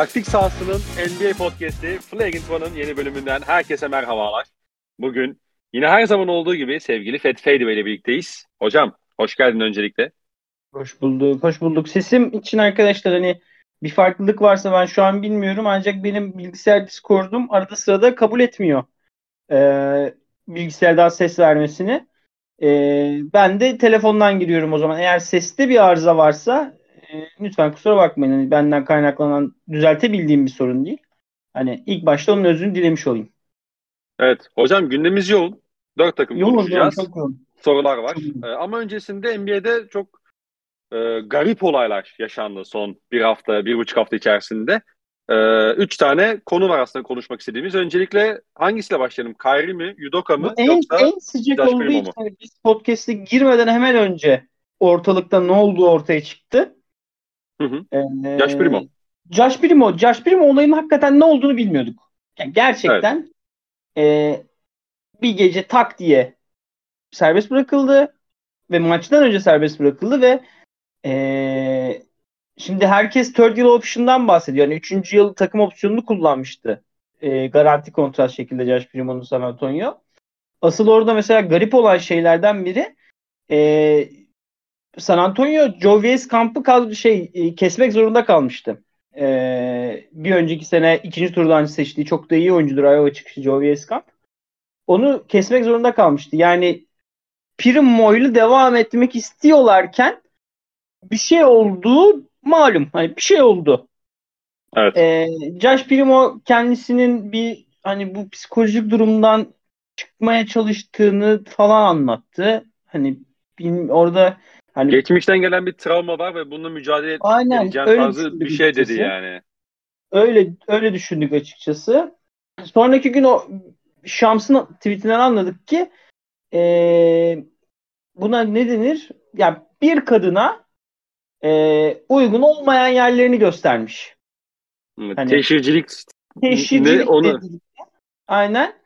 Taktik sahasının NBA podcast'i Flagrant One'ın yeni bölümünden herkese merhabalar. Bugün yine her zaman olduğu gibi sevgili Feth Feydi ile birlikteyiz. Hocam hoş geldin öncelikle. Hoş bulduk, hoş bulduk. Sesim için arkadaşlar hani bir farklılık varsa ben şu an bilmiyorum ancak benim bilgisayar Discord'um arada sırada kabul etmiyor ee, bilgisayardan ses vermesini. Ee, ben de telefondan giriyorum o zaman. Eğer seste bir arıza varsa lütfen kusura bakmayın. Hani benden kaynaklanan düzeltebildiğim bir sorun değil. Hani ilk başta onun özünü dilemiş olayım. Evet. Hocam gündemimiz yoğun. Dört takım Yoğun, konuşacağız. yoğun, çok yoğun. Sorular var. Çok Ee, ama öncesinde NBA'de çok e, garip olaylar yaşandı son bir hafta, bir buçuk hafta içerisinde. Ee, üç tane konu var aslında konuşmak istediğimiz. Öncelikle hangisiyle başlayalım? Kyrie mi, Yudoka mı en, yoksa en sıcak olduğu için hani biz podcast'e girmeden hemen önce ortalıkta ne olduğu ortaya çıktı. Hı hı. Ee, Josh Primo. Josh Primo. Josh Primo olayının hakikaten ne olduğunu bilmiyorduk. Yani gerçekten e, bir gece tak diye serbest bırakıldı ve maçtan önce serbest bırakıldı ve e, şimdi herkes third yıl option'dan bahsediyor. Yani üçüncü yıl takım opsiyonunu kullanmıştı. E, garanti kontrat şekilde Josh Primo'nun San Antonio. Asıl orada mesela garip olan şeylerden biri e, San Antonio Joe Vies kampı kal şey e, kesmek zorunda kalmıştı. E, bir önceki sene ikinci turdan seçtiği çok da iyi oyuncudur Iowa çıkışı Joe Vies kamp. Onu kesmek zorunda kalmıştı. Yani Primo'yla devam etmek istiyorlarken bir şey olduğu malum. Hani bir şey oldu. Evet. Ee, Josh Primo kendisinin bir hani bu psikolojik durumdan çıkmaya çalıştığını falan anlattı. Hani orada hani Geçmişten gelen bir travma var ve bununla mücadele aynen edeceğim öyle tarzı bir şey dedi açıkçası. yani. Öyle öyle düşündük açıkçası. Sonraki gün o Şams'ın tweetinden anladık ki ee, buna ne denir? Yani bir kadına ee, uygun olmayan yerlerini göstermiş. Hani- Teşhircilik Teşhircilik Ne, onu-? Aynen.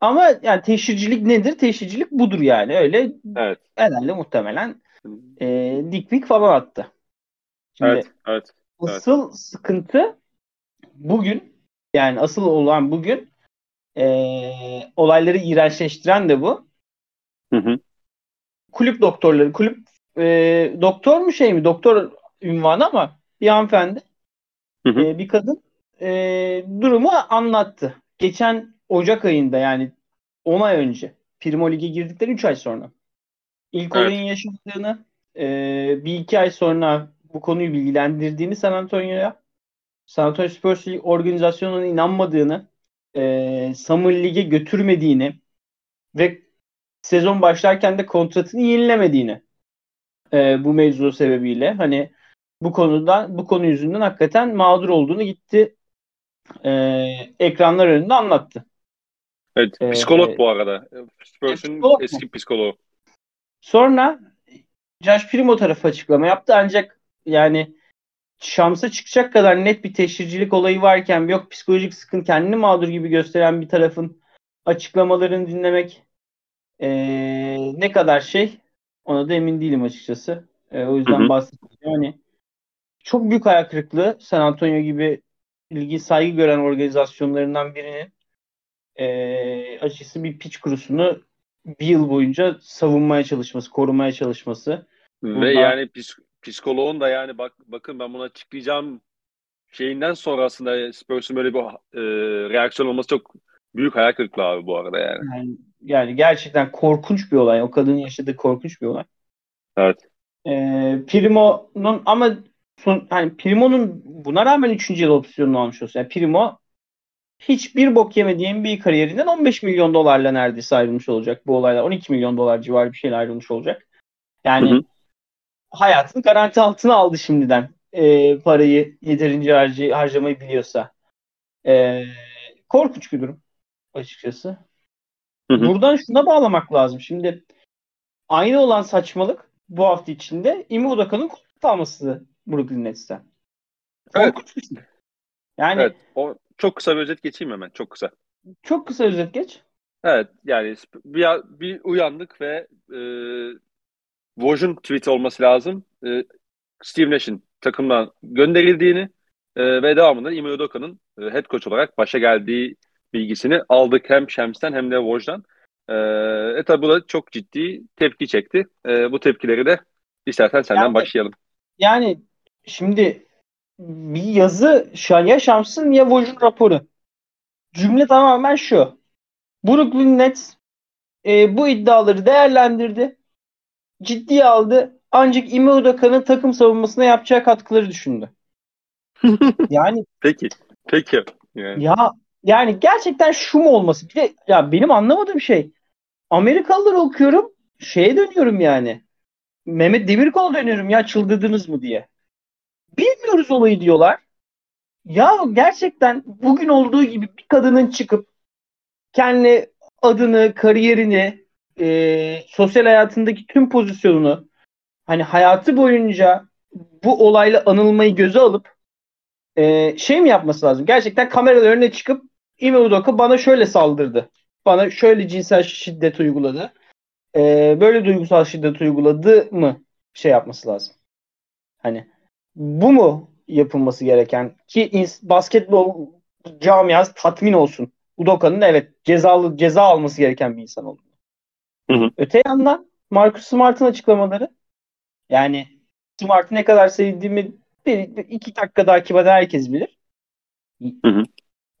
Ama yani teşhircilik nedir? Teşhircilik budur yani. Öyle evet. herhalde muhtemelen e, dik pik falan attı. Şimdi Evet, evet. asıl sıkıntı bugün yani asıl olan bugün e, olayları iğrençleştiren de bu. Hı hı. Kulüp doktorları, kulüp e, doktor mu şey mi? Doktor ünvanı ama bir hanımefendi, Hı hı. e, bir kadın e, durumu anlattı. Geçen Ocak ayında yani 10 ay önce Primo Lig'e girdikleri 3 ay sonra. İlk Evet. olayın yaşandığını e, bir iki ay sonra bu konuyu bilgilendirdiğini San Antonio'ya San Antonio Spurs Lig organizasyonuna inanmadığını e, Summer Lig'e götürmediğini ve sezon başlarken de kontratını yenilemediğini e, bu mevzu sebebiyle hani bu konuda bu konu yüzünden hakikaten mağdur olduğunu gitti e, ekranlar önünde anlattı. Evet, Ee, psikolog bu arada. Spurs'un eski psikoloğu. Sonra Josh Primo tarafı açıklama yaptı ancak yani Şams'a çıkacak kadar net bir teşhircilik olayı varken yok psikolojik sıkıntı kendini mağdur gibi gösteren bir tarafın açıklamalarını dinlemek eee, ne kadar şey ona da emin değilim açıkçası. Eee, o yüzden bahsedeceğim. Yani çok büyük ayak kırıklığı San Antonio gibi ilgi saygı gören organizasyonlarından birinin eee açıkçası bir piç kurusunu bir yıl boyunca savunmaya çalışması, korumaya çalışması. Ve Burada- yani psik- psikoloğun da yani bak bakın ben bunu açıklayacağım şeyinden sonra aslında Spurs'un böyle bir e, reaksiyon olması çok büyük hayal kırıklığı abi bu arada yani. Yani, yani gerçekten korkunç bir olay. O kadının yaşadığı korkunç bir olay. Evet. Ee, Primo'nun ama son, hani Primo'nun buna rağmen 3. yıl opsiyonunu almış olsa. Yani Primo hiçbir bok yemediği NBA kariyerinden 15 milyon dolarla neredeyse ayrılmış olacak bu olaylar. 12 milyon dolar civarı bir şeyle ayrılmış olacak. Yani Hı hı. hayatını garanti altına aldı şimdiden. Ee, parayı yeterince harcı, harcamayı biliyorsa. Ee, korkunç bir durum açıkçası. Hı hı. Buradan şuna bağlamak lazım. Şimdi aynı olan saçmalık bu hafta içinde Ime Udoka'nın kontrat alması Brooklyn Nets'ten. Evet. Korkunç bir şey. Yani Evet. O, çok kısa bir özet geçeyim hemen. Çok kısa. çok kısa özet geç. Evet yani bir, bir uyandık ve e, Woj'un tweet olması lazım. E, Steve Nash'in takımdan gönderildiğini E, ve devamında Ime Udoka'nın e, head coach olarak başa geldiği bilgisini aldık hem Şems'ten hem de Woj'dan. E, e tabi bu da çok ciddi tepki çekti. E, bu tepkileri de istersen senden yani, başlayalım. Yani şimdi bir yazı ya Şams'ın ya Woj'un raporu. Cümle tamamen şu. Brooklyn Nets e, bu iddiaları değerlendirdi. Ciddiye aldı. Ancak Ime Udoka'nın takım savunmasına yapacağı katkıları düşündü. yani peki. Peki. Yani. Ya yani gerçekten şu mu olması? Bir de ya benim anlamadığım şey Amerikalılar okuyorum şeye dönüyorum yani. Mehmet Demirkol dönüyorum ya çıldırdınız mı diye. Bilmiyoruz olayı diyorlar. Ya gerçekten bugün olduğu gibi bir kadının çıkıp kendi adını, kariyerini, e, sosyal hayatındaki tüm pozisyonunu hani hayatı boyunca bu olayla anılmayı göze alıp e, şey mi yapması lazım? Gerçekten kameralar önüne çıkıp Ime Udoka bana şöyle saldırdı. Bana şöyle cinsel şiddet uyguladı. E, böyle duygusal şiddet uyguladı mı şey yapması lazım. Hani bu mu yapılması gereken ki basketbol camiası tatmin olsun. Udoka'nın evet cezalı ceza alması gereken bir insan olduğunu. Hı hı. Öte yandan Marcus Smart'ın açıklamaları yani Smart'ı ne kadar sevdiğimi bir, iki dakika takip eden herkes bilir. Hı hı.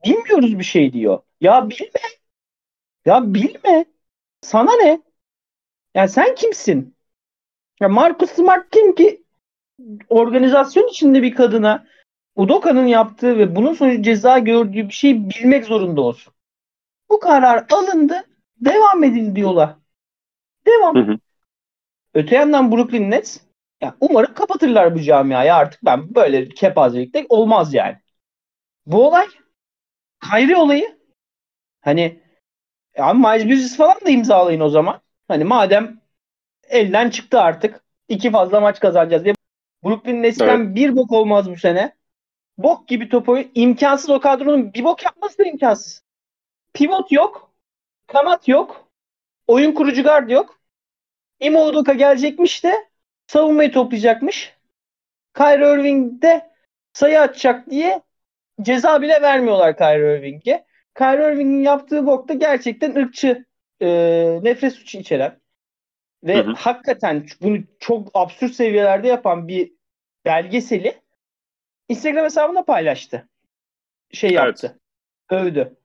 Bilmiyoruz bir şey diyor. Ya bilme. Ya bilme. Sana ne? Ya sen kimsin? Ya Marcus Smart kim ki organizasyon içinde bir kadına Udoka'nın yaptığı ve bunun sonucu ceza gördüğü bir şeyi bilmek zorunda olsun. Bu karar alındı. Devam edildi yola. Devam. Hı hı. Öte yandan Brooklyn Nets ya umarım kapatırlar bu camiayı artık. Ben böyle kepazelikte olmaz yani. Bu olay Kyrie olayı hani ya Miles Bridges falan da imzalayın o zaman. Hani madem elden çıktı artık. iki fazla maç kazanacağız diye. Brooklyn Nets'ten evet. bir bok olmaz bu sene. Bok gibi topu imkansız o kadronun bir bok yapması da imkansız. Pivot yok. Kanat yok. Oyun kurucu guard yok. Imo Udoka gelecekmiş de savunmayı toplayacakmış. Kyrie Irving de sayı atacak diye ceza bile vermiyorlar Kyrie Irving'e. Kyrie Irving'in yaptığı bokta gerçekten ırkçı e, nefret suçu içeren ve hı hı. hakikaten bunu çok absürt seviyelerde yapan bir belgeseli Instagram hesabında paylaştı. Şey yaptı. Evet. Övdü.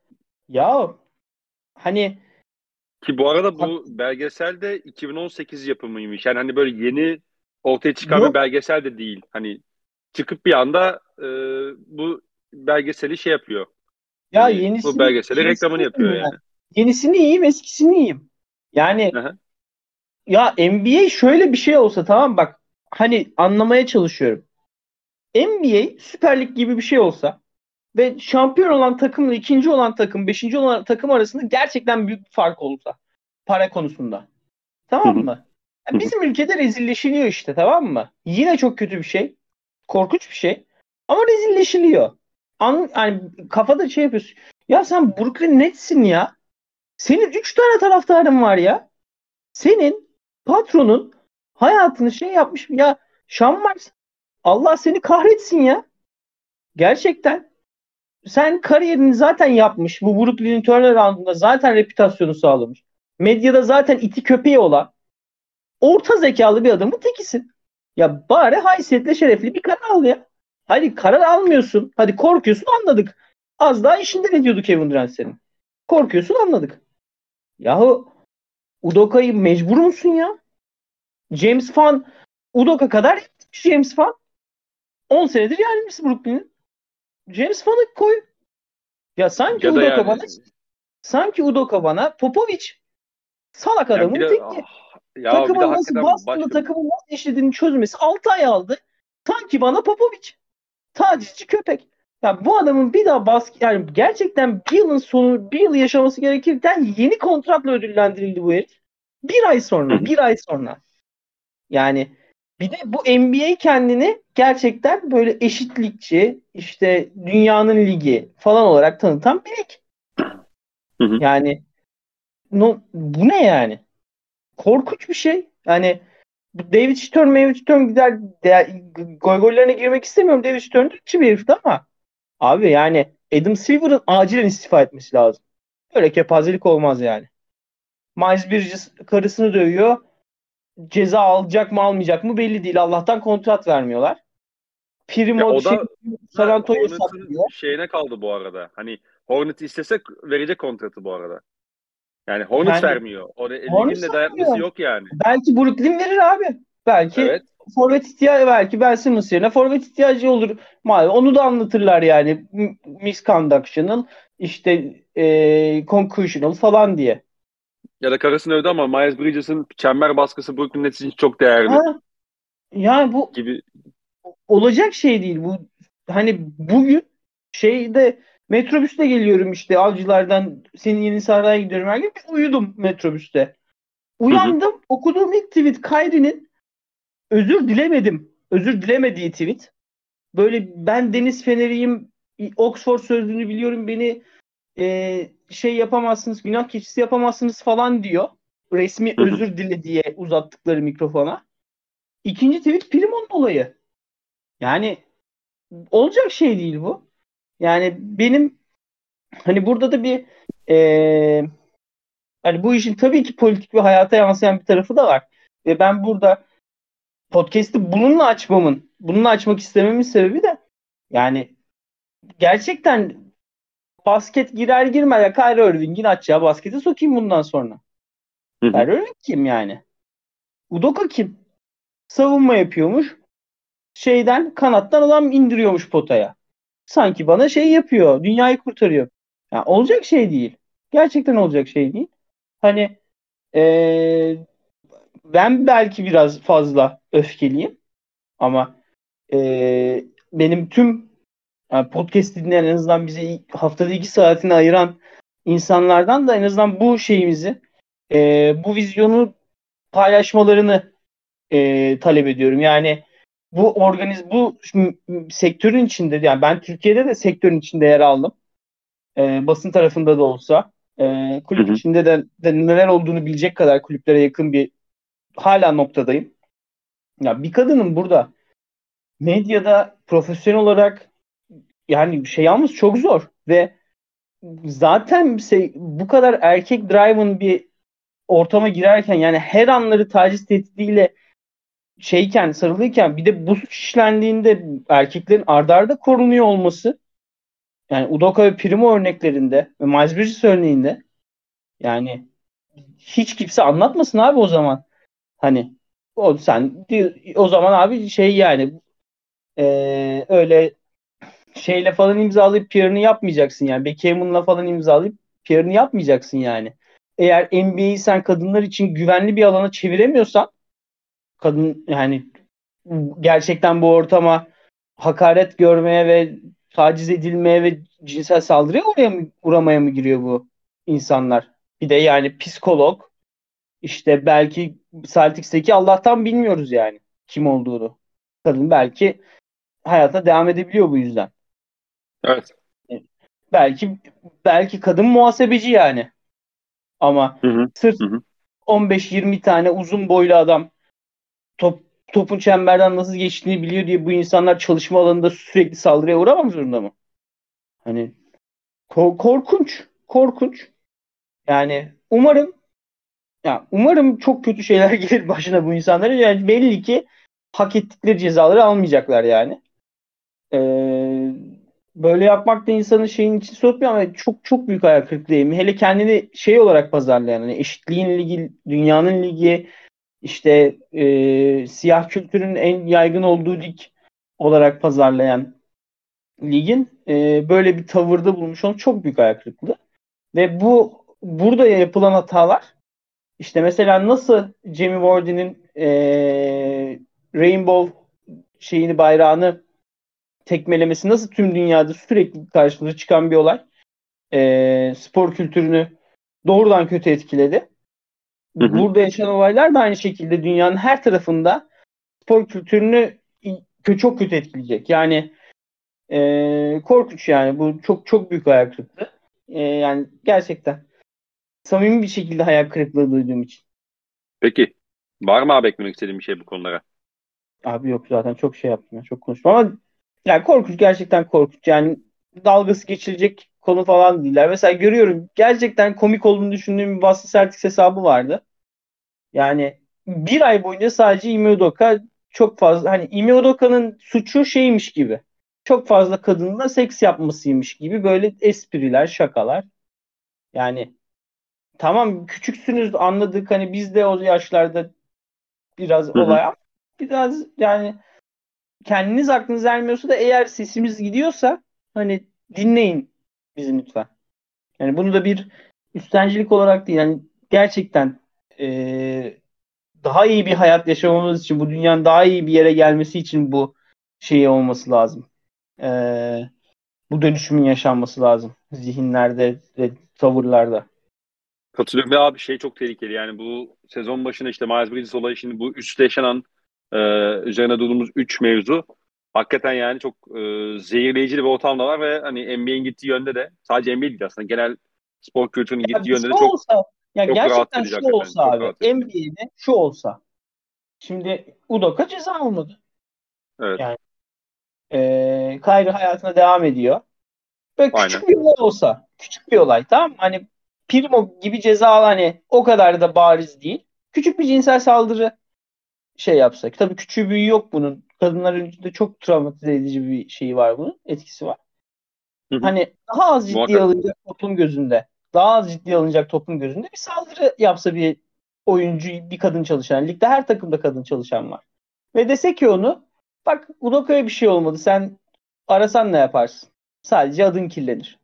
Ya hani ki bu arada bu belgesel de 2018 yapımıymış. Yani hani böyle yeni ortaya çıkan Yok. bir belgesel de değil. Hani çıkıp bir anda e, bu belgeseli şey yapıyor. Ya hani yenisini, bu belgeseli yenisini reklamını yapıyor yani. yani. Yenisini yiyeyim, eskisini yiyeyim. Yani Aha. Ya NBA şöyle bir şey olsa tamam bak hani anlamaya çalışıyorum. NBA Süper Lig gibi bir şey olsa ve şampiyon olan takımla ikinci olan takım, beşinci olan takım arasında gerçekten büyük bir fark olsa para konusunda. Tamam mı? Yani bizim ülkede rezilleşiliyor işte tamam mı? Yine çok kötü bir şey. Korkunç bir şey. Ama rezilleşiliyor. An, yani kafada şey yapıyorsun. Ya sen Brooklyn Nets'sin ya. Senin 3 tane taraftarın var ya. Senin patronun hayatını şey yapmış. Ya Sean Marks Allah seni kahretsin ya. Gerçekten. Sen kariyerini zaten yapmış. Bu Brooklyn turnaround'unda zaten reputasyonu sağlamış. Medyada zaten iti köpeği olan orta zekalı bir adamın tekisin. Ya bari haysiyetle şerefli bir karar al ya. Hadi karar almıyorsun. Hadi korkuyorsun anladık. Az daha işinden ediyordu Kevin Durant senin. Korkuyorsun anladık. Yahu Udoka'yı mecbur musun ya? James Fan Udoka kadar James Fan. 10 senedir yardımcısı Brooklyn'in. James Fan'ı koy. Ya sanki ya Udoka yani... bana sanki Udoka bana Popovic salak adamın de, teki. Ah, ya takımın nasıl bastığını, başka... takımın nasıl işlediğini çözmesi 6 ay aldı. Sanki bana Popovic. Tacizci köpek. Ya bu adamın bir daha baskı yani gerçekten bir yılın sonu bir yıl yaşaması gerekirken yeni kontratla ödüllendirildi bu herif. Bir ay sonra, bir ay sonra. Yani bir de bu NBA kendini gerçekten böyle eşitlikçi, işte dünyanın ligi falan olarak tanıtan bir lig. Yani no, bu ne yani? Korkunç bir şey. Yani David Stern, David Stern güzel gol gollerine girmek istemiyorum. David Stern de bir herifti ama abi yani Adam Silver'ın acilen istifa etmesi lazım. Öyle kepazelik olmaz yani. Miles Bridges karısını dövüyor. Ceza alacak mı almayacak mı belli değil. Allah'tan kontrat vermiyorlar. Primo o şey, da San Antonio saklıyor. şeyine kaldı bu arada. Hani Hornet istese verecek kontratı bu arada. Yani Hornet yani, vermiyor. O ligin de dayatması yok yani. Belki Brooklyn verir abi. Belki evet. Forvet ihtiyacı belki Ben Simmons yerine forvet ihtiyacı olur. Mal onu da anlatırlar yani. Misconductional işte e, conclusional falan diye. Ya da karısını övdü ama Miles Bridges'ın çember baskısı Brooklyn Nets için çok değerli. Ha, yani bu gibi olacak şey değil bu. Hani bugün şeyde metrobüste geliyorum işte avcılardan senin yeni saraya gidiyorum her gün uyudum metrobüste. Uyandım hı hı. okuduğum ilk tweet Kyrie'nin özür dilemedim. Özür dilemediği tweet. Böyle ben Deniz Fener'iyim Oxford sözlüğünü biliyorum beni e, şey yapamazsınız günah keçisi yapamazsınız falan diyor. Resmi özür dile diye uzattıkları mikrofona. İkinci tweet Primon'un olayı. Yani olacak şey değil bu. Yani benim hani burada da bir e, hani bu işin tabii ki politik bir hayata yansıyan bir tarafı da var. Ve ben burada podcast'i bununla açmamın, bununla açmak istememin sebebi de yani gerçekten basket girer girmez ya Kyrie Irving'in açacağı basketi sokayım bundan sonra. Kyrie Irving kim yani? Udoka kim? Savunma yapıyormuş şeyden kanattan adam indiriyormuş potaya. Sanki bana şey yapıyor. Dünyayı kurtarıyor. Yani olacak şey değil. Gerçekten olacak şey değil. Hani ee, ben belki biraz fazla öfkeliyim ama ee, benim tüm yani podcast dinleyen en azından bize haftada iki saatini ayıran insanlardan da en azından bu şeyimizi e, bu vizyonu paylaşmalarını e, talep ediyorum. Yani bu organiz bu sektörün içinde yani ben Türkiye'de de sektörün içinde yer aldım. E, basın tarafında da olsa e, kulüp hı hı. içinde de, de neler olduğunu bilecek kadar kulüplere yakın bir hala noktadayım. Ya bir kadının burada medyada profesyonel olarak yani şey yalnız çok zor ve zaten şey, bu kadar erkek driven bir ortama girerken yani her anları taciz tehdidiyle şeyken sarılıyken bir de bu suç işlendiğinde erkeklerin ardarda korunuyor olması yani Udoka ve Primo örneklerinde ve Miles Bridges örneğinde yani hiç kimse anlatmasın abi o zaman. Hani o sen o zaman abi şey yani e, öyle şeyle falan imzalayıp PR'ını yapmayacaksın yani. Beckham'ınla falan imzalayıp PR'ını yapmayacaksın yani. Eğer NBA'yi sen kadınlar için güvenli bir alana çeviremiyorsan kadın yani gerçekten bu ortama hakaret görmeye ve taciz edilmeye ve cinsel saldırıya uğraya mı, uğramaya mı giriyor bu insanlar? Bir de yani psikolog işte belki Celtics'teki Allah'tan bilmiyoruz yani kim olduğunu. Kadın belki hayata devam edebiliyor bu yüzden. Evet. Belki belki kadın muhasebeci yani. Ama hı hı, sırf 15-20 tane uzun boylu adam top, topun çemberden nasıl geçtiğini biliyor diye bu insanlar çalışma alanında sürekli saldırıya uğramak zorunda mı? Hani ko- korkunç. Korkunç. Yani umarım ya umarım çok kötü şeyler gelir başına bu insanların. Yani belli ki hak ettikleri cezaları almayacaklar yani. Ee, böyle yapmak da insanın şeyin için sokmuyor ama çok çok büyük ayak kırıklığı. Hele kendini şey olarak pazarlayan, hani eşitliğin ligi, dünyanın ligi, işte e, siyah kültürün en yaygın olduğu lig olarak pazarlayan ligin e, böyle bir tavırda bulmuş olması çok büyük ayak kırıklığı. Ve bu burada yapılan hatalar işte mesela nasıl Jamie Vardy'nin e, Rainbow şeyini bayrağını tekmelemesi nasıl tüm dünyada sürekli karşımıza çıkan bir olay e, spor kültürünü doğrudan kötü etkiledi. Hı hı. Burada yaşanan olaylar da aynı şekilde dünyanın her tarafında spor kültürünü çok kötü etkileyecek. Yani e, korkunç yani. Bu çok çok büyük hayal kırıklığı. E, yani gerçekten samimi bir şekilde hayal kırıklığı duyduğum için. Peki. Var mı abi eklemek istediğin bir şey bu konulara? Abi yok zaten çok şey yaptım. Çok konuştum ama yani korkunç gerçekten korkunç. Yani dalgası geçilecek konu falan değiller. Mesela görüyorum gerçekten komik olduğunu düşündüğüm bir Boston Celtics hesabı vardı. Yani bir ay boyunca sadece Ime Udoka çok fazla hani Ime Udoka'nın suçu şeymiş gibi. Çok fazla kadınla seks yapmasıymış gibi böyle espriler, şakalar. Yani tamam küçüksünüz anladık hani biz de o yaşlarda biraz Hı-hı. olay biraz yani kendiniz aklınız ermiyorsa da eğer sesimiz gidiyorsa hani dinleyin bizi lütfen. Yani bunu da bir üstencilik olarak değil yani gerçekten e, daha iyi bir hayat yaşamamız için bu dünyanın daha iyi bir yere gelmesi için bu şey olması lazım. E, bu dönüşümün yaşanması lazım zihinlerde ve tavırlarda. Katılıyorum ve abi şey çok tehlikeli yani bu sezon başında işte Miles Bridges olayı şimdi bu üstte yaşanan e, üzerine durduğumuz 3 mevzu hakikaten yani çok e, zehirleyici bir ortam da var ve hani NBA'in gittiği yönde de sadece NBA değil aslında genel spor kültürünün gittiği yönde de çok olsa, ya çok gerçekten şu hakikaten. olsa çok abi NBA'de şu olsa şimdi Udoka ceza almadı. Evet. Yani e, Kyrie hayatına devam ediyor. Böyle küçük Aynen. bir olay olsa küçük bir olay tamam? Hani Primo gibi ceza hani o kadar da bariz değil. Küçük bir cinsel saldırı şey yapsak. Tabii küçüğü büyüğü yok bunun. Kadınlar önünde çok travmatize edici bir şeyi var bunun. Etkisi var. Hı hı. Hani daha az ciddi Muhakkak. alınacak toplum gözünde. Daha az ciddi alınacak toplum gözünde bir saldırı yapsa bir oyuncu, bir kadın çalışan. Ligde her takımda kadın çalışan var. Ve dese ki onu bak Udoka'ya bir şey olmadı. Sen arasan ne yaparsın? Sadece adın kirlenir.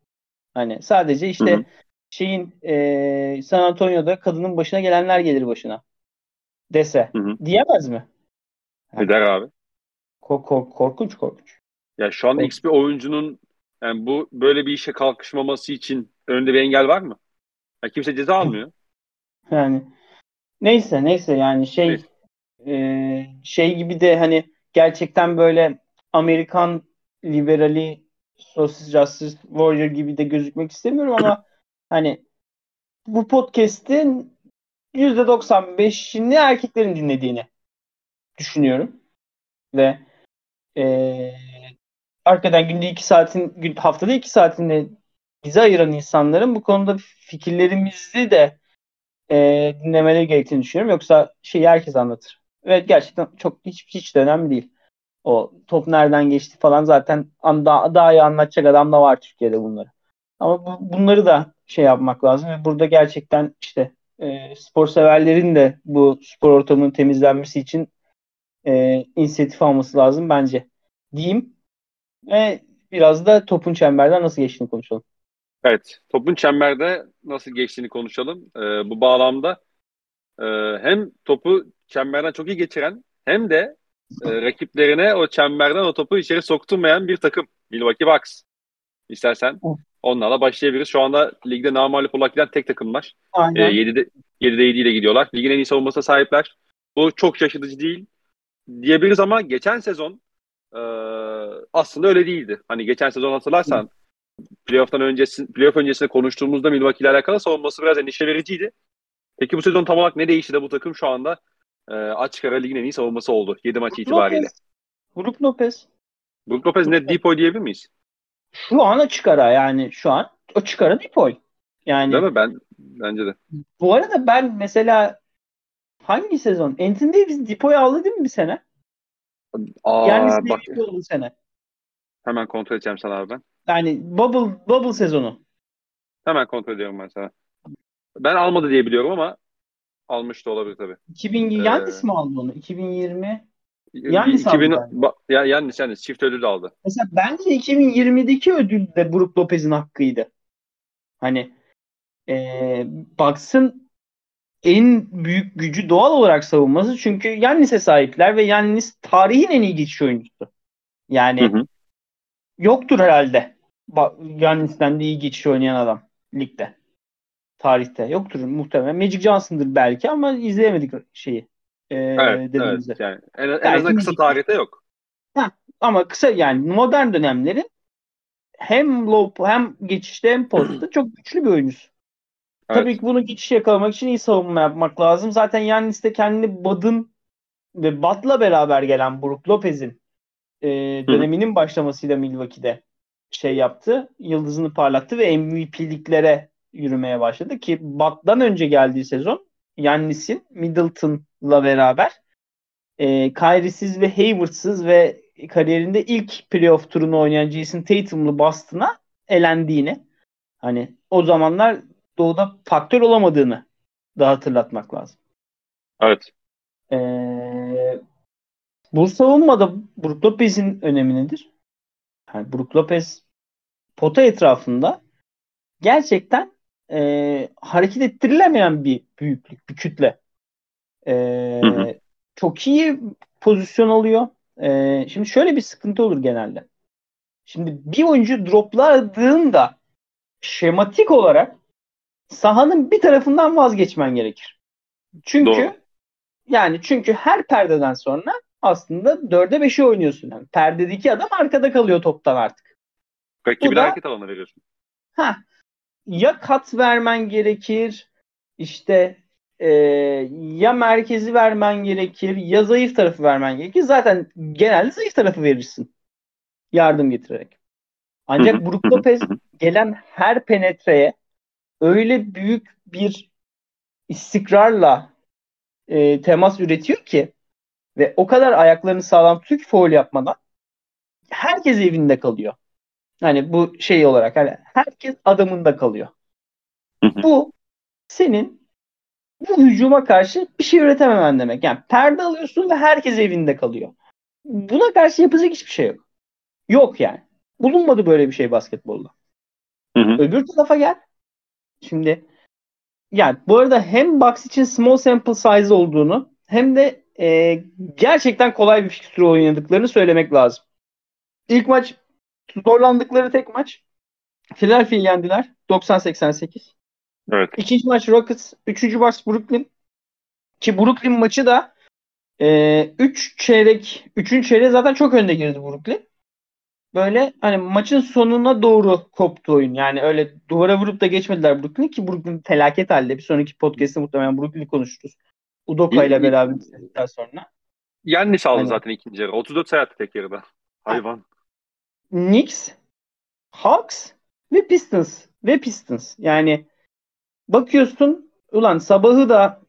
Hani sadece işte hı hı. Şeyin e, San Antonio'da kadının başına gelenler gelir başına dese hı hı. diyemez mi? Ne der abi? Kork, kork, korkunç korkunç. Ya şu an korkunç. X bir oyuncunun yani bu böyle bir işe kalkışmaması için önünde bir engel var mı? Ya kimse ceza almıyor. Yani neyse neyse yani şey e, şey gibi de hani gerçekten böyle Amerikan liberali Social Justice Warrior gibi de gözükmek istemiyorum ama hani bu podcast'in %95'ini erkeklerin dinlediğini düşünüyorum. Ve e, arkadan günde iki saatin, haftada iki saatini bize ayıran insanların bu konuda fikirlerimizi de e, dinlemeleri gerektiğini düşünüyorum. Yoksa şeyi herkes anlatır. Ve gerçekten çok hiç hiç de önemli değil. O top nereden geçti falan zaten daha, daha iyi anlatacak adam da var Türkiye'de bunları. Ama bu, bunları da şey yapmak lazım ve burada gerçekten işte e, spor severlerin de bu spor ortamının temizlenmesi için e, inisiyatif alması lazım bence. Diyeyim ve biraz da topun çemberden nasıl geçtiğini konuşalım. Evet, topun çemberde nasıl geçtiğini konuşalım. E, bu bağlamda e, hem topu çemberden çok iyi geçiren hem de e, rakiplerine o çemberden o topu içeri sokturmayan bir takım. Milwaukee Bucks. İstersen onlarla başlayabiliriz. Şu anda ligde namalip olarak giden tek takımlar. Aynen. E, 7'de, 7'de 7 ile gidiyorlar. Ligin en iyi savunmasına sahipler. Bu çok şaşırtıcı değil diyebiliriz ama geçen sezon e, aslında öyle değildi. Hani geçen sezon hatırlarsan playoff'tan öncesi, playoff öncesinde konuştuğumuzda Milwaukee ile alakalı savunması biraz endişe vericiydi. Peki bu sezon tam olarak ne değişti de bu takım şu anda e, açık ara ligin en iyi savunması oldu 7 maç itibariyle. Brook Lopez. Brook Lopez net Depoy diyebilir miyiz? Şu an açık ara yani şu an açık ara Depoy. Yani Değil mi? Ben bence de. Bu arada ben mesela hangi sezon? Anthony Davis Depoy aldı değil mi bir sene? Aa, yani bak. oldu sene. Hemen kontrol edeceğim sana abi ben. Yani bubble bubble sezonu. Hemen kontrol ediyorum ben sana. Ben almadı diye biliyorum ama almış da olabilir tabii. 2000 ee, Yannis mi aldı onu? 2020 Yannis 2000, aldı. Ba, ya Yannis Yannis çift ödül aldı. Mesela bence 2020'deki ödül de Brook Lopez'in hakkıydı. Hani e, Bucks'ın en büyük gücü doğal olarak savunması çünkü Yannis'e sahipler ve Yannis tarihin en iyi geçiş oyuncusu. Yani hı hı. yoktur herhalde Yannis'ten de iyi geçiş oynayan adam ligde. Tarihte yoktur muhtemelen. Magic Johnson'dır belki ama izleyemedik şeyi. E, evet, evet yani en, en azından kısa tarihte yok. Ha, ama kısa yani modern dönemlerin hem low hem geçişte hem postta çok güçlü bir oyuncusu. Tabii ki bunu geçiş yakalamak için iyi savunma yapmak lazım. Zaten Yannis de kendini Bad'ın ve Bad'la beraber gelen Brook Lopez'in e, döneminin başlamasıyla Milwaukee'de şey yaptı. Yıldızını parlattı ve MVP'liklere yürümeye başladı ki Bad'dan önce geldiği sezon Yannis'in Middleton'la beraber e, Kyrie'siz ve Hayward'sız ve kariyerinde ilk playoff turunu oynayan Jason Tatum'lu Boston'a elendiğini hani o zamanlar doğuda faktör olamadığını da hatırlatmak lazım. Evet. Ee, bu savunmada Brook Lopez'in önemi nedir? Yani Brook Lopez pota etrafında gerçekten e, hareket ettirilemeyen bir büyüklük, bir kütle. E, hı hı. Çok iyi pozisyon alıyor. E, şimdi şöyle bir sıkıntı olur genelde. Şimdi bir oyuncu dropladığında şematik olarak sahanın bir tarafından vazgeçmen gerekir. Çünkü Doğru. yani çünkü her perdeden sonra aslında 4'e 5'e oynuyorsun. Yani perdedeki adam arkada kalıyor toptan artık. Rakibine da, hareket alanı veriyorsun. Ha, ya kat vermen gerekir işte e, ya merkezi vermen gerekir ya zayıf tarafı vermen gerekir. Zaten genelde zayıf tarafı verirsin. Yardım getirerek. Ancak Brook Lopez gelen her penetreye öyle büyük bir istikrarla e, temas üretiyor ki ve o kadar ayaklarını sağlam tutuyor ki foul yapmadan herkes evinde kalıyor. Hani bu şey olarak hani herkes adamında kalıyor. bu senin bu hücuma karşı bir şey üretememen demek. Yani perde alıyorsun ve herkes evinde kalıyor. Buna karşı yapacak hiçbir şey yok. Yok yani. Bulunmadı böyle bir şey basketbolda. Hı hı. Öbür tarafa gel. Şimdi yani bu arada hem box için small sample size olduğunu hem de e, gerçekten kolay bir fikstürü oynadıklarını söylemek lazım. İlk maç zorlandıkları tek maç. Philadelphia'yı yendiler. 90-88. Evet. İkinci maç Rockets. Üçüncü maç Brooklyn. Ki Brooklyn maçı da 3 e, üç çeyrek, üçüncü çeyrek zaten çok önde girdi Brooklyn böyle hani maçın sonuna doğru koptu oyun. Yani öyle duvara vurup da geçmediler Brooklyn ki Brooklyn felaket halde. Bir sonraki podcast'te muhtemelen Brooklyn'i konuşuruz. Udoka ile beraber bitirdikten sonra. Yannis aldı hani, zaten ikinci yarı. 34 sayı attı tek yarıda. Hayvan. Knicks, Hawks ve Pistons. Ve Pistons. Yani bakıyorsun ulan sabahı da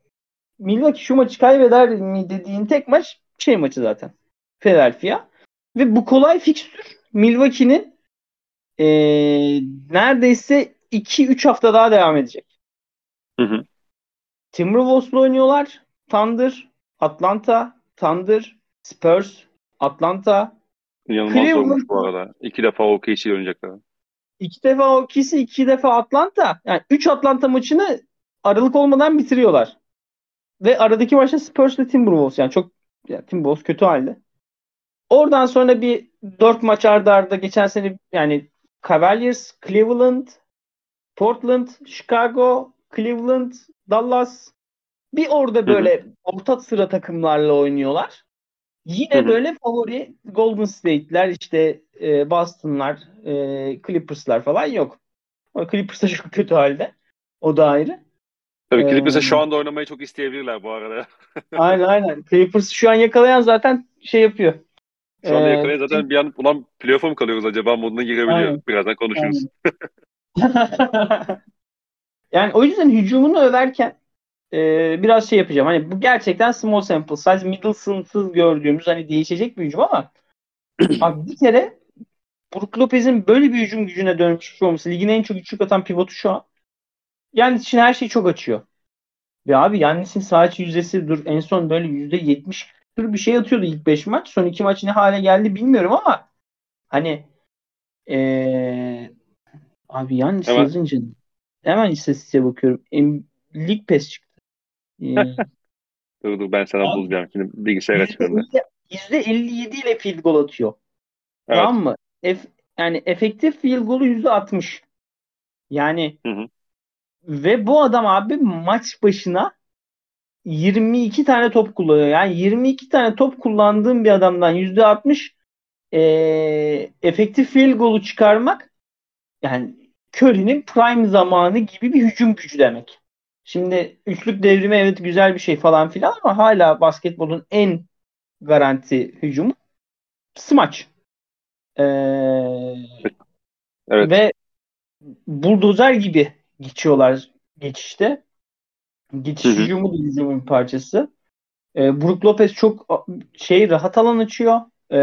Milwaukee şu maçı kaybeder mi dediğin tek maç şey maçı zaten. Philadelphia. Ve bu kolay fikstür Milwaukee'nin e, neredeyse 2-3 hafta daha devam edecek. Hı hı. Timberwolves'la oynuyorlar. Thunder, Atlanta, Thunder, Spurs, Atlanta. İnanılmaz Cleveland. olmuş bu arada. İki defa OKC oynayacaklar. İki defa OKC, iki defa Atlanta. Yani üç Atlanta maçını aralık olmadan bitiriyorlar. Ve aradaki maçta Spurs ve Timberwolves. Yani çok yani Timberwolves kötü halde. Oradan sonra bir dört maç arda arda geçen sene yani Cavaliers, Cleveland, Portland, Chicago, Cleveland, Dallas bir orada böyle orta sıra takımlarla oynuyorlar. Yine hı hı. böyle favori Golden State'ler işte e, Boston'lar, e, Clippers'lar falan yok. Ama Clippers da çok kötü halde. O da ayrı. Tabii Clippers'a ee, şu anda oynamayı çok isteyebilirler bu arada. aynen aynen. Clippers şu an yakalayan zaten şey yapıyor. Şu anda ee, yakalaya zaten bir an ulan playoff'a mı kalıyoruz acaba moduna girebiliyor. Aynen. Birazdan konuşuruz. yani o yüzden hücumunu överken e, biraz şey yapacağım. Hani bu gerçekten small sample size middle sınıfsız gördüğümüz hani değişecek bir hücum ama abi bir kere Brook Lopez'in böyle bir hücum gücüne dönmüş olması ligin en çok üçlük atan pivotu şu an. Yani için her şeyi çok açıyor. Ve abi Yannis'in sağ içi yüzdesi dur en son böyle yüzde yetmiş bir şey atıyordu ilk 5 maç. Son 2 maç ne hale geldi bilmiyorum ama hani ee, abi yani hemen. yazınca hemen istatistiğe bakıyorum. Em, Lig pes çıktı. Dur dur ben sana bulacağım. Şimdi bilgisayar açıyorum. %57 ile field goal atıyor. Evet. Tamam mı? Ef, yani efektif field goal'u %60. Yani hı hı. ve bu adam abi maç başına 22 tane top kullanıyor. Yani 22 tane top kullandığım bir adamdan %60 e, efektif field golü çıkarmak yani Curry'nin prime zamanı gibi bir hücum gücü demek. Şimdi üçlük devrimi evet güzel bir şey falan filan ama hala basketbolun en garanti hücumu smaç. Ee, evet. Ve buldozer gibi geçiyorlar geçişte. Geçiş hücumu da hücumun bir parçası. Ee, Brook Lopez çok şey rahat alan açıyor. Ee,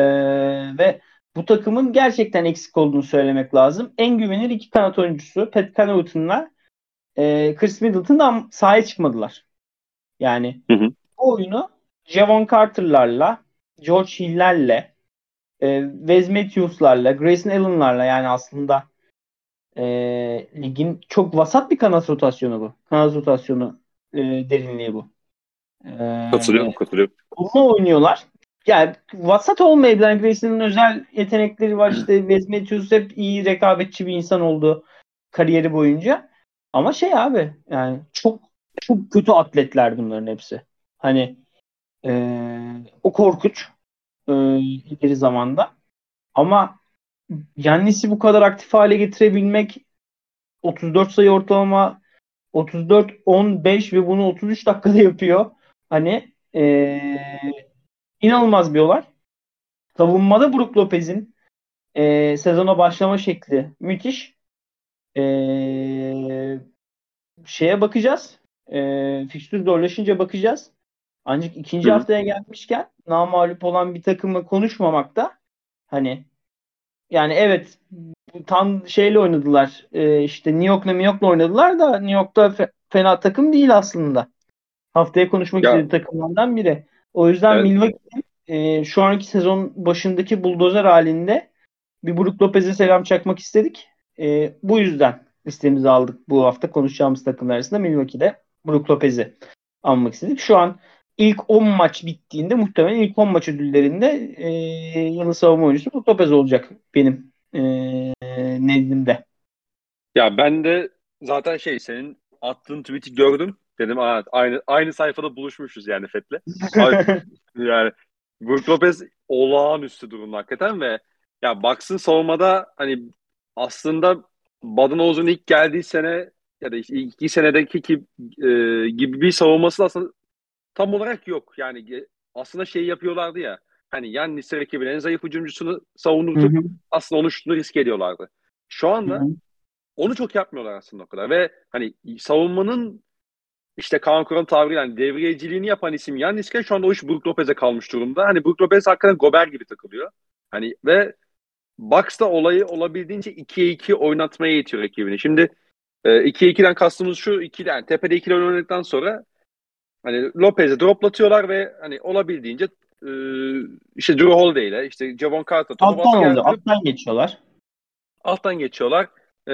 ve bu takımın gerçekten eksik olduğunu söylemek lazım. En güvenilir iki kanat oyuncusu Pat Connaughton'la e, Chris Middleton da sahaya çıkmadılar. Yani hı hı. bu oyunu Javon Carter'larla, George Hill'lerle, e, Wes Matthews'larla, Grayson Allen'larla yani aslında e, ligin çok vasat bir kanat rotasyonu bu. Kanat rotasyonu e, derinliği bu. E, katılıyorum, katılıyorum. Bununla oynuyorlar. Yani vasat olmayabilir. Yani Grayson'ın özel yetenekleri var. İşte Wes Matthews hep iyi rekabetçi bir insan oldu kariyeri boyunca. Ama şey abi yani çok çok kötü atletler bunların hepsi. Hani ee, o korkunç e, ileri zamanda. Ama Yannis'i bu kadar aktif hale getirebilmek 34 sayı ortalama 34 15 ve bunu 33 dakikada yapıyor. Hani ee, inanılmaz bir olay. Savunmada Brook Lopez'in e, sezona başlama şekli müthiş. E, şeye bakacağız. E, fikstür zorlaşınca bakacağız. Ancak ikinci Hı. haftaya gelmişken namalup olan bir takımı konuşmamakta hani yani evet tam şeyle oynadılar. E, işte New York'la New York'la oynadılar da New York'ta fe- fena takım değil aslında. Haftaya konuşmak ya. istediği takımlardan biri. O yüzden evet. Milwaukee e, şu anki sezon başındaki buldozer halinde bir Brook Lopez'e selam çakmak istedik. E, bu yüzden listemizi aldık bu hafta konuşacağımız takımlar arasında Milwaukee'de Brook Lopez'i almak istedik. Şu an ilk 10 maç bittiğinde muhtemelen ilk 10 maç ödüllerinde e, yılın savunma oyuncusu Brook Lopez olacak benim e, nezdimde. Ya ben de zaten şey senin attığın tweet'i gördüm. Dedim Aa, aynı aynı sayfada buluşmuşuz yani Fet'le. yani Brook Lopez olağanüstü durumda hakikaten ve ya Bucks'ın savunmada hani aslında Badenoz'un ilk geldiği sene ya da işte iki senedeki ki, e, gibi bir savunması aslında tam olarak yok. Yani aslında şey yapıyorlardı ya. Hani Yannis rakibin en zayıf hücumcusunu savunurtup aslında onun şutunu risk ediyorlardı. Şu anda hı hı. onu çok yapmıyorlar aslında o kadar. Ve hani savunmanın işte Kaan Kuran tabiriyle yani devriyeciliğini yapan isim Yannis'ken şu anda o iş Brook Lopez'e kalmış durumda. Hani Brook Lopez hakikaten Gober gibi takılıyor. Hani ve Bucks da olayı olabildiğince 2'ye 2 oynatmaya yetiyor rakibini. Şimdi e, 2'ye 2'den kastımız şu iki yani tepede ikili oynadıktan sonra hani Lopez'e droplatıyorlar ve hani olabildiğince e, işte Drew Holiday ile işte Javon Carter alttan oluyor, alttan geçiyorlar. Alttan geçiyorlar. E,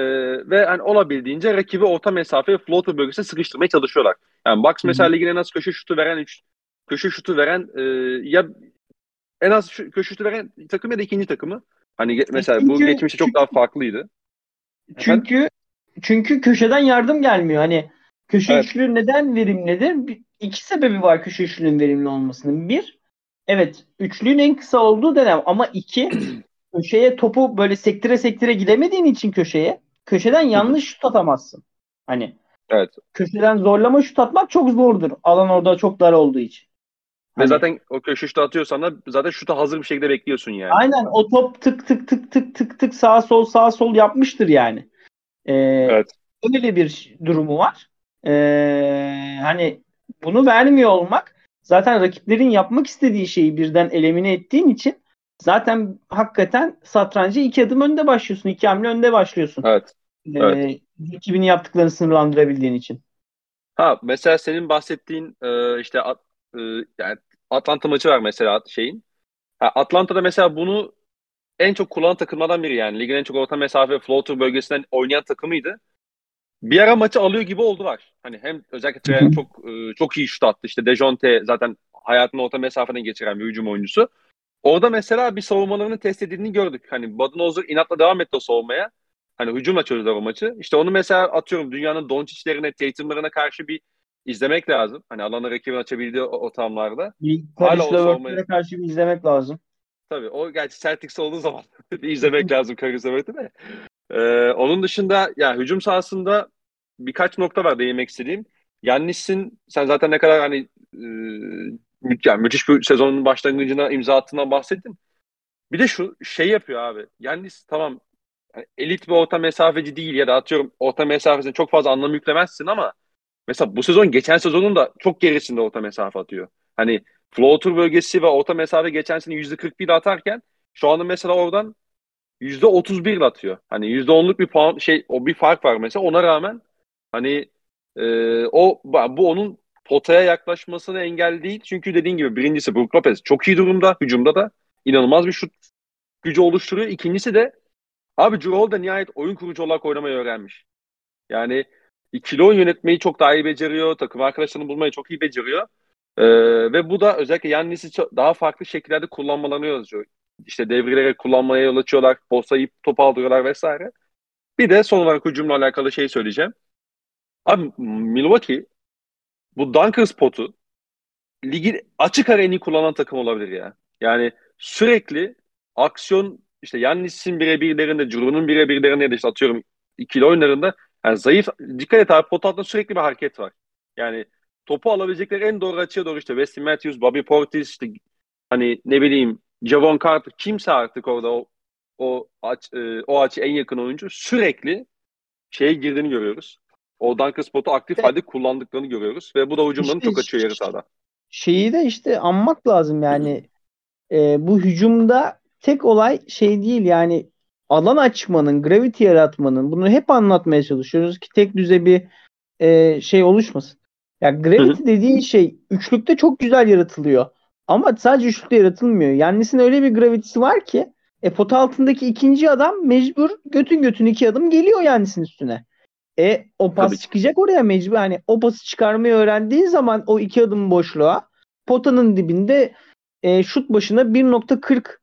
ve hani olabildiğince rakibi orta mesafe floater bölgesine sıkıştırmaya çalışıyorlar. Yani Bucks Hı-hı. mesela ligin en az köşe şutu veren üç, köşe şutu veren e, ya en az şu, köşe şutu veren takım ya da ikinci takımı. Hani mesela çünkü, bu geçmişte çok daha farklıydı. Çünkü Efendim? çünkü köşeden yardım gelmiyor. Hani köşe evet. üçlü neden verimlidir? İki sebebi var köşe üçlünün verimli olmasının. Bir, evet üçlüğün en kısa olduğu dönem ama iki köşeye topu böyle sektire sektire gidemediğin için köşeye köşeden yanlış şut atamazsın. Hani evet. köşeden zorlama şut atmak çok zordur. Alan orada çok dar olduğu için. Ve hani, zaten o köşe şutu atıyorsan da zaten şuta hazır bir şekilde bekliyorsun yani. Aynen o top tık tık tık tık tık tık sağ sol sağ sol yapmıştır yani. Ee, evet. Öyle bir durumu var. Ee, hani bunu vermiyor olmak zaten rakiplerin yapmak istediği şeyi birden elimine ettiğin için zaten hakikaten satrancı iki adım önde başlıyorsun. iki hamle önde başlıyorsun. Evet. Ee, evet. Rakibini yaptıklarını sınırlandırabildiğin için. Ha mesela senin bahsettiğin e, işte e, yani Atlanta maçı var mesela şeyin. Ha, Atlanta'da mesela bunu en çok kullanan takımlardan biri yani. Ligin en çok orta mesafe floater bölgesinden oynayan takımıydı. Bir ara maçı alıyor gibi oldular. Hani hem özellikle Trae çok e, çok iyi şut attı. İşte Dejonte zaten hayatını orta mesafeden geçiren bir hücum oyuncusu. Orada mesela bir savunmalarını test edildiğini gördük. Hani Budenholzer inatla devam etti o savunmaya. Hani hücumla çözdüler o maçı. İşte onu mesela atıyorum dünyanın Doncic'lerine, Tatum'larına karşı bir izlemek lazım. Hani alanı rakibin açabildiği ortamlarda. Hala o savunmayı... karşı bir izlemek lazım. Tabii o gerçi Celtics olduğu zaman bir izlemek lazım Karis Levert'i de. Ee, onun dışında ya hücum sahasında birkaç nokta var değinmek istediğim. Yannis'in sen zaten ne kadar hani e, mü yani müthiş bir sezonun başlangıcına imza attığından bahsettin. Bir de şu şey yapıyor abi. Yannis tamam yani elit bir orta mesafeci değil ya da atıyorum orta mesafesine çok fazla anlam yüklemezsin ama mesela bu sezon geçen sezonun da çok gerisinde orta mesafe atıyor. Hani floater bölgesi ve orta mesafe geçen sene %41 atarken şu anda mesela oradan %31 atıyor. Hani %10'luk bir puan şey o bir fark var mesela ona rağmen hani e, o bu onun potaya yaklaşmasını engel değil. Çünkü dediğin gibi birincisi Brook Lopez çok iyi durumda. Hücumda da inanılmaz bir şut gücü oluşturuyor. İkincisi de abi Jurol da nihayet oyun kurucu olarak oynamayı öğrenmiş. Yani ikili oyun yönetmeyi çok daha iyi beceriyor. Takım arkadaşlarını bulmayı çok iyi beceriyor. Ee, ve bu da özellikle Yannis'i daha farklı şekillerde kullanmalarını yazıyor. İşte devrilere kullanmaya yol açıyorlar. Postayı top aldırıyorlar vesaire. Bir de son olarak hücumla alakalı şey söyleyeceğim. Abi Milwaukee bu dunker spotu ligin açık ara en iyi kullanan takım olabilir ya. Yani sürekli aksiyon işte Yannis'in birebirlerinde, Curu'nun birebirlerinde ya da işte atıyorum ikili oyunlarında yani zayıf, dikkat et abi pot altında sürekli bir hareket var. Yani topu alabilecekleri en doğru açıya doğru işte Wesley Matthews, Bobby Portis, işte hani ne bileyim Javon Carter kimse artık orada o o aç e, o açı en yakın oyuncu sürekli şeye girdiğini görüyoruz. O dunker spotu aktif halde kullandıklarını görüyoruz ve bu da hücumlarını işte, çok açıyor yarı sahada. Şeyi de işte anmak lazım yani e, bu hücumda tek olay şey değil yani alan açmanın, gravity yaratmanın bunu hep anlatmaya çalışıyoruz ki tek düze bir e, şey oluşmasın. Ya gravity dediğin şey üçlükte çok güzel yaratılıyor. Ama sadece üçlükte yaratılmıyor. Yannis'in öyle bir gravity'si var ki e, pot altındaki ikinci adam mecbur götün götün iki adım geliyor Yannis'in üstüne. E o pas Tabii. çıkacak oraya mecbur. Hani o pası çıkarmayı öğrendiğin zaman o iki adım boşluğa potanın dibinde e, şut başına 1.40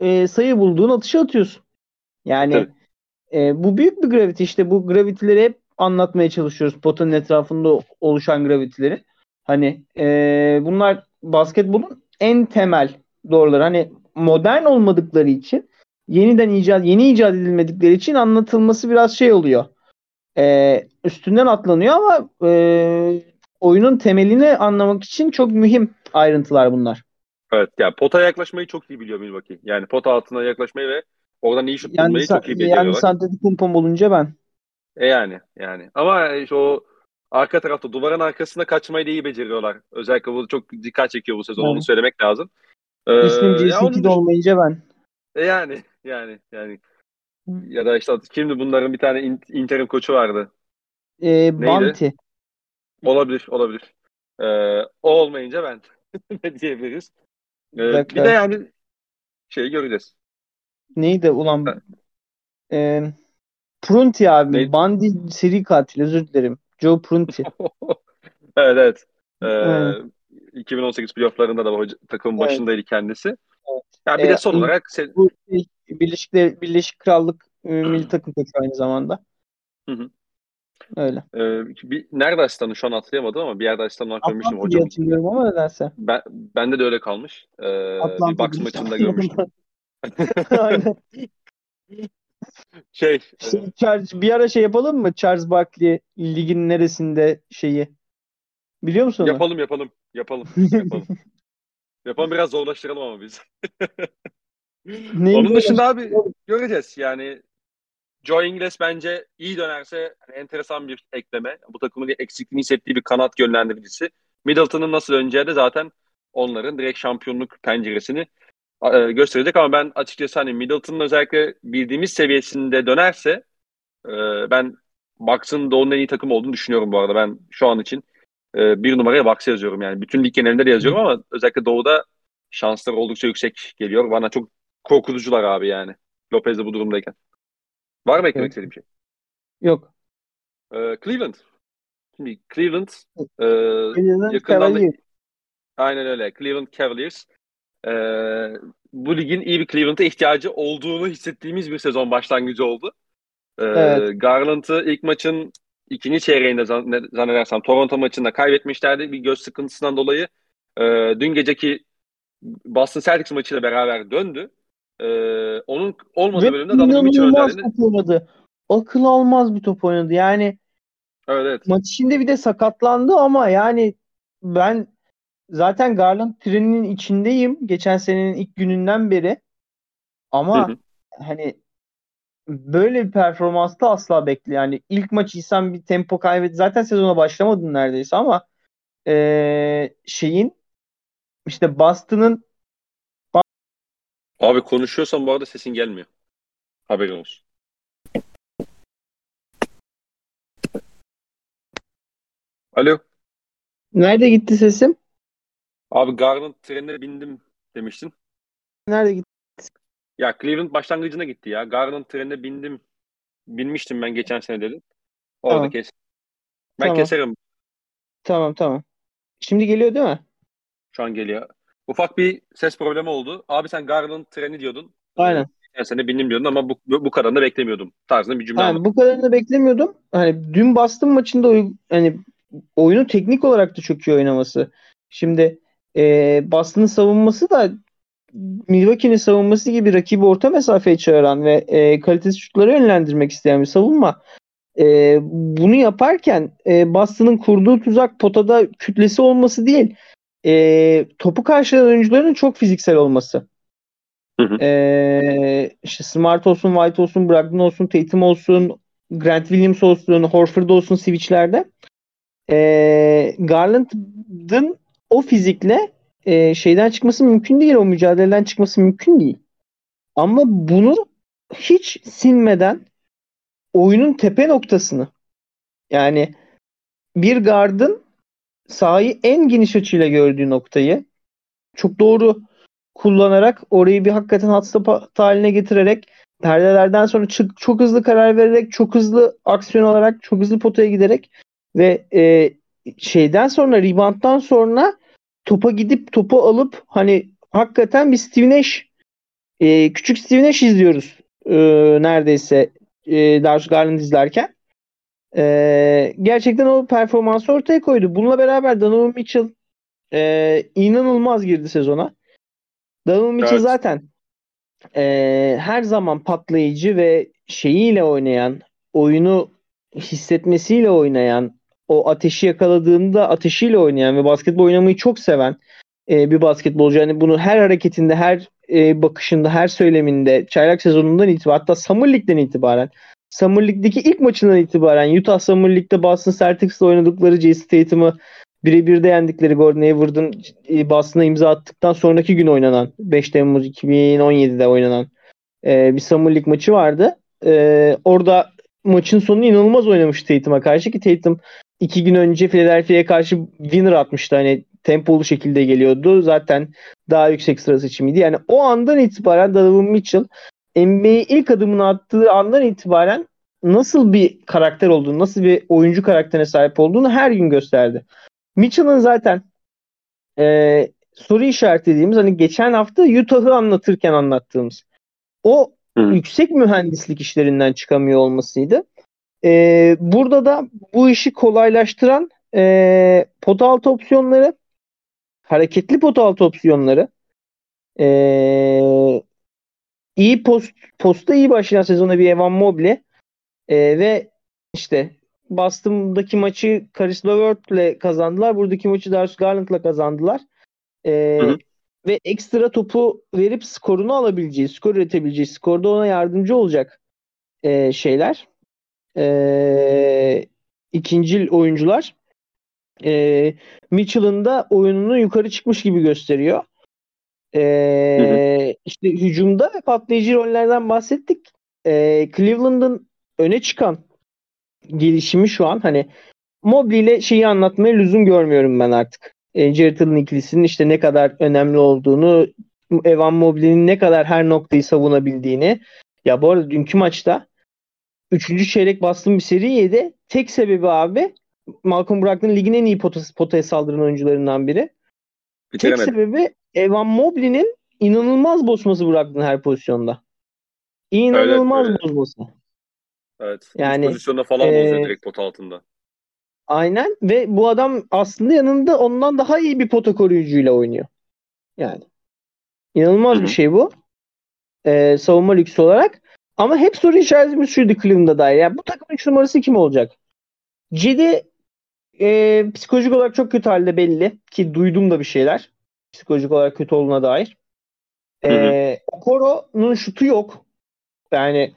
e, sayı bulduğun atışı atıyorsun. Yani e, bu büyük bir gravity işte bu gravity'leri hep anlatmaya çalışıyoruz potanın etrafında oluşan gravity'leri. Hani e, bunlar basketbolun en temel doğruları. Hani modern olmadıkları için yeniden icat yeni icat edilmedikleri için anlatılması biraz şey oluyor. Ee, üstünden atlanıyor ama e, oyunun temelini anlamak için çok mühim ayrıntılar bunlar. Evet yani pota yaklaşmayı çok iyi biliyor Milwaukee. Yani pota altına yaklaşmayı ve oradan iyi şut yani, bulmayı çok iyi beceriyorlar. Yani Santetikumpo olunca ben. E yani yani ama işte o arka tarafta duvarın arkasında kaçmayı da iyi beceriyorlar. Özellikle bu çok dikkat çekiyor bu sezon evet. onu söylemek lazım. Ee, İsmim J.C.P.'de olmayınca ben. E yani yani yani ya da işte kimdi bunların bir tane interim koçu vardı. Ee, Banti. Olabilir olabilir. Ee, o olmayınca ben ne diyebiliriz. Ee, bir de yani şeyi göreceğiz. Neydi ulan? Ee, Prunti abi. Neydi? Bandi seri katil özür dilerim. Joe Prunti. evet evet. Ee, evet. 2018 playofflarında da hoca, takımın evet. başındaydı kendisi. Evet. Yani bir ee, de son olarak bu Birleşik, Birleşik Krallık e, milli takım koçu aynı zamanda. Hı hı. Öyle. Ee, bir, nerede asistanı şu an hatırlayamadım ama bir yerde asistan olarak görmüştüm hocam. hatırlıyorum ama nedense. Ben, bende de öyle kalmış. Ee, bir box maçında görmüştüm. Aynen. şey, şey e... Charles, bir ara şey yapalım mı? Charles Barkley ligin neresinde şeyi? Biliyor musun onu? Yapalım yapalım. Yapalım. Yapalım. yapalım biraz zorlaştıralım ama biz. Onun dışında abi göreceğiz. Yani Joe Ingles bence iyi dönerse hani enteresan bir ekleme. Bu takımın eksikliğini hissettiği bir kanat yönlendiricisi. Middleton'ın nasıl döneceği de zaten onların direkt şampiyonluk penceresini e, gösterecek ama ben açıkçası hani Middleton'ın özellikle bildiğimiz seviyesinde dönerse e, ben Bucks'ın Doğu'nun en iyi takım olduğunu düşünüyorum bu arada. Ben şu an için e, bir numaraya Bucks'ı yazıyorum yani. Bütün lig genelinde de yazıyorum ama özellikle Doğu'da şanslar oldukça yüksek geliyor. Bana çok korkutucular abi yani. Lopez de bu durumdayken. Var mı eklemek istediğim şey? Yok. Ee, Cleveland. Şimdi Cleveland, e, Cleveland yakından da, aynen öyle. Cleveland Cavaliers. E, bu ligin iyi bir Cleveland'a ihtiyacı olduğunu hissettiğimiz bir sezon başlangıcı oldu. E, evet. Garland'ı ilk maçın ikinci çeyreğinde zannedersem Toronto maçında kaybetmişlerdi bir göz sıkıntısından dolayı. E, dün geceki Boston Celtics maçıyla beraber döndü. Ee, onun olmadığı Ve bölümde Donovan Mitchell önderliğinde. akıl almaz bir top oynadı. Yani Evet, evet. maç içinde bir de sakatlandı ama yani ben zaten Garland treninin içindeyim geçen senenin ilk gününden beri. Ama Hı hı. hani böyle bir performansta asla bekle. Yani ilk maçıysan bir tempo kaybet. Zaten sezona başlamadın neredeyse ama ee, şeyin işte Boston'ın Abi konuşuyorsan bu arada sesin gelmiyor. Haberin olsun. Alo. nerede gitti sesim? Abi Garland trenine bindim demiştin. Nerede gitti? Ya Cleveland başlangıcına gitti ya. Garland trenine bindim. Binmiştim ben geçen sene dedim. Orada Tamam. kes. Ben Tamam. keserim. Tamam tamam. Şimdi geliyor değil mi? Şu an geliyor. Ufak bir ses problemi oldu. Abi sen Garland treni diyordun. Ee, Aynen. geçen sene bindim diyordun ama bu, bu, bu kadarını da beklemiyordum. Tarzında bir cümle anlattın. bu kadarını beklemiyordum. Hani dün Boston maçında oy- hani oyunu teknik olarak da çok iyi oynaması. Şimdi e, Boston'ın savunması da Milwaukee'nin savunması gibi rakibi orta mesafeye çağıran ve e, kalitesiz şutları yönlendirmek isteyen bir savunma. E, bunu yaparken e, Boston'ın kurduğu tuzak potada kütlesi olması değil, e, topu karşılayan oyuncuların çok fiziksel olması. Hı hı. E, işte Smart olsun, White olsun, Brogdon olsun, Tatum olsun, Grant Williams olsun, Horford olsun switchlerde. E, Garland'ın o fizikle e, şeyden çıkması mümkün değil. O mücadeleden çıkması mümkün değil. Ama bunu hiç sinmeden oyunun tepe noktasını yani bir gardın sahayı en geniş açıyla gördüğü noktayı çok doğru kullanarak orayı bir hakikaten hotstop haline getirerek perdelerden sonra çık, çok hızlı karar vererek çok hızlı aksiyon alarak çok hızlı potaya giderek ve e, şeyden sonra rebounddan sonra topa gidip topu alıp hani hakikaten bir Steve Nash e, küçük Steve Nash izliyoruz e, neredeyse e, Darius Garland izlerken. E, gerçekten o performansı ortaya koydu. Bununla beraber Donovan Mitchell e, inanılmaz girdi sezona. Donovan Mitchell Evet. zaten e, her zaman patlayıcı ve şeyiyle oynayan, oyunu hissetmesiyle oynayan, o ateşi yakaladığında ateşiyle oynayan ve basketbol oynamayı çok seven e, bir basketbolcu. Yani bunu her hareketinde, her e, bakışında, her söyleminde, çaylak sezonundan itibaren hatta Summer League'den itibaren Summer League'deki ilk maçından itibaren Utah Summer League'de Boston Celtics'le oynadıkları Jason Tatum'ı birebir de yendikleri Gordon Hayward'ın e, Boston'a imza attıktan sonraki gün oynanan 5 Temmuz 2017'de oynanan e, bir Summer League maçı vardı. E, orada maçın sonunu inanılmaz oynamış Tatum'a karşı ki Tatum iki gün önce Philadelphia'ya karşı winner atmıştı. Hani tempolu şekilde geliyordu. Zaten daha yüksek sıra seçimiydi. Yani o andan itibaren Donovan Mitchell NBA'ye ilk adımını attığı andan itibaren nasıl bir karakter olduğunu, nasıl bir oyuncu karakterine sahip olduğunu her gün gösterdi. Mitchell'ın zaten e, soru işaretlediğimiz hani geçen hafta Utah'ı anlatırken anlattığımız o Hı. yüksek mühendislik işlerinden çıkamıyor olmasıydı. E, burada da bu işi kolaylaştıran e, pota altı opsiyonları, hareketli pota altı opsiyonları, e, iyi post posta iyi başlayan sezona bir Evan Mobley e, ve işte Boston'daki maçı Karis LeVert'le kazandılar. Buradaki maçı Darius Garland'la kazandılar. E, Hı hı. ve ekstra topu verip skorunu alabileceği, skor üretebileceği, skorda ona yardımcı olacak e, şeyler. E, ikincil oyuncular. E, Mitchell'ın da oyununu yukarı çıkmış gibi gösteriyor. E, işte hücumda ve patlayıcı rollerden bahsettik. E, Cleveland'ın öne çıkan gelişimi şu an hani Mobley ile şeyi anlatmaya lüzum görmüyorum ben artık. E, Jared Allen ikilisinin işte ne kadar önemli olduğunu, Evan Mobley'nin ne kadar her noktayı savunabildiğini. Ya bu arada dünkü maçta 3. çeyrek bastığım bir seri yedi. Tek sebebi abi Malcolm Brogdon ligin en iyi potası, potaya saldıran oyuncularından biri. Tek sebebi Evan Mobley'nin inanılmaz bozması Brogdon her pozisyonda. İnanılmaz öyle. bozması. Evet. Yani, pozisyonda falan e, bozuyor direkt pot altında. Aynen ve bu adam aslında yanında ondan daha iyi bir pota koruyucuyla oynuyor. Yani inanılmaz bir şey bu. Ee, savunma lüksü olarak. Ama hep soru işaretimiz şuydu Cleveland'a dair. Yani bu takımın 3 numarası kim olacak? Cedi e, psikolojik olarak çok kötü halde belli ki duydum da bir şeyler. Psikolojik olarak kötü olduğuna dair. E, Okoro'nun şutu yok. Yani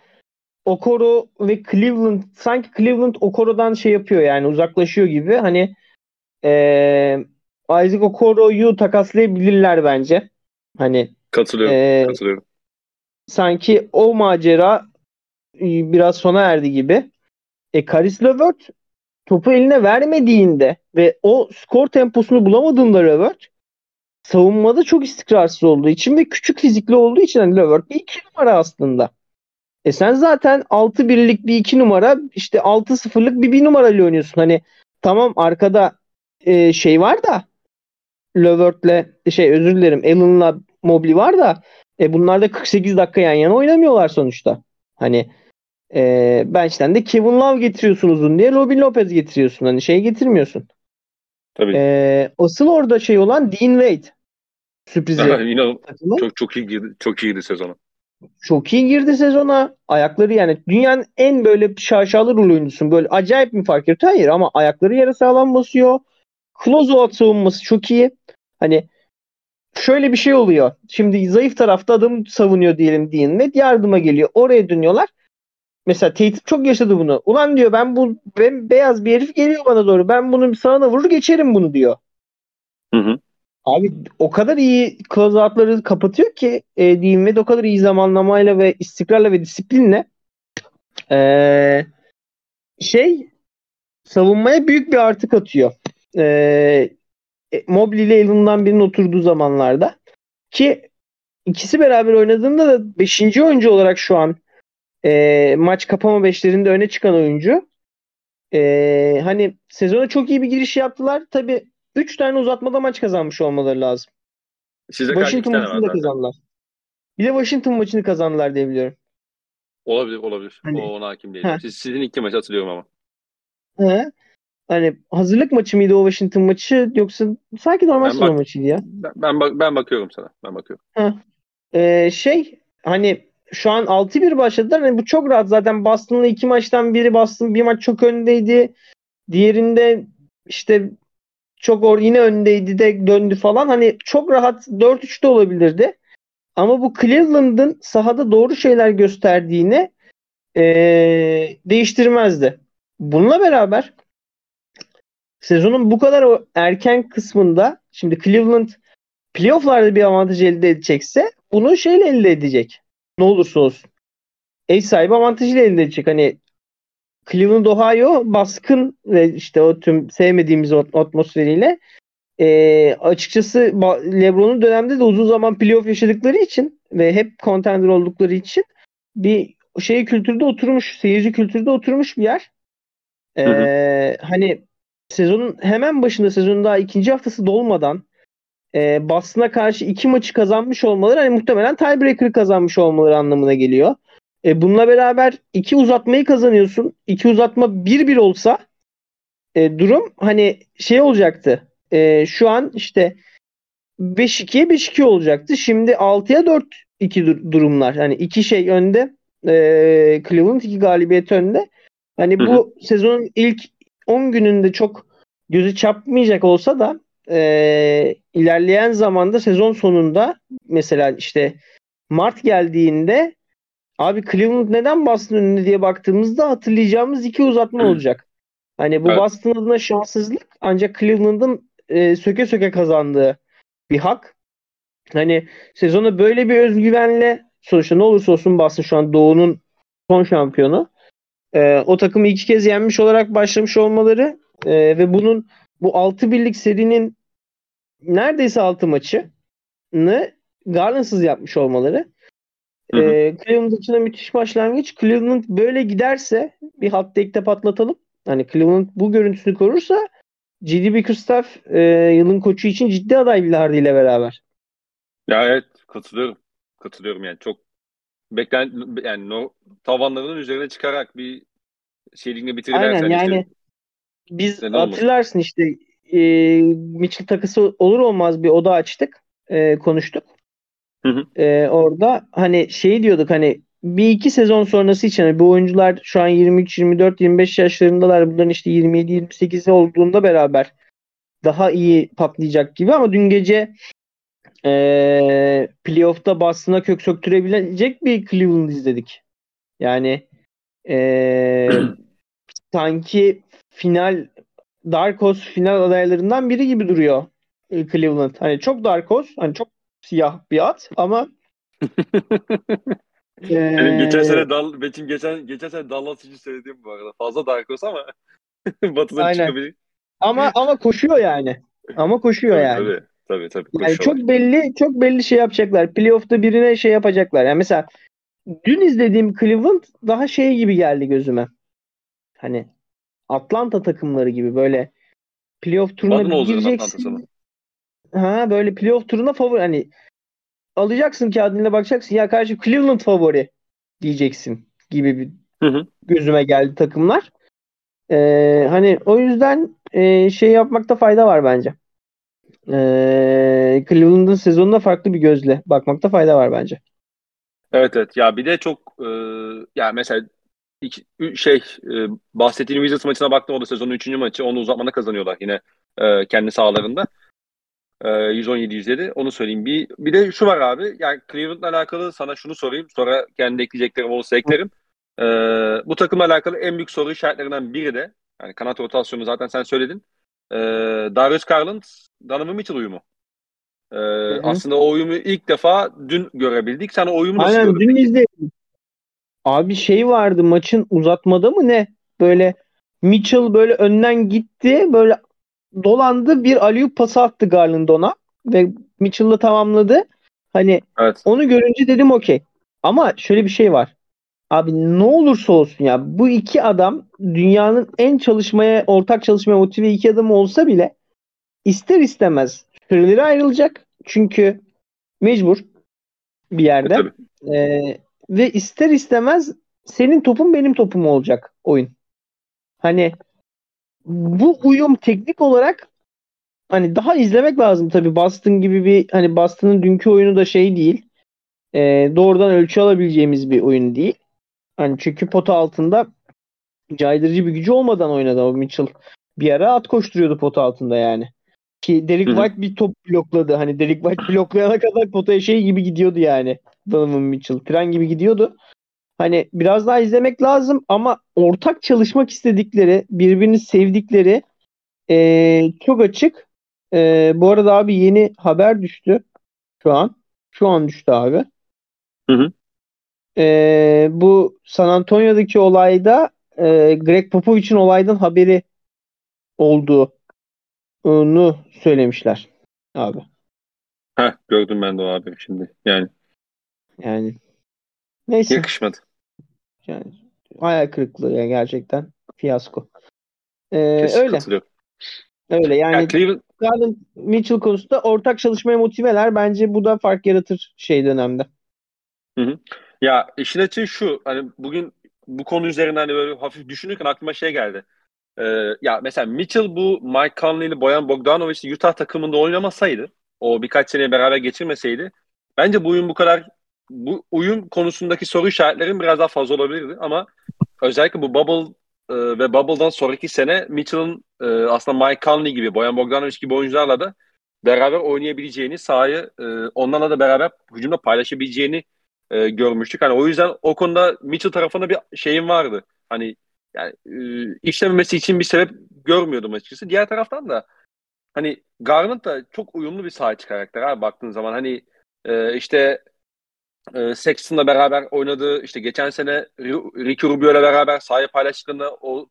Okoro ve Cleveland sanki Cleveland Okoro'dan şey yapıyor yani uzaklaşıyor gibi. Hani e, Isaac Okoro'yu takaslayabilirler bence. Hani katılıyorum. E, katılıyorum. Sanki o macera e, biraz sona erdi gibi. E Karis LeVert topu eline vermediğinde ve o skor temposunu bulamadığında LeVert savunmada çok istikrarsız olduğu için ve küçük fizikli olduğu için hani LeVert bir iki numara aslında. E sen zaten 6 birlik bir iki numara işte 6 sıfırlık bir bir numarayla oynuyorsun. Hani tamam arkada e, şey var da Levert'le şey özür dilerim Allen'la Mobley var da e, bunlar da 48 dakika yan yana oynamıyorlar sonuçta. Hani e, bench'ten de Kevin Love getiriyorsun uzun diye Robin Lopez getiriyorsun. Hani şey getirmiyorsun. Tabii. E, asıl orada şey olan Dean Wade. Sürprizi. Yine çok çok iyi girdi, çok iyiydi sezona. Çok iyi girdi sezona. Ayakları yani dünyanın en böyle şaşalı rol oyuncusun. Böyle acayip mi fark yaratıyor? Hayır ama ayakları yere sağlam basıyor. Closeout savunması çok iyi. Hani şöyle bir şey oluyor. Şimdi zayıf tarafta adam savunuyor diyelim diyelim. Net yardıma geliyor. Oraya dönüyorlar. Mesela Tatum çok yaşadı bunu. Ulan diyor ben bu ben beyaz bir herif geliyor bana doğru. Ben bunu sağına vurur geçerim bunu diyor. Hı hı. Abi o kadar iyi closeout'ları kapatıyor ki e, diyeyim ve o kadar iyi zamanlamayla ve istikrarla ve disiplinle e, şey savunmaya büyük bir artı katıyor. E, e Mobley ile Allen'dan birinin oturduğu zamanlarda ki ikisi beraber oynadığında da 5. oyuncu olarak şu an e, maç kapama beşlerinde öne çıkan oyuncu. E, hani sezona çok iyi bir giriş yaptılar. Tabi 3 tane uzatmada maç kazanmış olmaları lazım. Size Washington maçını da kazandılar. Bir de Washington maçını kazandılar diye biliyorum. Olabilir, olabilir. Hani, o ona hakim değil. Siz, sizin iki maç hatırlıyorum ama. He. Hani hazırlık maçı mıydı o Washington maçı yoksa sanki normal sezon maçıydı ya. Ben, ben, bak, ben bakıyorum sana. Ben bakıyorum. He. Ee, şey hani şu an 6-1 başladılar. Yani bu çok rahat zaten Boston'la iki maçtan biri Boston bir maç çok öndeydi. Diğerinde işte çok or yine öndeydi de döndü falan. Hani çok rahat 4-3'te olabilirdi. Ama bu Cleveland'ın sahada doğru şeyler gösterdiğini ee, değiştirmezdi. Bununla beraber sezonun bu kadar erken kısmında şimdi Cleveland playofflarda bir avantaj elde edecekse bunu şeyle elde edecek. Ne olursa olsun. Ev sahibi avantajıyla elde edecek. Hani Cleveland Ohio baskın ve işte o tüm sevmediğimiz atmosferiyle e, açıkçası LeBron'un dönemde de uzun zaman playoff yaşadıkları için ve hep contender oldukları için bir şey kültürde oturmuş, seyirci kültürde oturmuş bir yer. E, hı hı. Hani sezonun hemen başında sezonun daha ikinci haftası dolmadan e, Boston'a karşı iki maçı kazanmış olmaları hani muhtemelen tiebreaker kazanmış olmaları anlamına geliyor. E, bununla beraber iki uzatmayı kazanıyorsun. İki uzatma 1-1 olsa e, durum hani şey olacaktı. E, şu an işte 5-2'ye 5-2 olacaktı. Şimdi 6'ya 4-2 durumlar. Hani iki şey önde. E, Cleveland iki galibiyet önde. Hani bu hı hı. sezonun ilk 10 gününde çok gözü çarpmayacak olsa da e, ilerleyen zamanda sezon sonunda mesela işte Mart geldiğinde Abi Cleveland neden Boston önünde diye baktığımızda hatırlayacağımız iki uzatma olacak. Hani bu evet. Boston adına şanssızlık ancak Cleveland'ın e, söke söke kazandığı bir hak. Hani sezonu böyle bir özgüvenle sonuçta ne olursa olsun Boston şu an Doğu'nun son şampiyonu. E, o takımı iki kez yenmiş olarak başlamış olmaları e, ve bunun bu 6 birlik serinin neredeyse 6 maçını Garland'sız yapmış olmaları Hı E, Cleveland için de müthiş başlangıç. Cleveland böyle giderse bir hot take'te patlatalım. Hani Cleveland bu görüntüsünü korursa J.D. Bickerstaff e, yılın koçu için ciddi aday Villardi ile beraber. Ya evet katılıyorum. Katılıyorum yani çok beklen yani no, tavanlarının üzerine çıkarak bir şeyliğini bitirirlerse Aynen yani işte, biz hatırlarsın işte e, Mitchell takısı olur olmaz bir oda açtık. E, konuştuk. Hı hı. Ee, orada hani şey diyorduk hani bir iki sezon sonrası için hani bu oyuncular şu an 23, 24, 25 yaşlarındalar. Bunların işte 27, 28 olduğunda beraber daha iyi patlayacak gibi ama dün gece e, playoff'ta Boston'a kök söktürebilecek bir Cleveland izledik. Yani e, sanki final Dark Horse final adaylarından biri gibi duruyor Cleveland. Hani çok Dark Horse, hani çok siyah bir at ama Benim geçen sene Dal benim geçen geçen sene Dallas için söylediğim bu arada. Fazla Dark Horse ama batıdan Aynen. çıkabilir. Ama ama koşuyor yani. Ama koşuyor yani. Tabii tabii tabii. Yani çok belli çok belli şey yapacaklar. Playoff'ta birine şey yapacaklar. Yani mesela dün izlediğim Cleveland daha şey gibi geldi gözüme. Hani Atlanta takımları gibi böyle playoff turuna gireceksin. Ha böyle playoff turuna favori hani alacaksın kağıdına bakacaksın ya karşı Cleveland favori diyeceksin gibi bir hı hı. gözüme geldi takımlar. Ee, hani o yüzden e, şey yapmakta fayda var bence. Ee, Cleveland'ın sezonuna farklı bir gözle bakmakta fayda var bence. Evet evet ya bir de çok e, ya mesela iki, şey e, bahsettiğim Wizards maçına baktım o da sezonun 3. maçı onu uzatmana kazanıyorlar yine e, kendi sahalarında. E, 117-107 onu söyleyeyim. Bir, bir de şu var abi yani Cleveland'la alakalı sana şunu sorayım sonra kendi ekleyeceklerim olursa eklerim. E, bu takımla alakalı en büyük soru işaretlerinden biri de yani kanat rotasyonu zaten sen söyledin. E, Darius Garland, Donovan Mitchell uyumu. E, aslında o uyumu ilk defa dün görebildik. Sen o uyumu nasıl Aynen gördün? dün izledim. Abi şey vardı maçın uzatmada mı ne? Böyle Mitchell böyle önden gitti. Böyle dolandı bir aliyup pası attı Garland ona. Ve Mitchell'la tamamladı. Hani evet. onu görünce dedim okey. Ama şöyle bir şey var. Abi ne olursa olsun ya bu iki adam dünyanın en çalışmaya ortak çalışmaya motive iki adam olsa bile ister istemez süreleri ayrılacak. Çünkü mecbur bir yerde. E, ee, ve ister istemez senin topun benim topum olacak oyun. Hani bu uyum teknik olarak hani daha izlemek lazım tabii. Boston gibi bir hani Boston'ın dünkü oyunu da şey değil. E, doğrudan ölçü alabileceğimiz bir oyun değil. Hani çünkü pota altında caydırıcı bir gücü olmadan oynadı o Mitchell. Bir ara at koşturuyordu pota altında yani. Ki Derek White bir top blokladı. Hani Derek White bloklayana kadar potaya şey gibi gidiyordu yani. Donovan Mitchell. Tren gibi gidiyordu. Hani biraz daha izlemek lazım ama ortak çalışmak istedikleri, birbirini sevdikleri ee, çok açık. E, bu arada abi yeni haber düştü şu an. Şu an düştü abi. Hı hı. E, bu San Antonio'daki olayda e, Greg Popovich'in olaydan haberi olduğunu söylemişler abi. Heh, gördüm ben de o abi şimdi. Yani yani neyse. Yakışmadı. Yani hayal kırıklığı yani gerçekten fiyasko. Ee, öyle. Öyle yani, Cleveland... Garland Mitchell konusunda ortak çalışmaya motiveler. Bence bu da fark yaratır şey dönemde. Hı hı. Ya işin açığı şu hani bugün bu konu üzerinden hani böyle hafif düşünürken aklıma şey geldi. Ee, ya mesela Mitchell bu Mike Conley ile Boyan Bogdanovic Utah takımında oynamasaydı o birkaç sene beraber geçirmeseydi bence bu uyum bu kadar bu uyum konusundaki soru işaretlerin biraz daha fazla olabilirdi ama özellikle bu bubble e, ve bubble'dan sonraki sene Mitchell'ın e, aslında Mike Conley gibi Boyan Bogdanovic gibi oyuncularla da beraber oynayabileceğini sahayı e, onlarla da beraber hücumda paylaşabileceğini e, görmüştük. Hani o yüzden o konuda Mitchell tarafında bir şeyim vardı. Hani yani e, işlememesi için bir sebep görmüyordum açıkçası. Diğer taraftan da hani Garland da çok uyumlu bir sahiçi karakter abi baktığın zaman. Hani e, işte e, Sexton'la beraber oynadığı işte geçen sene Ricky Rubio'yla beraber sahaya paylaştığında o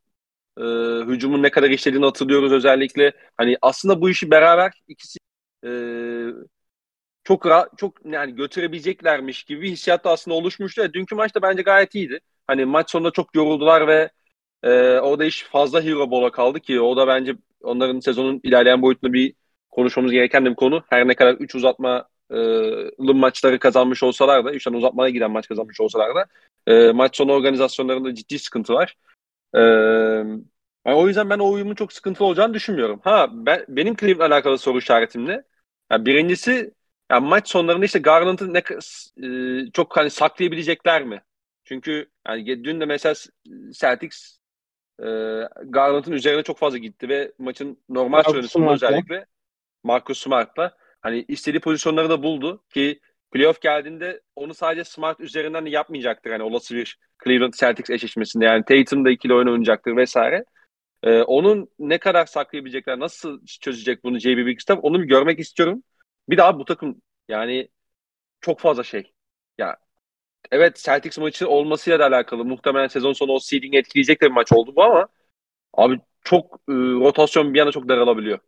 e, hücumun ne kadar işlediğini hatırlıyoruz özellikle. Hani aslında bu işi beraber ikisi e, çok rahat, çok yani götürebileceklermiş gibi hissiyat da aslında oluşmuştu. E, dünkü maçta bence gayet iyiydi. Hani maç sonunda çok yoruldular ve e, orada iş fazla hero ball'a kaldı ki o da bence onların sezonun ilerleyen boyutunda bir konuşmamız gereken bir konu. Her ne kadar 3 uzatma e, maçları kazanmış olsalar da, 3 tane uzatmaya giden maç kazanmış olsalar da e, maç sonu organizasyonlarında ciddi sıkıntı var. E, yani o yüzden ben o uyumun çok sıkıntılı olacağını düşünmüyorum. Ha ben, benim Cleveland'la alakalı soru işaretim ne? Yani birincisi yani maç sonlarında işte Garland'ı ne e, çok hani saklayabilecekler mi? Çünkü yani dün de mesela Celtics e, Garland'ın üzerine çok fazla gitti ve maçın normal süresinde özellikle Marcus Smart'la hani istediği pozisyonları da buldu ki playoff geldiğinde onu sadece Smart üzerinden de yapmayacaktır. Hani olası bir Cleveland Celtics eşleşmesinde yani Tatum da ikili oyun oynayacaktır vesaire. Ee, onun ne kadar saklayabilecekler, nasıl çözecek bunu JB Bigstaff onu bir görmek istiyorum. Bir daha bu takım yani çok fazla şey. Ya evet Celtics maçı olmasıyla da alakalı. Muhtemelen sezon sonu o seeding etkileyecek de bir maç oldu bu ama abi çok e, rotasyon bir yana çok daralabiliyor.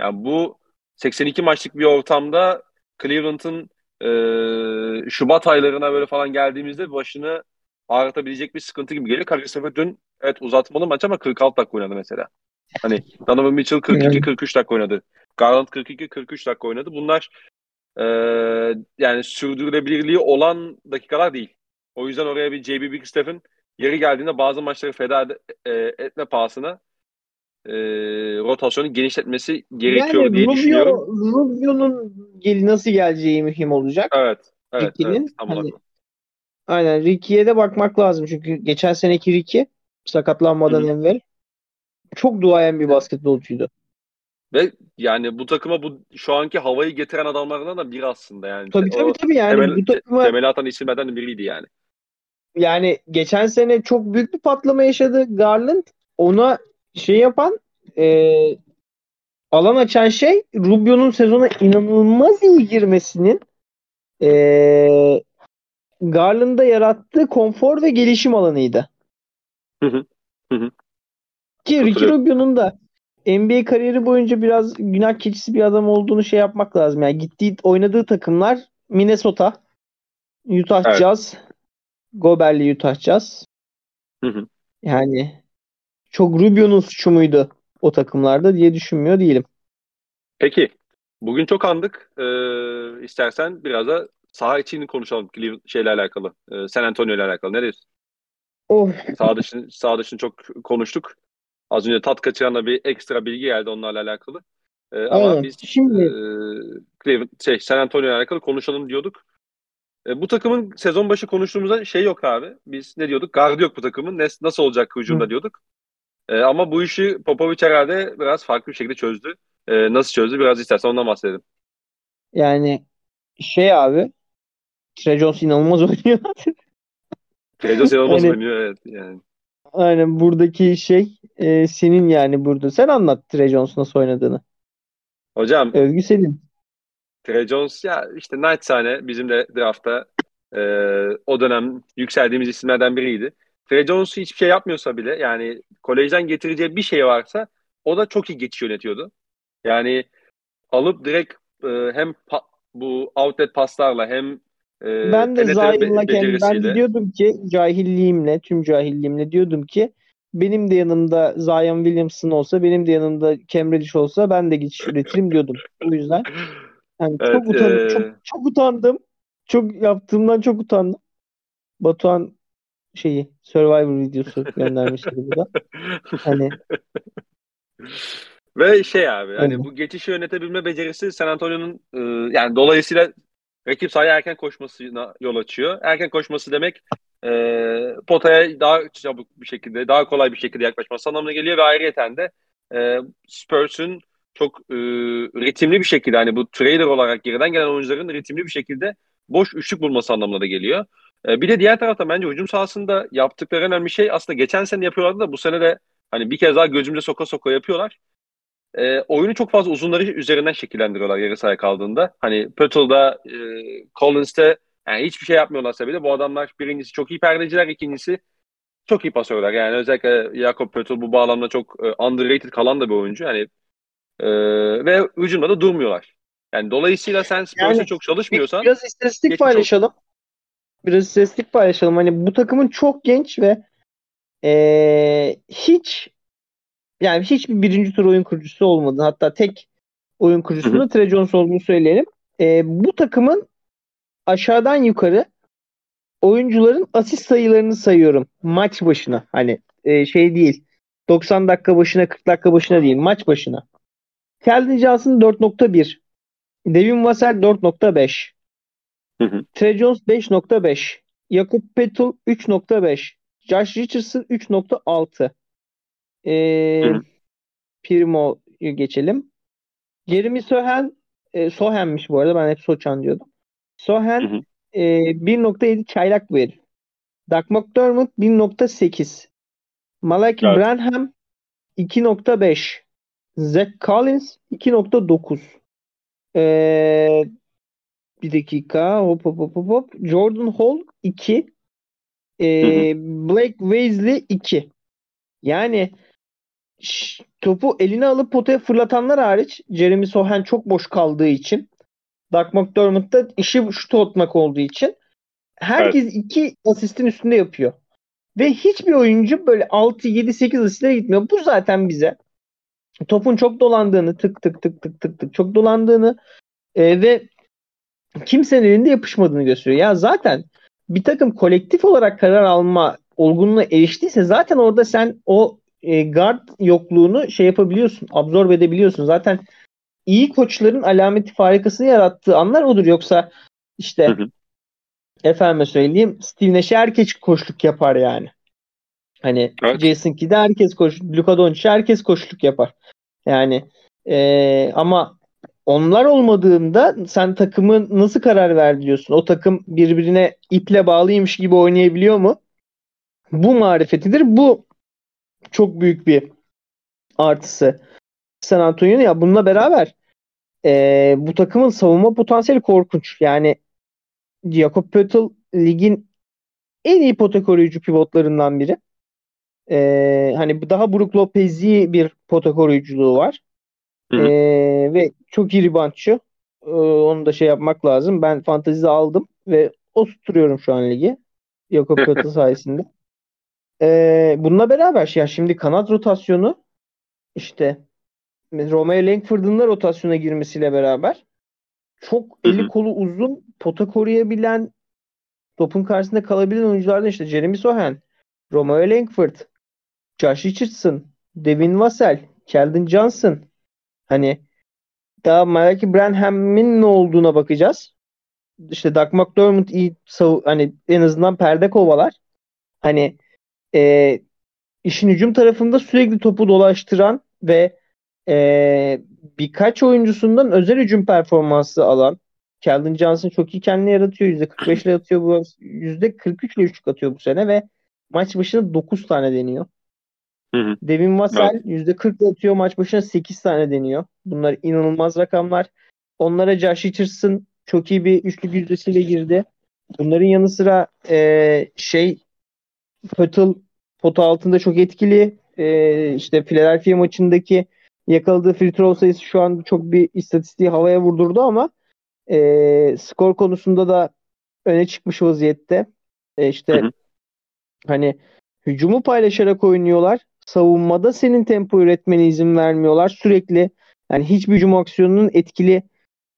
Yani bu 82 maçlık bir ortamda Cleveland'ın e, Şubat aylarına böyle falan geldiğimizde başını ağrıtabilecek bir sıkıntı gibi geliyor. Karagümrük dün evet uzatmalı maç ama 46 dakika oynadı mesela. Hani Donovan Mitchell 42-43 dakika oynadı. Garland 42-43 dakika oynadı. Bunlar e, yani sürdürülebilirliği olan dakikalar değil. O yüzden oraya bir JB Bigstaff'ın yeri geldiğinde bazı maçları feda e, etme pahasına e, rotasyonu genişletmesi gerekiyor yani diye Rubio, düşünüyorum. Rubio'nun gel nasıl geleceği mühim olacak. Evet. Evet, evet hani, aynen Ricky'ye de bakmak lazım çünkü geçen seneki Ricky sakatlanmadan Hı-hı. evvel çok duayen bir basketbolcuydu. Ve yani bu takıma bu şu anki havayı getiren adamlardan da biri aslında yani. Tabii tabii tabii yani temel, bu takıma temel atan isimlerden biriydi yani. Yani geçen sene çok büyük bir patlama yaşadı Garland. Ona şey yapan e, alan açan şey Rubio'nun sezona inanılmaz iyi girmesinin e, Garland'a yarattığı konfor ve gelişim alanıydı. Hı hı. Hı hı. Ki Ricky Rubio'nun da NBA kariyeri boyunca biraz günah keçisi bir adam olduğunu şey yapmak lazım. Yani gittiği oynadığı takımlar Minnesota, Utah evet. Jazz, Goberli Utah Jazz. Hı hı. Yani çok Rubio'nun suçu muydu o takımlarda diye düşünmüyor değilim. Peki. Bugün çok andık. Ee, istersen biraz da saha içini konuşalım şeyle alakalı. Ee, San Antonio ile alakalı. Ne diyorsun? Of. Sağ dışını, sağ dışını çok konuştuk. Az önce tat kaçıranla bir ekstra bilgi geldi onlarla alakalı. Ee, ama biz Şimdi... e, Cleveland, şey, San Antonio ile alakalı konuşalım diyorduk. E, bu takımın sezon başı konuştuğumuzda şey yok abi. Biz ne diyorduk? Gardı yok bu takımın. Ne, nasıl olacak hücumda Hı. diyorduk. E, ama bu işi Popovic herhalde biraz farklı bir şekilde çözdü. E, nasıl çözdü? Biraz istersen ondan bahsedelim. Yani şey abi Trey Jones inanılmaz oynuyor. Trey Jones inanılmaz yani, oynuyor evet. Yani. Aynen buradaki şey e, senin yani burada. Sen anlat Trey Jones nasıl oynadığını. Hocam. Övgü senin. Trey Jones ya işte sahne bizim de draftta e, o dönem yükseldiğimiz isimlerden biriydi. Trey Jones hiçbir şey yapmıyorsa bile yani kolejden getireceği bir şey varsa o da çok iyi geçiş yönetiyordu. Yani alıp direkt e, hem pa- bu outlet paslarla hem e, ben de Zayin'la kendim ben diyordum ki cahilliğimle tüm cahilliğimle diyordum ki benim de yanımda Zion Williamson olsa benim de yanımda Cam Reddish olsa ben de geçiş üretirim diyordum. O yüzden yani evet, çok utandım. Ee... Çok, çok utandım. Çok yaptığımdan çok utandım. Batuhan şeyi Survivor videosu göndermişti burada. Hani ve şey abi hani evet. bu geçişi yönetebilme becerisi San Antonio'nun e, yani dolayısıyla rakip sahaya erken koşmasına yol açıyor. Erken koşması demek e, potaya daha çabuk bir şekilde, daha kolay bir şekilde yaklaşması anlamına geliyor ve ayrıyeten de e, Spurs'un çok e, ritimli bir şekilde hani bu trader olarak geriden gelen oyuncuların ritimli bir şekilde boş üçlük bulması anlamına da geliyor. E, bir de diğer tarafta bence hücum sahasında yaptıkları önemli şey aslında geçen sene yapıyorlardı da bu sene de hani bir kez daha gözümüze soka soka yapıyorlar. E, oyunu çok fazla uzunları üzerinden şekillendiriyorlar yarı sahaya kaldığında. Hani Pöttle'da, e, Collins'te yani hiçbir şey yapmıyorlarsa bile bu adamlar birincisi çok iyi perdeciler, ikincisi çok iyi pasörler. Yani özellikle Jakob Pöttl bu bağlamda çok e, underrated kalan da bir oyuncu. Yani e, ve hücumda da durmuyorlar. Yani dolayısıyla sen Spurs'e yani, çok çalışmıyorsan biraz istatistik paylaşalım. Çok... Biraz istatistik paylaşalım. Hani bu takımın çok genç ve ee, hiç yani hiçbir birinci tur oyun kurucusu olmadı. Hatta tek oyun kurucusunun Trey Jones olduğunu söyleyelim. E, bu takımın aşağıdan yukarı oyuncuların asist sayılarını sayıyorum maç başına. Hani e, şey değil. 90 dakika başına 40 dakika başına değil maç başına. Keldon Johnson 4.1 Devin Vassell 4.5 Trey Jones 5.5 Jakob Petul 3.5. Josh Richardson 3.6. Ee, Primo'yu geçelim. Jeremy Sohan e, Sohen'miş bu arada. Ben hep Soçan diyordum. Hı hı. E, 1.7 çaylak bu herif. Doug McDermott 1.8. Malaki evet. Branham 2.5. Zach Collins 2.9. Ee, bir dakika. Hop hop hop hop. Jordan Hall 2. Ee, Blake Weasley 2. Yani topu eline alıp potaya fırlatanlar hariç Jeremy Sohan çok boş kaldığı için Doug McDermott da işi şut atmak olduğu için herkes evet. iki asistin üstünde yapıyor. Ve hiçbir oyuncu böyle 6 7 8 asistlere gitmiyor. Bu zaten bize topun çok dolandığını tık tık tık tık tık tık çok dolandığını e, ve kimsenin elinde yapışmadığını gösteriyor. Ya zaten bir takım kolektif olarak karar alma olgunluğuna eriştiyse zaten orada sen o e, guard yokluğunu şey yapabiliyorsun, absorbe edebiliyorsun. Zaten iyi koçların alameti farikasını yarattığı anlar odur. Yoksa işte hı hı. efendime söyleyeyim Steve Nash'e herkes koşluk yapar yani. Hani evet. Jason Kidd'e herkes koş, Luka Doncic'e herkes koşluk yapar. Yani e, ama onlar olmadığında sen takımı nasıl karar ver diyorsun? O takım birbirine iple bağlıymış gibi oynayabiliyor mu? Bu marifetidir. Bu çok büyük bir artısı. San Antonio'nun ya bununla beraber e, bu takımın savunma potansiyeli korkunç. Yani Jakob Pöttl ligin en iyi pota koruyucu pivotlarından biri. E, hani daha Brook Lopez'i bir pota koruyuculuğu var. E, ve çok iyi ribantçı. E, onu da şey yapmak lazım. Ben fantezide aldım ve o tutuyorum şu an ligi. Jakob Pöttl sayesinde. E, bununla beraber ya şimdi kanat rotasyonu işte Romeo Langford'un da rotasyona girmesiyle beraber çok eli kolu uzun, pota koruyabilen, topun karşısında kalabilen oyunculardan işte Jeremy Sohan, Romeo Langford, Josh Richardson, Devin Vassell, Keldon Johnson. Hani daha Malaki Branham'in ne olduğuna bakacağız. İşte Doug McDermott iyi hani en azından perde kovalar. Hani e, işin hücum tarafında sürekli topu dolaştıran ve e, birkaç oyuncusundan özel hücum performansı alan Keldon Johnson çok iyi kendini yaratıyor. %45 ile atıyor bu. %43 ile üçlük atıyor bu sene ve maç başına 9 tane deniyor. Hı hı. Devin Vassell evet. %40 atıyor. Maç başına 8 tane deniyor. Bunlar inanılmaz rakamlar. Onlara Josh Richardson çok iyi bir üçlük yüzdesiyle girdi. Bunların yanı sıra e, şey Pötl pota altında çok etkili. E, işte Philadelphia maçındaki yakaladığı free throw sayısı şu an çok bir istatistiği havaya vurdurdu ama e, skor konusunda da öne çıkmış vaziyette. E, işte hı hı. hani hücumu paylaşarak oynuyorlar. Savunmada senin tempo üretmene izin vermiyorlar. Sürekli yani hiçbir hücum aksiyonunun etkili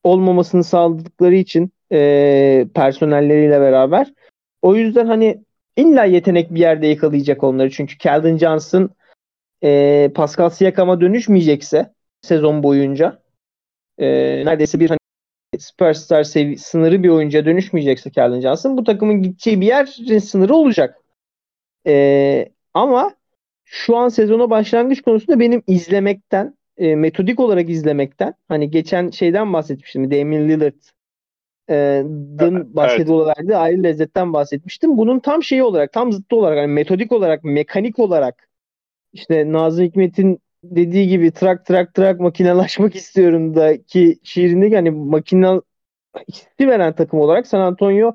olmamasını sağladıkları için e, personelleriyle beraber. O yüzden hani illa yetenek bir yerde yakalayacak onları. Çünkü Keldon Johnson e, Pascal Siakam'a dönüşmeyecekse sezon boyunca e, neredeyse bir hani süperstar sevi sınırı bir oyuncuya dönüşmeyecekse Keldon Johnson bu takımın gideceği bir yerin sınırı olacak. E, ama şu an sezona başlangıç konusunda benim izlemekten e, metodik olarak izlemekten hani geçen şeyden bahsetmiştim Damian Lillard bahsediyorlardı. Evet. Ayrı lezzetten bahsetmiştim. Bunun tam şeyi olarak, tam zıttı olarak, hani metodik olarak, mekanik olarak işte Nazım Hikmet'in dediği gibi trak trak trak makinalaşmak istiyorum da ki şiirinde yani makina hissi veren takım olarak San Antonio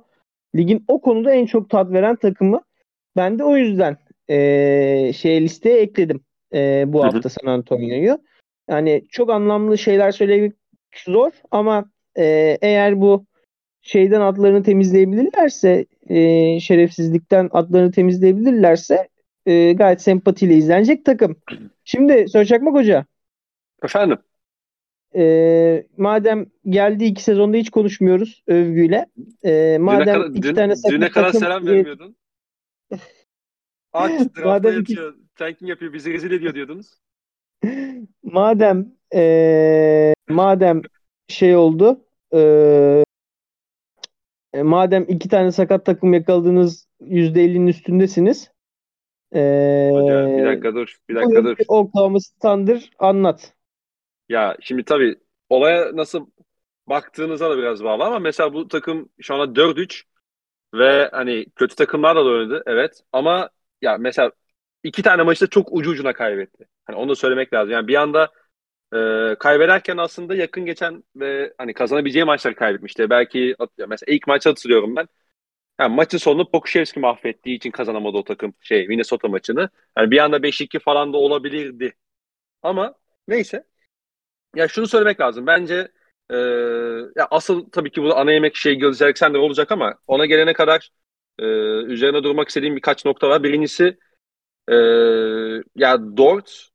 ligin o konuda en çok tat veren takımı. Ben de o yüzden e, şey listeye ekledim e, bu hafta. San Antonio'yu. Yani çok anlamlı şeyler söylemek zor ama e, eğer bu şeyden adlarını temizleyebilirlerse e, şerefsizlikten adlarını temizleyebilirlerse e, gayet sempatiyle izlenecek takım. Şimdi Söz Çakmak Hoca. Efendim. E, madem geldi iki sezonda hiç konuşmuyoruz övgüyle. E, madem düne iki dün, tane sakın düne kadar takım, selam vermiyordun. Aç draftta yatıyor. Iki... Tanking yapıyor. Bizi rezil ediyor diyordunuz. madem e, madem şey oldu e, e, madem iki tane sakat takım yakaladınız %50'nin üstündesiniz. Ee, Hocam bir dakika dur. Bir dakika dur. Oklahoma Thunder anlat. Ya şimdi tabii olaya nasıl baktığınıza da biraz bağlı ama mesela bu takım şu anda 4-3 ve hani kötü takımlarla da oynadı evet ama ya mesela iki tane maçta çok ucu ucuna kaybetti. Hani onu da söylemek lazım. Yani bir anda e, kaybederken aslında yakın geçen ve hani kazanabileceği maçları kaybetmişti. Belki mesela ilk maçı hatırlıyorum ben. Yani maçın sonunu Pokuševski mahvettiği için kazanamadı o takım şey Minnesota maçını. Yani bir anda 5-2 falan da olabilirdi. Ama neyse. Ya şunu söylemek lazım. Bence e, ya asıl tabii ki bu ana yemek şey Gilles Alexander olacak ama ona gelene kadar e, üzerine durmak istediğim birkaç nokta var. Birincisi e, ya Dort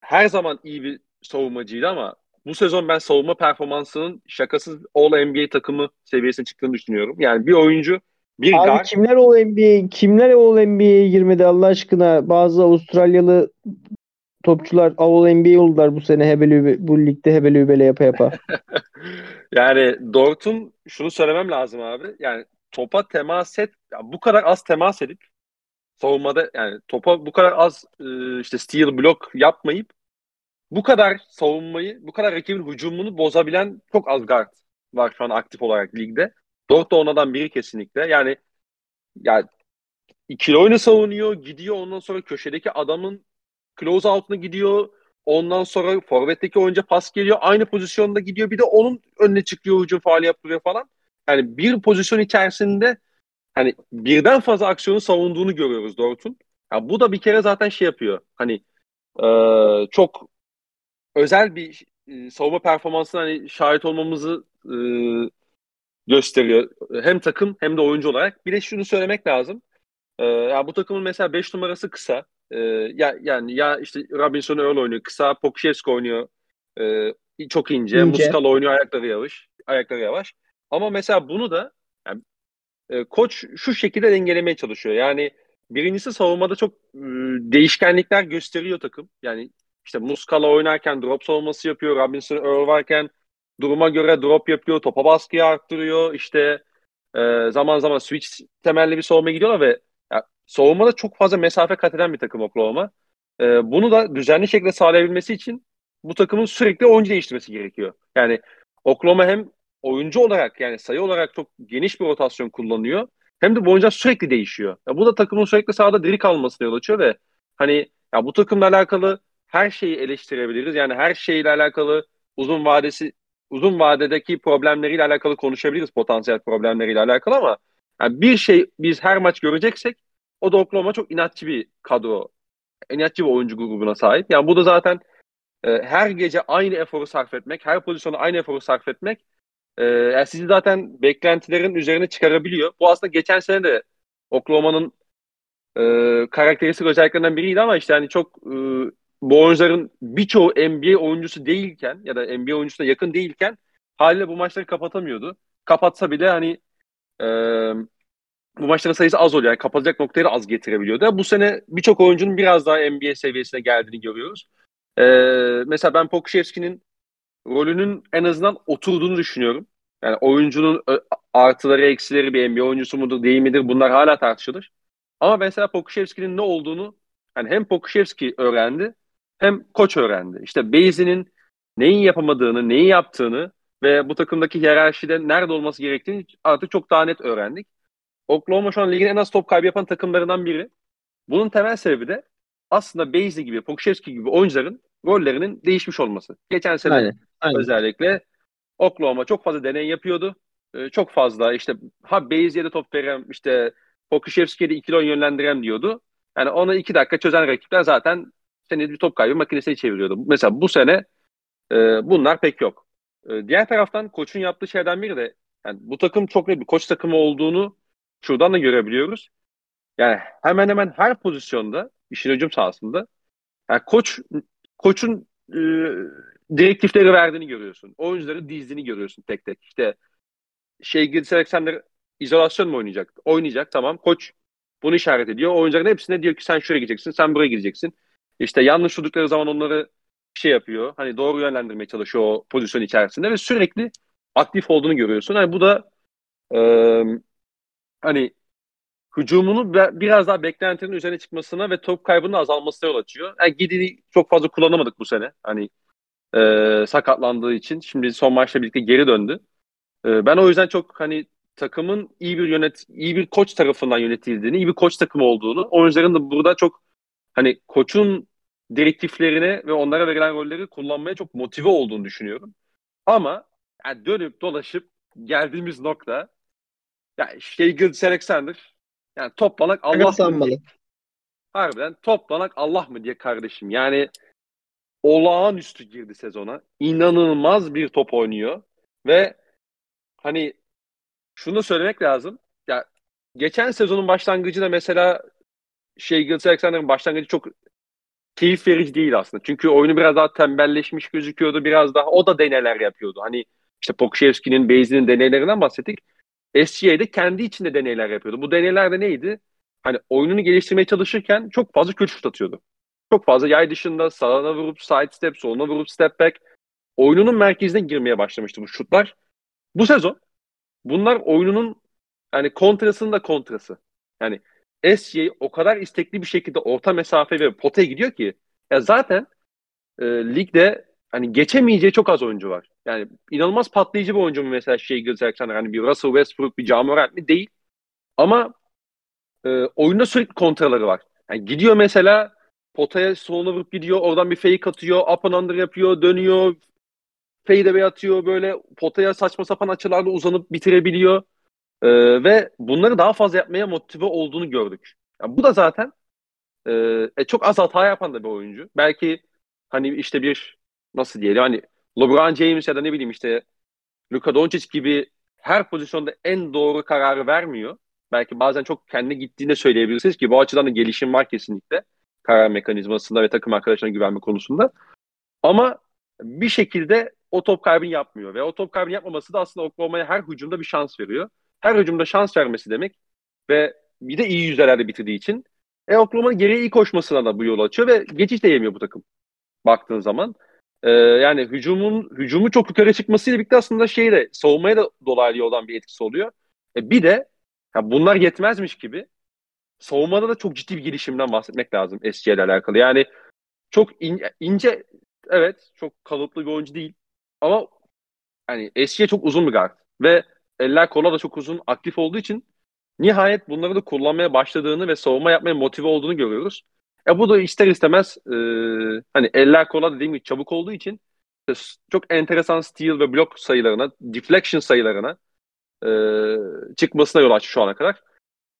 her zaman iyi bir savunmacıydı ama bu sezon ben savunma performansının şakasız All NBA takımı seviyesine çıktığını düşünüyorum. Yani bir oyuncu bir Abi guard... kimler All NBA kimler All NBA'ye girmedi Allah aşkına? Bazı Avustralyalı topçular All NBA oldular bu sene hebeli bu ligde hebeli übele yapa yapa. yani Dort'un şunu söylemem lazım abi. Yani topa temas et yani bu kadar az temas edip savunmada yani topa bu kadar az e, işte steal block yapmayıp bu kadar savunmayı, bu kadar rakibin hücumunu bozabilen çok az guard var şu an aktif olarak ligde. Dort da onlardan biri kesinlikle. Yani ya ikili oyunu savunuyor, gidiyor ondan sonra köşedeki adamın close out'una gidiyor. Ondan sonra forvetteki oyuncu pas geliyor. Aynı pozisyonda gidiyor. Bir de onun önüne çıkıyor hücum faali yapıyor falan. Yani bir pozisyon içerisinde hani birden fazla aksiyonu savunduğunu görüyoruz Dort'un. Ya bu da bir kere zaten şey yapıyor. Hani e, çok özel bir e, savunma performansına hani şahit olmamızı e, gösteriyor. Hem takım hem de oyuncu olarak. Bir de şunu söylemek lazım. E, ya bu takımın mesela 5 numarası kısa. E, ya yani ya işte Robinson Earl oynuyor kısa, Pokuşevski oynuyor e, çok ince, ince. Muskala oynuyor ayakları yavaş, ayakları yavaş. Ama mesela bunu da yani, e, koç şu şekilde dengelemeye çalışıyor. Yani birincisi savunmada çok e, değişkenlikler gösteriyor takım. Yani işte Muskala oynarken drop savunması yapıyor. Robinson Earl varken duruma göre drop yapıyor. Topa baskıyı arttırıyor. İşte e, zaman zaman switch temelli bir savunma gidiyorlar ve ya, savunmada çok fazla mesafe kat eden bir takım Oklahoma. E, bunu da düzenli şekilde sağlayabilmesi için bu takımın sürekli oyuncu değiştirmesi gerekiyor. Yani Oklahoma hem oyuncu olarak yani sayı olarak çok geniş bir rotasyon kullanıyor. Hem de bu oyuncular sürekli değişiyor. Ya bu da takımın sürekli sahada diri kalmasına yol açıyor ve hani ya bu takımla alakalı her şeyi eleştirebiliriz. Yani her şeyle alakalı uzun vadesi uzun vadedeki problemleriyle alakalı konuşabiliriz potansiyel problemleriyle alakalı ama yani bir şey biz her maç göreceksek o da Oklahoma çok inatçı bir kadro. inatçı bir oyuncu grubuna sahip. Yani bu da zaten e, her gece aynı eforu sarf etmek, her pozisyona aynı eforu sarf etmek e, yani sizi zaten beklentilerin üzerine çıkarabiliyor. Bu aslında geçen sene de Oklahoma'nın e, karakteristik özelliklerinden biriydi ama işte hani çok e, bu oyuncuların birçoğu NBA oyuncusu değilken ya da NBA oyuncusuna yakın değilken haliyle bu maçları kapatamıyordu. Kapatsa bile hani e, bu maçların sayısı az oluyor. Yani kapatacak noktayı da az getirebiliyordu. Bu sene birçok oyuncunun biraz daha NBA seviyesine geldiğini görüyoruz. E, mesela ben Pokuševski'nin rolünün en azından oturduğunu düşünüyorum. Yani oyuncunun artıları eksileri bir NBA oyuncusu mudur değil midir bunlar hala tartışılır. Ama mesela Pokuševski'nin ne olduğunu yani hem Pokuševski öğrendi hem koç öğrendi. İşte Beyzi'nin neyin yapamadığını, neyi yaptığını ve bu takımdaki hiyerarşide nerede olması gerektiğini artık çok daha net öğrendik. Oklahoma şu an ligin en az top kaybı yapan takımlarından biri. Bunun temel sebebi de aslında Beyzi gibi, Pokuševski gibi oyuncuların rollerinin değişmiş olması. Geçen sene aynen, aynen. özellikle Oklahoma çok fazla deney yapıyordu. Ee, çok fazla işte ha Beyzi'ye de top verem, işte Pokuševski'ye de ikili oyun yönlendirem diyordu. Yani onu iki dakika çözen rakipler zaten seni bir top kaybı makinesine çeviriyordu. Mesela bu sene e, bunlar pek yok. E, diğer taraftan koçun yaptığı şeyden biri de yani bu takım çok net bir koç takımı olduğunu şuradan da görebiliyoruz. Yani hemen hemen her pozisyonda işin hücum sahasında yani koç koçun e, direktifleri verdiğini görüyorsun. Oyuncuları dizdiğini görüyorsun tek tek. İşte şey Gilles Alexander izolasyon mu oynayacak? Oynayacak tamam. Koç bunu işaret ediyor. Oyuncuların hepsine diyor ki sen şuraya gideceksin, sen buraya gideceksin. İşte yanlış vurdukları zaman onları şey yapıyor. Hani doğru yönlendirmeye çalışıyor o pozisyon içerisinde ve sürekli aktif olduğunu görüyorsun. Hani bu da Ee, hani hücumunu biraz daha beklentinin üzerine çıkmasına ve top kaybının azalmasına yol açıyor. Yani Gidi'yi çok fazla kullanamadık bu sene. Hani e, sakatlandığı için. Şimdi son maçla birlikte geri döndü. E, ben o yüzden çok hani takımın iyi bir yönet iyi bir koç tarafından yönetildiğini, iyi bir koç takımı olduğunu, oyuncuların da burada çok hani koçun direktiflerine ve onlara verilen rolleri kullanmaya çok motive olduğunu düşünüyorum. Ama yani dönüp dolaşıp geldiğimiz nokta ya şey Gilles Alexander yani toplanak Allah diye. Harbiden toplanak Allah mı diye kardeşim. Yani olağanüstü girdi sezona. İnanılmaz bir top oynuyor ve hani şunu söylemek lazım. Ya geçen sezonun başlangıcında mesela şey Gilles Alexander'ın başlangıcı çok keyif verici değil aslında. Çünkü oyunu biraz daha tembelleşmiş gözüküyordu. Biraz daha o da deneler yapıyordu. Hani işte Pokşevski'nin, Beyzi'nin deneylerinden bahsettik. SGA'de kendi içinde deneyler yapıyordu. Bu deneyler de neydi? Hani oyununu geliştirmeye çalışırken çok fazla kötü şut atıyordu. Çok fazla yay dışında sağına vurup side step, soluna vurup step back. Oyununun merkezine girmeye başlamıştı bu şutlar. Bu sezon bunlar oyununun yani kontrasının da kontrası. Yani SGA o kadar istekli bir şekilde orta mesafe ve potaya gidiyor ki ya zaten e, ligde hani geçemeyeceği çok az oyuncu var. Yani inanılmaz patlayıcı bir oyuncu mu mesela şey Alexander hani bir Russell Westbrook bir Jamorant mi değil. Ama e, oyunda sürekli kontraları var. Yani gidiyor mesela potaya soluna vurup gidiyor. Oradan bir fake atıyor. Up and under yapıyor. Dönüyor. Fadeaway atıyor. Böyle potaya saçma sapan açılarla uzanıp bitirebiliyor. E, ve bunları daha fazla yapmaya motive olduğunu gördük. Yani bu da zaten e, e, çok az hata yapan da bir oyuncu. Belki hani işte bir nasıl diyelim hani LeBron James ya da ne bileyim işte Luka Doncic gibi her pozisyonda en doğru kararı vermiyor. Belki bazen çok kendi gittiğinde söyleyebilirsiniz ki bu açıdan da gelişim var kesinlikle. Karar mekanizmasında ve takım arkadaşlarına güvenme konusunda. Ama bir şekilde o top kaybını yapmıyor. Ve o top kaybını yapmaması da aslında Oklahoma'ya her hücumda bir şans veriyor. Her hücumda şans vermesi demek ve bir de iyi yüzdelerde bitirdiği için e, Oklahoma'nın geriye iyi koşmasına da bu yol açıyor ve geçiş de yemiyor bu takım baktığın zaman. E, yani hücumun hücumu çok yukarı çıkmasıyla birlikte aslında şey de savunmaya da dolaylı olan bir etkisi oluyor. E, bir de ya bunlar yetmezmiş gibi savunmada da çok ciddi bir gelişimden bahsetmek lazım SC ile alakalı. Yani çok in, ince evet çok kalıplı bir oyuncu değil ama yani SC çok uzun bir guard ve eller kola da çok uzun aktif olduğu için nihayet bunları da kullanmaya başladığını ve savunma yapmaya motive olduğunu görüyoruz. E bu da ister istemez e, hani eller kola dediğim gibi çabuk olduğu için çok enteresan steal ve blok sayılarına, deflection sayılarına e, çıkmasına yol açtı şu ana kadar.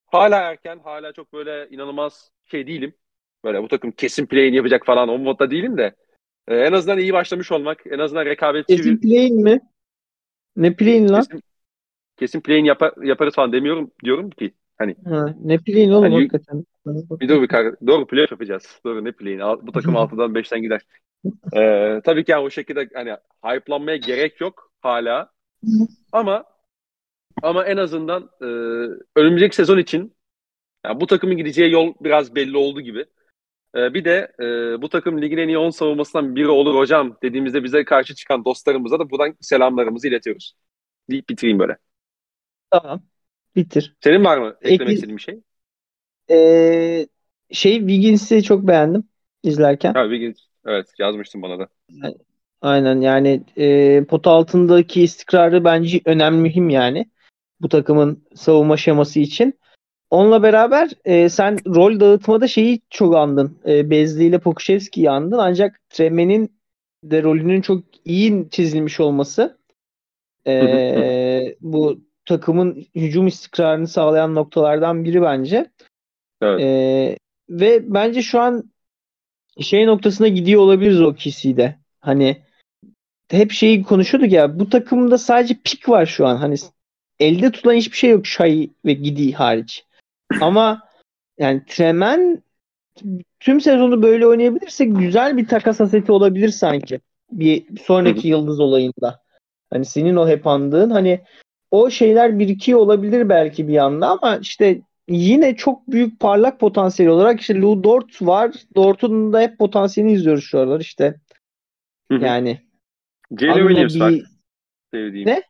Hala erken, hala çok böyle inanılmaz şey değilim. Böyle bu takım kesin play'in yapacak falan o modda değilim de. E, en azından iyi başlamış olmak, en azından rekabetçi Kesin bir... play'in mi? Ne play'in lan? Kesin, kesin play'in yapar, yaparız falan demiyorum diyorum ki. Hani, ha, ne play'in oğlum hani, hakikaten. Bir dur bir doğru play yapacağız. Doğru ne play'in. Bu takım 6'dan 5'ten gider. Ee, tabii ki yani o şekilde hani hype'lanmaya gerek yok hala. Ama ama en azından e, önümüzdeki sezon için yani bu takımın gideceği yol biraz belli oldu gibi. E, bir de e, bu takım ligin en iyi 10 savunmasından biri olur hocam dediğimizde bize karşı çıkan dostlarımıza da buradan selamlarımızı iletiyoruz. Deyip bitireyim böyle. Tamam. Bitir. Senin var mı eklemek istediğin bir şey? Ee, şey Wiggins'i çok beğendim izlerken. Ha Wiggins. Evet yazmıştın bana da. Aynen yani e, pot altındaki istikrarı bence önemli mühim yani bu takımın savunma şeması için. Onunla beraber e, sen rol dağıtmada şeyi çok andın. E, Bezli ile Pokuševski'yi andın. Ancak Treme'nin de rolünün çok iyi çizilmiş olması e, bu takımın hücum istikrarını sağlayan noktalardan biri bence. Evet. E, ve bence şu an şey noktasına gidiyor olabiliriz o KC'de. Hani hep şeyi konuşuyorduk ya bu takımda sadece pik var şu an. Hani elde tutulan hiçbir şey yok Şay ve Gidi hariç. Ama yani Tremen tüm sezonu böyle oynayabilirse güzel bir takas aseti olabilir sanki. Bir sonraki yıldız olayında. Hani senin o hep andığın hani o şeyler birikiyor olabilir belki bir anda ama işte yine çok büyük parlak potansiyel olarak işte Lou Dort var. Dort'un da hep potansiyelini izliyoruz şu aralar işte. Yani Jerry Williams bir... var. Sevdiğim. Ne?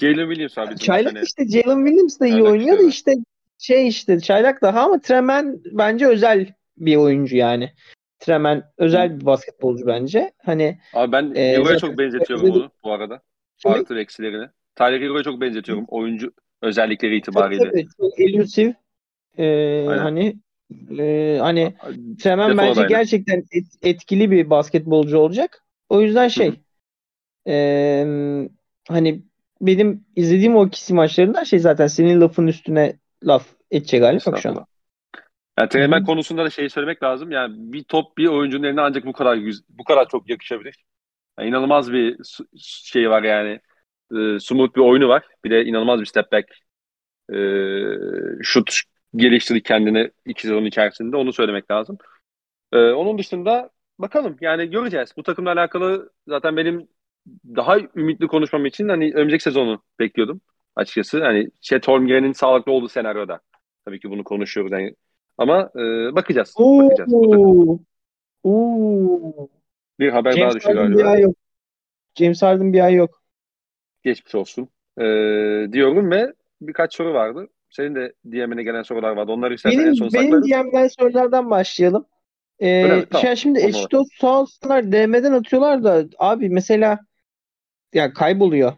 Jalen Williams abi. Çaylak hani... işte Jalen Williams da iyi Çaylak oynuyor da işte şey işte Çaylak daha ama Tremen bence özel bir oyuncu yani. Tremen özel bir basketbolcu bence. Hani Abi ben e, Hero'ya çok benzetiyorum onu bu arada. Artı eksilerini. Tyler Hero'ya çok benzetiyorum. Oyuncu özellikleri itibariyle. Tabii, tabii. Çok elusive. Ee, hani e, hani Tremen bence aynı. gerçekten et, etkili bir basketbolcu olacak. O yüzden şey e, hani benim izlediğim o ikisi maçlarında şey zaten senin lafın üstüne laf edecek hali yok şu an. Yani Tremen konusunda da şeyi söylemek lazım. Yani bir top bir oyuncunun eline ancak bu kadar bu kadar çok yakışabilir. Yani inanılmaz bir şey var yani. E, smooth bir oyunu var. Bir de inanılmaz bir step back e, şut geliştirdi kendini iki sezon içerisinde. Onu söylemek lazım. E, onun dışında bakalım yani göreceğiz. Bu takımla alakalı zaten benim daha ümitli konuşmam için hani önümüzdeki sezonu bekliyordum açıkçası. Hani Chet Holmgren'in sağlıklı olduğu senaryoda. Tabii ki bunu konuşuyoruz. Yani. Ama e, bakacağız. Oo. Bakacağız. Oo. Bir haber James daha düşüyor galiba. Bir ay yok. James Harden bir ay yok. Geçmiş olsun. Ee, diyorum ve birkaç soru vardı. Senin de DM'ine gelen sorular vardı. Onları istersen benim, en son Benim DM'den sorulardan başlayalım. Ee, Öyle tamam. Şimdi eşit sağ olsunlar DM'den atıyorlar da abi mesela ya kayboluyor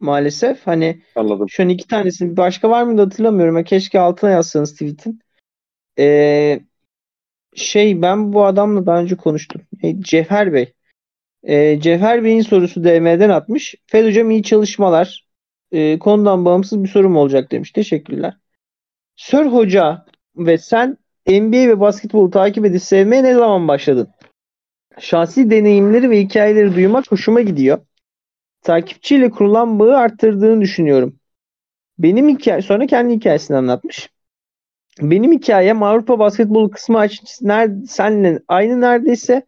maalesef. Hani Anladım. şu an iki tanesini başka var mıydı hatırlamıyorum. Keşke altına yazsanız tweet'in. Ee, şey ben bu adamla daha önce konuştum. E, Cevher Bey. E, Cevher Bey'in sorusu DM'den atmış. Fed hocam iyi çalışmalar. E, konudan bağımsız bir sorum olacak demiş. Teşekkürler. Sir Hoca ve sen NBA ve basketbolu takip edip sevmeye ne zaman başladın? Şahsi deneyimleri ve hikayeleri duymak hoşuma gidiyor. Takipçiyle kurulan bağı arttırdığını düşünüyorum. Benim hikaye sonra kendi hikayesini anlatmış. Benim hikayem Avrupa basketbolu kısmı nerede, senle aynı neredeyse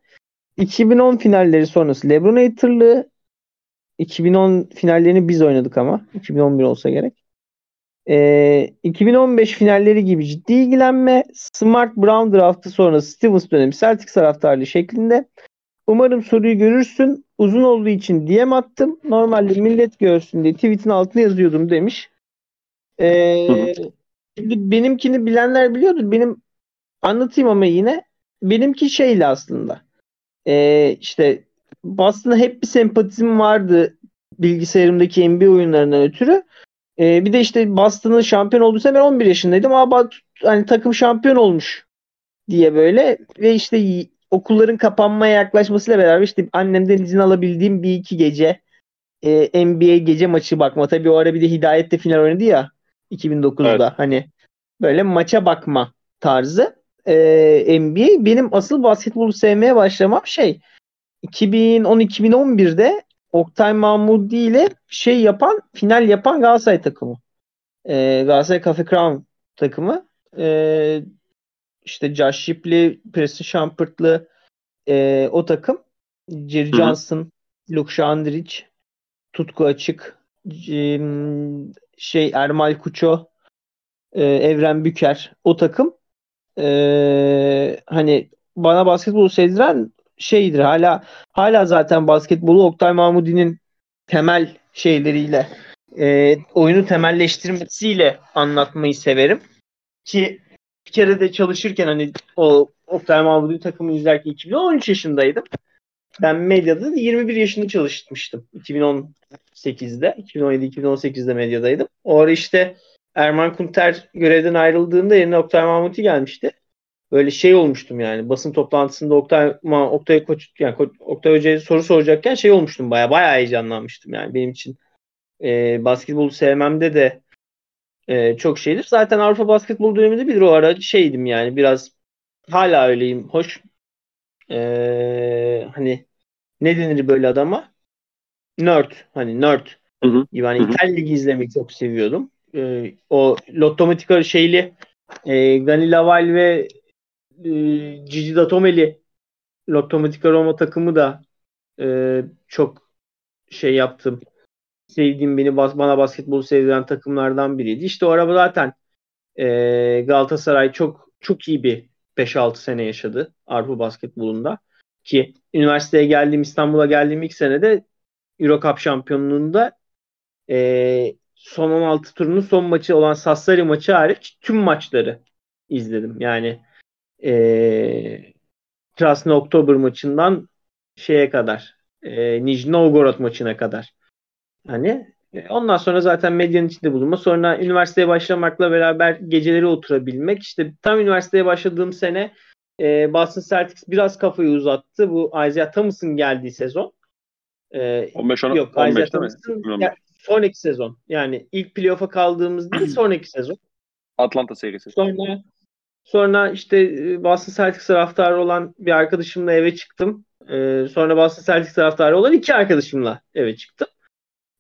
2010 finalleri sonrası LeBron haterlığı 2010 finallerini biz oynadık ama 2011 olsa gerek. Ee, 2015 finalleri gibi ciddi ilgilenme, Smart Brown draftı sonrası Stevens dönemi Celtics taraftarlığı şeklinde. Umarım soruyu görürsün. Uzun olduğu için DM attım. Normalde millet görsün diye tweetin altına yazıyordum demiş. Ee, Şimdi benimkini bilenler biliyordur. Benim anlatayım ama yine. Benimki şeyle aslında. Ee, işte Boston'a hep bir sempatizm vardı bilgisayarımdaki NBA oyunlarından ötürü. Ee, bir de işte Boston'ın şampiyon olduysa ben 11 yaşındaydım. Ama hani takım şampiyon olmuş diye böyle ve işte okulların kapanmaya yaklaşmasıyla beraber işte annemden izin alabildiğim bir iki gece e, NBA gece maçı bakma. Tabii o ara bir de Hidayet de final oynadı ya. 2009'da evet. hani böyle maça bakma tarzı e, NBA. Benim asıl basketbolu sevmeye başlamam şey 2010-2011'de Oktay Mahmudi ile şey yapan final yapan Galatasaray takımı. E, Galatasaray Cafe Crown takımı. E, işte Josh Shipley, Preston Shumpert'lı e, o takım. Jerry Johnson, Luke Şandric, Tutku Açık, şey Ermal Kuço, e, Evren Büker o takım e, hani bana basketbolu sevdiren şeydir. Hala hala zaten basketbolu Oktay Mahmudi'nin temel şeyleriyle e, oyunu temelleştirmesiyle anlatmayı severim. Ki bir kere de çalışırken hani o Oktay Mahmudi takımı izlerken 2013 yaşındaydım. Ben medyada 21 yaşında çalışmıştım. 2018'de. 2017-2018'de medyadaydım. O ara işte Erman Kunter görevden ayrıldığında yerine Oktay Mahmuti gelmişti. Böyle şey olmuştum yani basın toplantısında Oktay Oktay Koç yani Koç, Oktay Hoca'ya soru soracakken şey olmuştum baya baya heyecanlanmıştım yani benim için e, basketbolu sevmemde de e, çok şeydir. Zaten Avrupa basketbol döneminde bir o ara şeydim yani biraz hala öyleyim. Hoş e, hani ne denir böyle adama? Nerd. Hani nerd. Hı hı. Yani İtalya Ligi izlemeyi çok seviyordum. E, o Lottomatica şeyli e, Gani ve e, Gigi Datomeli Lottomatica Roma takımı da e, çok şey yaptım. Sevdiğim beni bana basketbolu sevdiren takımlardan biriydi. İşte o araba zaten e, Galatasaray çok çok iyi bir 5-6 sene yaşadı Avrupa basketbolunda. Ki üniversiteye geldiğim İstanbul'a geldiğim ilk senede Euro Cup şampiyonluğunda e, son 16 turunun son maçı olan Sassari maçı hariç tüm maçları izledim. Yani ee, Krasny Oktober maçından şeye kadar e, Nijni Novgorod maçına kadar. Hani e, ondan sonra zaten medyanın içinde bulunma. Sonra üniversiteye başlamakla beraber geceleri oturabilmek. İşte tam üniversiteye başladığım sene e, Boston Celtics biraz kafayı uzattı. Bu Isaiah Thomas'ın geldiği sezon. E, 15 10, yok, 15 Isaiah Thomas'ın sonraki sezon. Yani ilk playoff'a kaldığımız değil sonraki sezon. Atlanta serisi. Sonra sonra işte e, Boston Celtics taraftarı olan bir arkadaşımla eve çıktım. Ee, sonra Boston Celtics taraftarı olan iki arkadaşımla eve çıktım.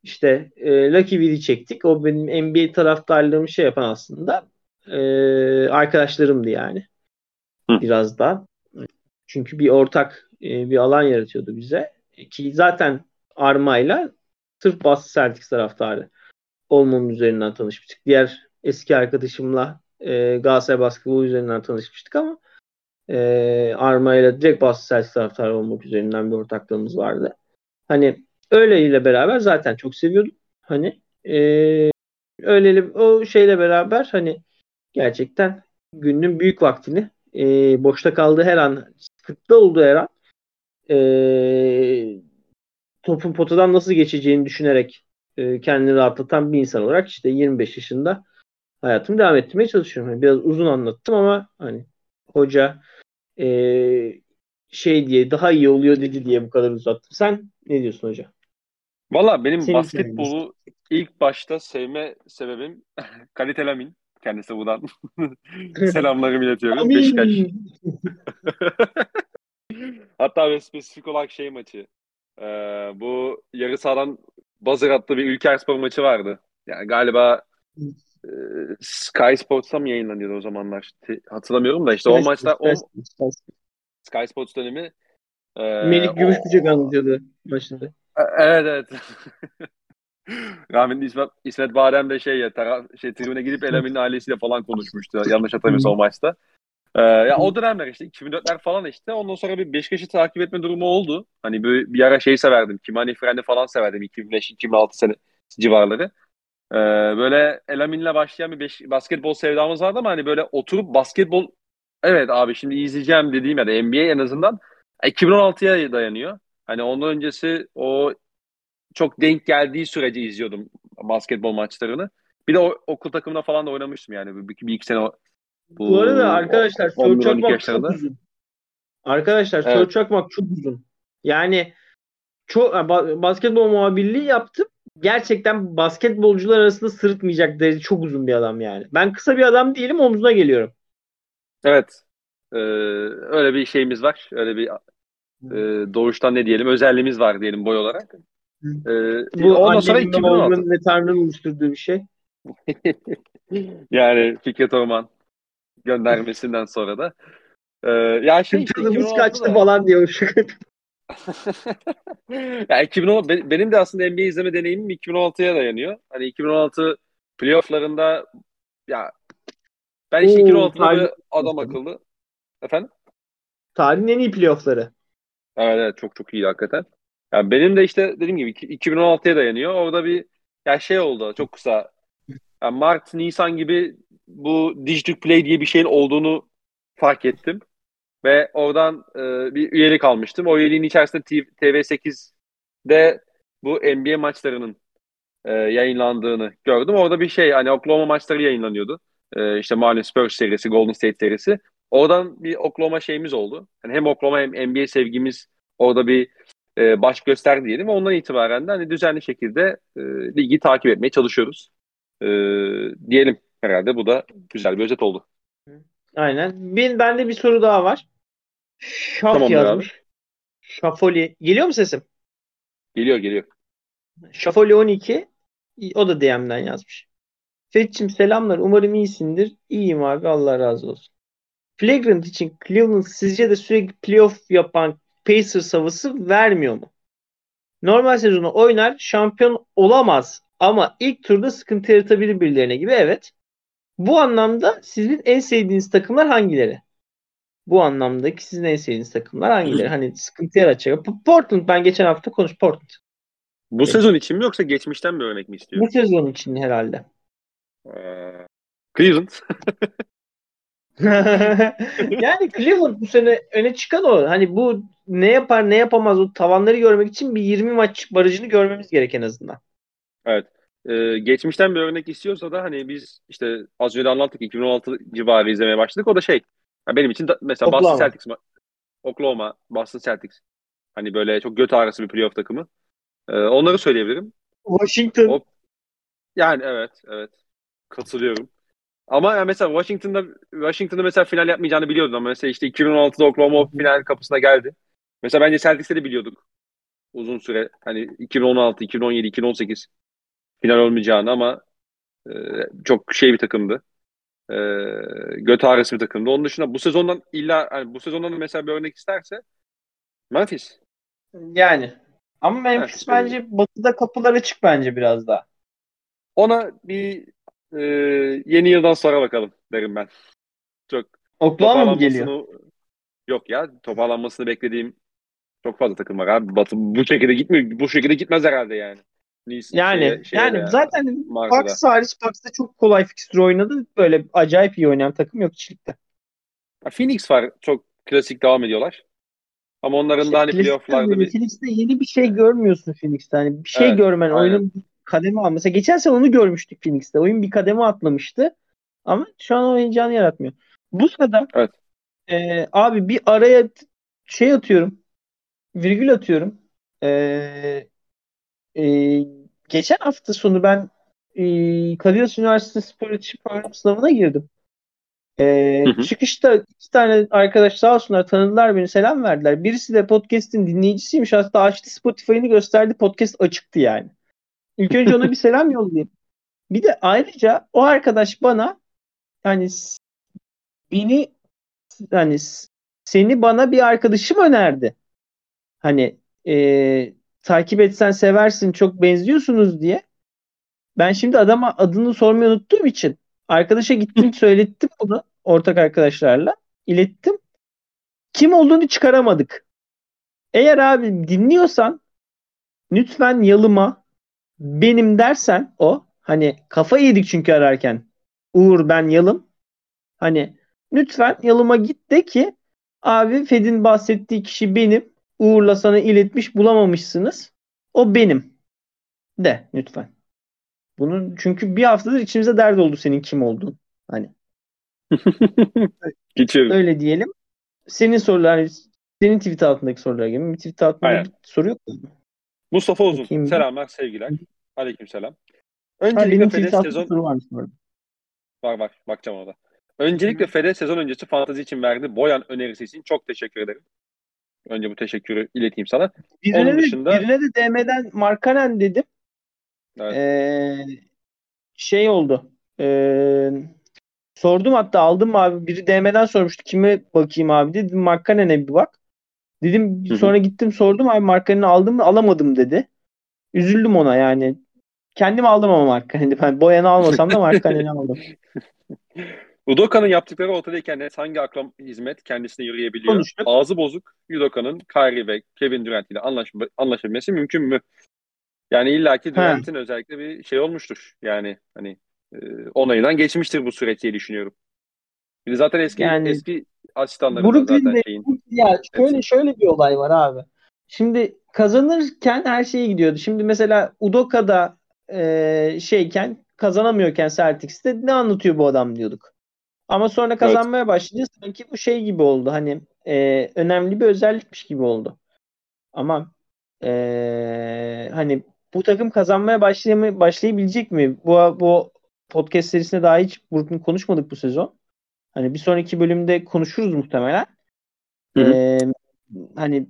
İşte e, Lucky Vidi çektik. O benim NBA taraftarlığımı şey yapan aslında e, arkadaşlarımdı yani. Hı. Biraz da. Çünkü bir ortak e, bir alan yaratıyordu bize. Ki zaten Arma'yla sırf Boston Celtics taraftarı olmamın üzerinden tanışmıştık. Diğer eski arkadaşımla e, Galatasaray basketbolu üzerinden tanışmıştık ama e, Arma ile direkt Boston Celtics taraftarı olmak üzerinden bir ortaklığımız vardı. Hani öyleyle beraber zaten çok seviyordum. Hani e, öyleyle o şeyle beraber hani gerçekten günün büyük vaktini e, boşta kaldığı her an sıkıntıda olduğu her an e, topun potadan nasıl geçeceğini düşünerek e, kendini rahatlatan bir insan olarak işte 25 yaşında hayatımı devam ettirmeye çalışıyorum. Yani biraz uzun anlattım ama hani hoca e, şey diye daha iyi oluyor dedi diye bu kadar uzattım. Sen ne diyorsun hoca? Valla benim Senin basketbolu ilk başta sevme sebebim Kalite Lamin. Kendisi buradan selamlarımı iletiyorum. Beşiktaş. Hatta ve spesifik olarak şey maçı. Ee, bu yarı sahadan buzzer attığı bir Ülker Spor maçı vardı. Yani galiba e, Sky Sports'ta mı yayınlanıyordu o zamanlar? Hatırlamıyorum da işte o maçta o Sky Sports dönemi e, Melik Gümüşkucak anlatıyordu başında. E, evet evet. Rahmetli İsmet, İsmet Badem de şey ya taraf, şey tribüne gidip Elamin'in ailesiyle falan konuşmuştu. Yanlış hatırlamıyorsam o maçta. Ee, ya o dönemler işte 2004'ler falan işte. Ondan sonra bir Beşiktaş'ı takip etme durumu oldu. Hani bir, bir ara şeyi severdim. Kimani Fren'i falan severdim 2005-2006 sene civarları. Ee, böyle Elamin'le başlayan bir beş, basketbol sevdamız vardı ama hani böyle oturup basketbol evet abi şimdi izleyeceğim dediğim ya da NBA en azından 2016'ya dayanıyor. Hani ondan öncesi o çok denk geldiği sürece izliyordum basketbol maçlarını. Bir de o, okul takımında falan da oynamıştım yani bir, bir iki sene. Bu, bu arada arkadaşlar soru çakmak çok uzun. Arkadaşlar evet. soru çakmak çok uzun. Yani çok basketbol muhabirliği yaptım. Gerçekten basketbolcular arasında sırıtmayacak derece çok uzun bir adam yani. Ben kısa bir adam değilim omzuna geliyorum. Evet. Ee, öyle bir şeyimiz var. Öyle bir e, doğuştan ne diyelim özelliğimiz var diyelim boy olarak. Ee, Bu ondan sonra 2016. ve Tanrı'nın oluşturduğu bir şey. yani Fikret Orman göndermesinden sonra da. Ee, ya şey işte Canımız kaçtı falan diyor. ya 2010 benim de aslında NBA izleme deneyimim 2016'ya dayanıyor. Hani 2016 playofflarında ya ben işte 2016'da bir adam akıllı. Efendim? Tarihin en iyi playoffları. Evet, evet çok çok iyi hakikaten. Yani benim de işte dediğim gibi 2016'ya dayanıyor. Orada bir ya şey oldu çok kısa. Yani Mart, Nisan gibi bu Digital Play diye bir şeyin olduğunu fark ettim. Ve oradan e, bir üyelik almıştım. O üyeliğin içerisinde TV8'de bu NBA maçlarının e, yayınlandığını gördüm. Orada bir şey hani Oklahoma maçları yayınlanıyordu. E, işte malum Spurs serisi, Golden State serisi. Oradan bir Oklahoma şeyimiz oldu. Yani hem Oklahoma hem NBA sevgimiz orada bir e, baş göster diyelim. Ondan itibaren de hani düzenli şekilde e, ligi takip etmeye çalışıyoruz. E, diyelim herhalde bu da güzel bir özet oldu. Aynen. Ben, bende bir soru daha var. Şaf tamam yazmış. Abi. Şafoli. Geliyor mu sesim? Geliyor geliyor. Şafoli 12 o da DM'den yazmış. Fetch'im selamlar. Umarım iyisindir. İyiyim abi. Allah razı olsun. Flagrant için Cleveland sizce de sürekli playoff yapan Pacers havası vermiyor mu? Normal sezonu oynar, şampiyon olamaz ama ilk turda sıkıntı yaratabilir birilerine gibi evet. Bu anlamda sizin en sevdiğiniz takımlar hangileri? Bu anlamdaki sizin en sevdiğiniz takımlar hangileri? hani sıkıntı yaratacak. Portland ben geçen hafta konuş Portland. Bu evet. sezon için mi yoksa geçmişten bir örnek mi istiyor? Bu sezon için herhalde. Ee, Cleveland. yani Cleveland bu sene öne çıkan o. Hani bu ne yapar ne yapamaz o tavanları görmek için bir 20 maç barajını görmemiz gerek en azından. Evet. Ee, geçmişten bir örnek istiyorsa da hani biz işte az önce anlattık 2016 civarı izlemeye başladık. O da şey yani benim için da, mesela Oklahoma. Boston Celtics Oklahoma, Boston Celtics. Hani böyle çok göt ağrısı bir playoff takımı. Ee, onları söyleyebilirim. Washington. O, yani evet, evet. Katılıyorum. Ama yani mesela Washington'da Washington'da mesela final yapmayacağını biliyordum ama mesela işte 2016'da Oklahoma final kapısına geldi. Mesela bence Celtics'te de biliyorduk. Uzun süre hani 2016, 2017, 2018 final olmayacağını ama e, çok şey bir takımdı. E, göt ağrısı bir takımdı. Onun dışında bu sezondan illa yani bu sezondan da mesela bir örnek isterse Memphis. Yani ama Memphis, Memphis bence öyle. batıda kapılar açık bence biraz daha. Ona bir e, yeni yıldan sonra bakalım derim ben. Çok Oklahoma mı geliyor? Yok ya toparlanmasını beklediğim çok fazla takım var abi. Batı bu şekilde gitmiyor. Bu şekilde gitmez herhalde yani. Nice, yani şeye, şeye yani, yani zaten Bucks hariç Bucks'ta çok kolay fikstür oynadı. Böyle acayip iyi oynayan takım yok içlikte. Phoenix var. Çok klasik devam ediyorlar. Ama onların işte da hani playoff'larda bir... Phoenix'te yeni bir şey şey Phoenix'te. Hani bir şey evet, görmen, aynen. oyunun kademe al. Mesela geçen sene onu görmüştük Phoenix'te. Oyun bir kademe atlamıştı. Ama şu an oyuncağını yaratmıyor. Bu sırada evet. e, abi bir araya şey atıyorum. Virgül atıyorum. E, e, geçen hafta sonu ben e, Kadir Üniversitesi Spor İletişim Programı sınavına girdim. Ee, hı hı. Çıkışta iki tane arkadaş sağ olsunlar tanıdılar beni selam verdiler. Birisi de podcast'in dinleyicisiymiş. Hatta açtı Spotify'ını gösterdi. Podcast açıktı yani. İlk önce ona bir selam yollayayım. Bir de ayrıca o arkadaş bana hani beni hani seni bana bir arkadaşım önerdi. Hani e, takip etsen seversin çok benziyorsunuz diye. Ben şimdi adama adını sormayı unuttuğum için arkadaşa gittim söylettim bunu ortak arkadaşlarla. ilettim. Kim olduğunu çıkaramadık. Eğer abi dinliyorsan lütfen yalıma benim dersen o hani kafa yedik çünkü ararken Uğur ben yalım hani lütfen yalıma git de ki abi Fed'in bahsettiği kişi benim Uğur'la sana iletmiş bulamamışsınız o benim de lütfen. Bunun çünkü bir haftadır içimize dert oldu senin kim olduğun. Hani. Geçiyorum. Öyle diyelim. Senin sorular senin tweet altındaki sorulara gelin. Bir tweet altında Aynen. bir soru yok mu? Mustafa Uzun. Bakayım. Selamlar, sevgiler. Aleyküm selam. Öncelikle ha, Fede sezon... Var, var var. Bakacağım orada. Öncelikle Hı. Fede sezon öncesi fantazi için verdiği Boyan önerisi için çok teşekkür ederim. Önce bu teşekkürü ileteyim sana. Birine, Onun dışında... de, birine de DM'den Markanen dedim. Evet. Ee, şey oldu. Ee, sordum hatta aldım abi? Biri DM'den sormuştu. Kime bakayım abi dedim. Markanen'e bir bak. Dedim Hı-hı. sonra gittim sordum abi Markanen'i aldım mı? Alamadım dedi. Üzüldüm ona yani. Kendim aldım ama Markanen'i. Ben Boyan'ı almasam da Markanen'i aldım. Udoka'nın yaptıkları ortadayken hangi aklam hizmet kendisine yürüyebiliyor? Konuştuk. Ağzı bozuk Udoka'nın Kyrie ve Kevin Durant ile anlaşma, anlaşabilmesi mümkün mü? Yani illaki Durant'in özellikle bir şey olmuştur. Yani hani e, onayından geçmiştir bu süreç diye düşünüyorum. Bir zaten eski yani, eski asistanları zaten şeyin. Ya şöyle hepsi. şöyle bir olay var abi. Şimdi kazanırken her şeye gidiyordu. Şimdi mesela Udoka'da e, şeyken kazanamıyorken Celtics'te ne anlatıyor bu adam diyorduk. Ama sonra kazanmaya evet. başlayınca sanki bu şey gibi oldu. Hani e, önemli bir özellikmiş gibi oldu. Ama e, hani bu takım kazanmaya başlay başlayabilecek mi? Bu bu podcast serisinde daha hiç bunu konuşmadık bu sezon. Hani bir sonraki bölümde konuşuruz muhtemelen. Ee, hani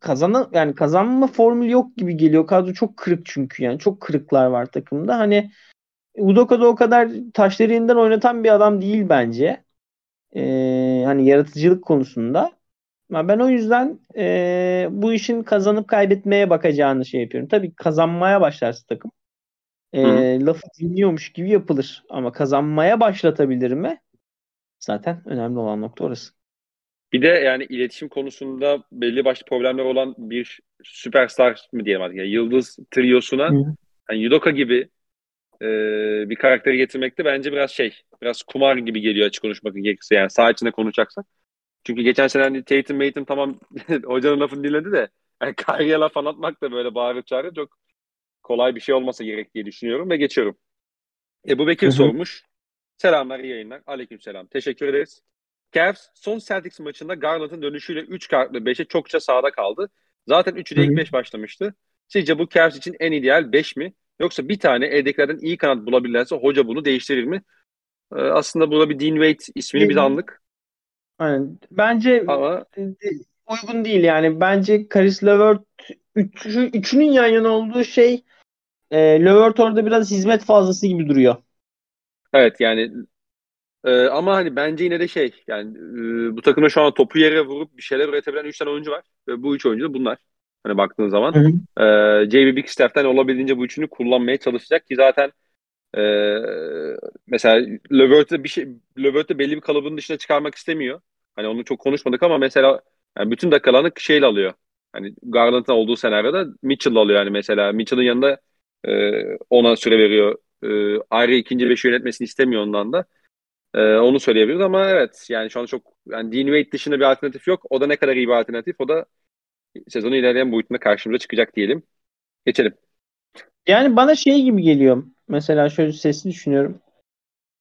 kazana yani kazanma formülü yok gibi geliyor. Kadro çok kırık çünkü yani çok kırıklar var takımda. Hani Udoka da o kadar taşları yeniden oynatan bir adam değil bence. Ee, hani yaratıcılık konusunda. Ben o yüzden e, bu işin kazanıp kaybetmeye bakacağını şey yapıyorum. Tabii kazanmaya başlarsa takım e, lafı dinliyormuş gibi yapılır. Ama kazanmaya başlatabilir mi? Zaten önemli olan nokta orası. Bir de yani iletişim konusunda belli başlı problemler olan bir süperstar mı diyelim artık. Yani yıldız triyosuna yani Yudoka gibi e, bir karakteri getirmekte bence biraz şey, biraz kumar gibi geliyor açık konuşmak gerekirse. Yani sağ içinde konuşacaksak. Çünkü geçen sene hani Tatum Matum tamam hocanın lafını dinledi de yani Kyrie'ye laf anlatmak da böyle bağırıp çağırıp çok kolay bir şey olmasa gerek diye düşünüyorum ve geçiyorum. Ebu Bekir Hı-hı. sormuş. Selamlar, iyi yayınlar. Aleyküm selam. Teşekkür ederiz. Cavs son Celtics maçında Garland'ın dönüşüyle 3 kartlı 5'e çokça sağda kaldı. Zaten 3'ü de ilk 5 başlamıştı. Sizce bu Cavs için en ideal 5 mi? Yoksa bir tane eldekilerden iyi kanat bulabilirlerse hoca bunu değiştirir mi? Ee, aslında burada bir Dean Wade ismini bir anlık. Aynen. Bence Ama... uygun değil yani. Bence Karis LeVert üçü, üçünün yan yana olduğu şey e, Levert orada biraz hizmet fazlası gibi duruyor. Evet yani e, ama hani bence yine de şey yani e, bu takımda şu an topu yere vurup bir şeyler üretebilen 3 tane oyuncu var. Ve bu 3 oyuncu da bunlar. Hani baktığın zaman. Hı hı. E, JB Bigstaff'ten olabildiğince bu üçünü kullanmaya çalışacak ki zaten e, mesela Levert'ı bir şey Levert'ı belli bir kalıbın dışına çıkarmak istemiyor. Hani onu çok konuşmadık ama mesela yani bütün dakikalarını şeyle alıyor. Hani Garland'ın olduğu senaryoda Mitchell alıyor yani mesela. Mitchell'ın yanında e, ona süre veriyor. E, ayrı ikinci beşi yönetmesini istemiyor ondan da. E, onu söyleyebiliriz ama evet yani şu an çok yani Dean Wade dışında bir alternatif yok. O da ne kadar iyi bir alternatif o da sezonu ilerleyen boyutunda karşımıza çıkacak diyelim. Geçelim. Yani bana şey gibi geliyor. Mesela şöyle sesli düşünüyorum.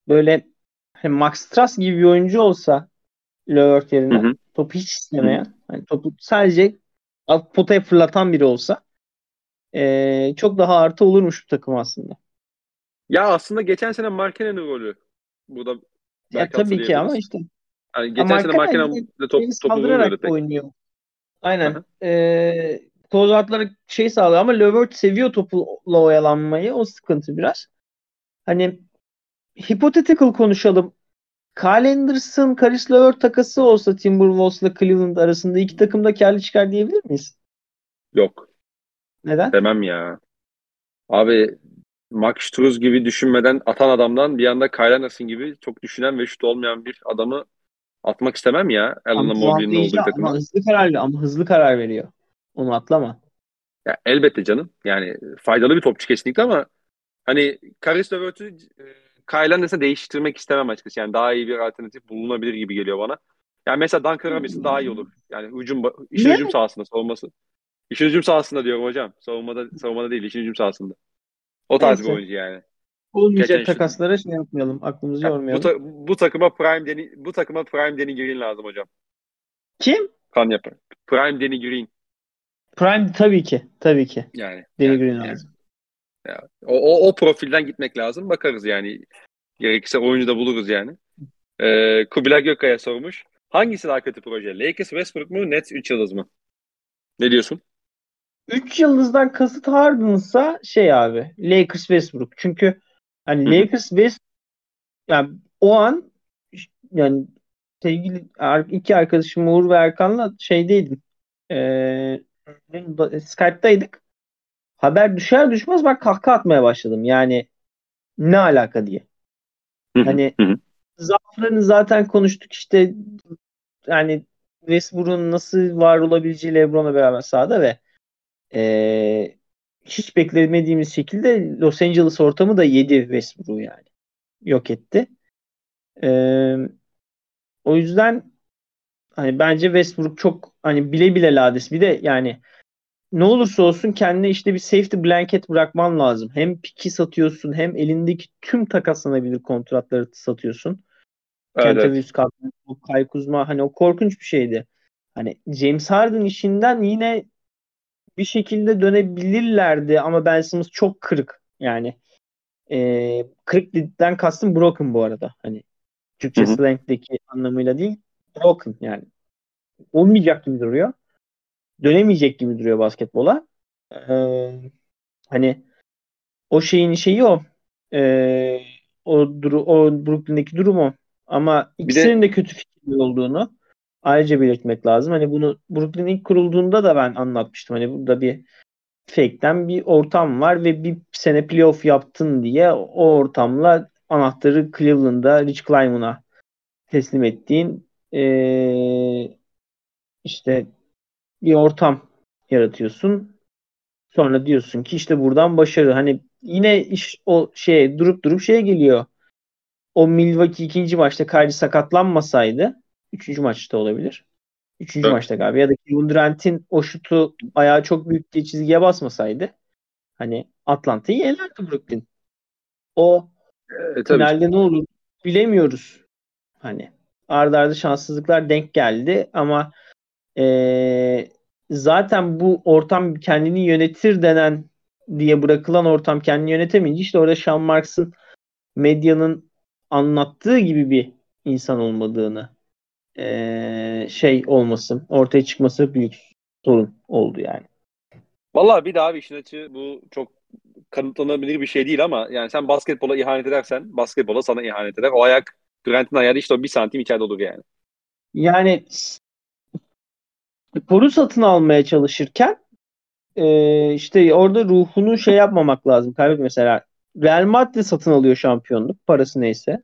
Böyle hani Max Strass gibi bir oyuncu olsa Levert yerine hı hı. topu hiç istemeyen hani topu sadece alt potaya fırlatan biri olsa e, çok daha artı olurmuş bu takım aslında. Ya aslında geçen sene Markenen'in rolü burada ya tabii ki ama işte yani geçen sene Markenen top, topu vurmuyordu pek. oynuyor. Aynen. Ee, Kozatları şey sağlıyor ama Levert seviyor topla oyalanmayı. O sıkıntı biraz. Hani hypothetical konuşalım. Kyle Anderson, Karis Levert takası olsa Timberwolves'la Cleveland arasında iki takım da karlı çıkar diyebilir miyiz? Yok. Neden? Demem ya. Abi Max Struz gibi düşünmeden atan adamdan bir anda Kyle Anderson gibi çok düşünen ve şut olmayan bir adamı atmak istemem ya. Alan'la Mobley'nin olduğu takıma. Ama hızlı karar, ama hızlı karar veriyor. Onu atlama. Ya elbette canım. Yani faydalı bir topçu kesinlikle ama hani Karis Levert'ü e, Kyle değiştirmek istemem açıkçası. Yani daha iyi bir alternatif bulunabilir gibi geliyor bana. Yani mesela Duncan Robinson daha iyi olur. Yani hücum işin hücum sahasında savunması. İşin hücum sahasında diyorum hocam. Savunmada savunmada değil, işin hücum sahasında. O tarz Neyse. bir oyuncu yani. Olmayacak Geçen takaslara şey yapmayalım. Aklımızı yani, yormayalım. Bu, ta- bu takıma Prime Deni bu takıma Prime Deni Green lazım hocam. Kim? Kan yapar. Prime Deni Green. Prime tabii ki. Tabii ki. Yani. Deni yani, Green yani. lazım. Ya, o, o, o profilden gitmek lazım. Bakarız yani. Gerekirse oyuncu da buluruz yani. Ee, Kubilay Gökay'a sormuş. Hangisi daha kötü proje? Lakers Westbrook mu? Nets 3 yıldız mı? Ne diyorsun? 3 yıldızdan kasıt Harden'sa şey abi Lakers Westbrook. Çünkü hani Hı-hı. Lakers West yani o an yani sevgili iki arkadaşım Uğur ve Erkan'la şeydeydim. Ee, Skype'daydık. Haber düşer düşmez ben kahkaha atmaya başladım. Yani ne alaka diye. Hı-hı. Hani Hı-hı. zaaflarını zaten konuştuk işte yani Westbrook'un nasıl var olabileceği LeBron'la beraber sahada ve e, hiç beklemediğimiz şekilde Los Angeles ortamı da yedi Westbrook'u yani. Yok etti. E, o yüzden hani bence Westbrook çok hani bile bile lades. Bir de yani ne olursa olsun kendine işte bir safety blanket bırakman lazım. Hem piki satıyorsun hem elindeki tüm takaslanabilir kontratları satıyorsun. Evet, Kentavius. Kay Kuzma hani o korkunç bir şeydi. Hani James Harden işinden yine bir şekilde dönebilirlerdi ama Ben Simmons çok kırık. Yani e, kırık dedikten kastım broken bu arada. Hani Türkçe slang'deki anlamıyla değil. Broken yani. Olmayacak gibi duruyor. Dönemeyecek gibi duruyor basketbola. Ee, hani o şeyin şeyi o. Ee, o, duru, o Brooklyn'deki durumu. Ama ikisinin de, de kötü fikirli olduğunu ayrıca belirtmek lazım. Hani bunu Brooklyn ilk kurulduğunda da ben anlatmıştım. Hani burada bir fake'ten bir ortam var ve bir sene playoff yaptın diye o ortamla anahtarı Cleveland'da Rich Kleiman'a teslim ettiğin ee, işte bir ortam yaratıyorsun. Sonra diyorsun ki işte buradan başarı. Hani yine iş o şey durup durup şeye geliyor. O Milwaukee ikinci maçta Kyrie sakatlanmasaydı üçüncü maçta olabilir. Üçüncü evet. maçta galiba ya da Kevin Durant'in o şutu ayağı çok büyük bir çizgiye basmasaydı hani Atlanta'yı yenerdi Brooklyn. O e, finalde ne olur bilemiyoruz. Hani ardarda arda şanssızlıklar denk geldi ama e, zaten bu ortam kendini yönetir denen diye bırakılan ortam kendini yönetemeyince işte orada Sean Marks'ın medyanın anlattığı gibi bir insan olmadığını e, şey olması, ortaya çıkması büyük sorun oldu yani. Vallahi bir daha bir işin açı bu çok kanıtlanabilir bir şey değil ama yani sen basketbola ihanet edersen basketbola sana ihanet eder. O ayak Durant'in ayağı işte o bir santim içeride olur yani. Yani sporu satın almaya çalışırken e, işte orada ruhunu şey yapmamak lazım. Kaybet mesela Real Madrid satın alıyor şampiyonluk parası neyse.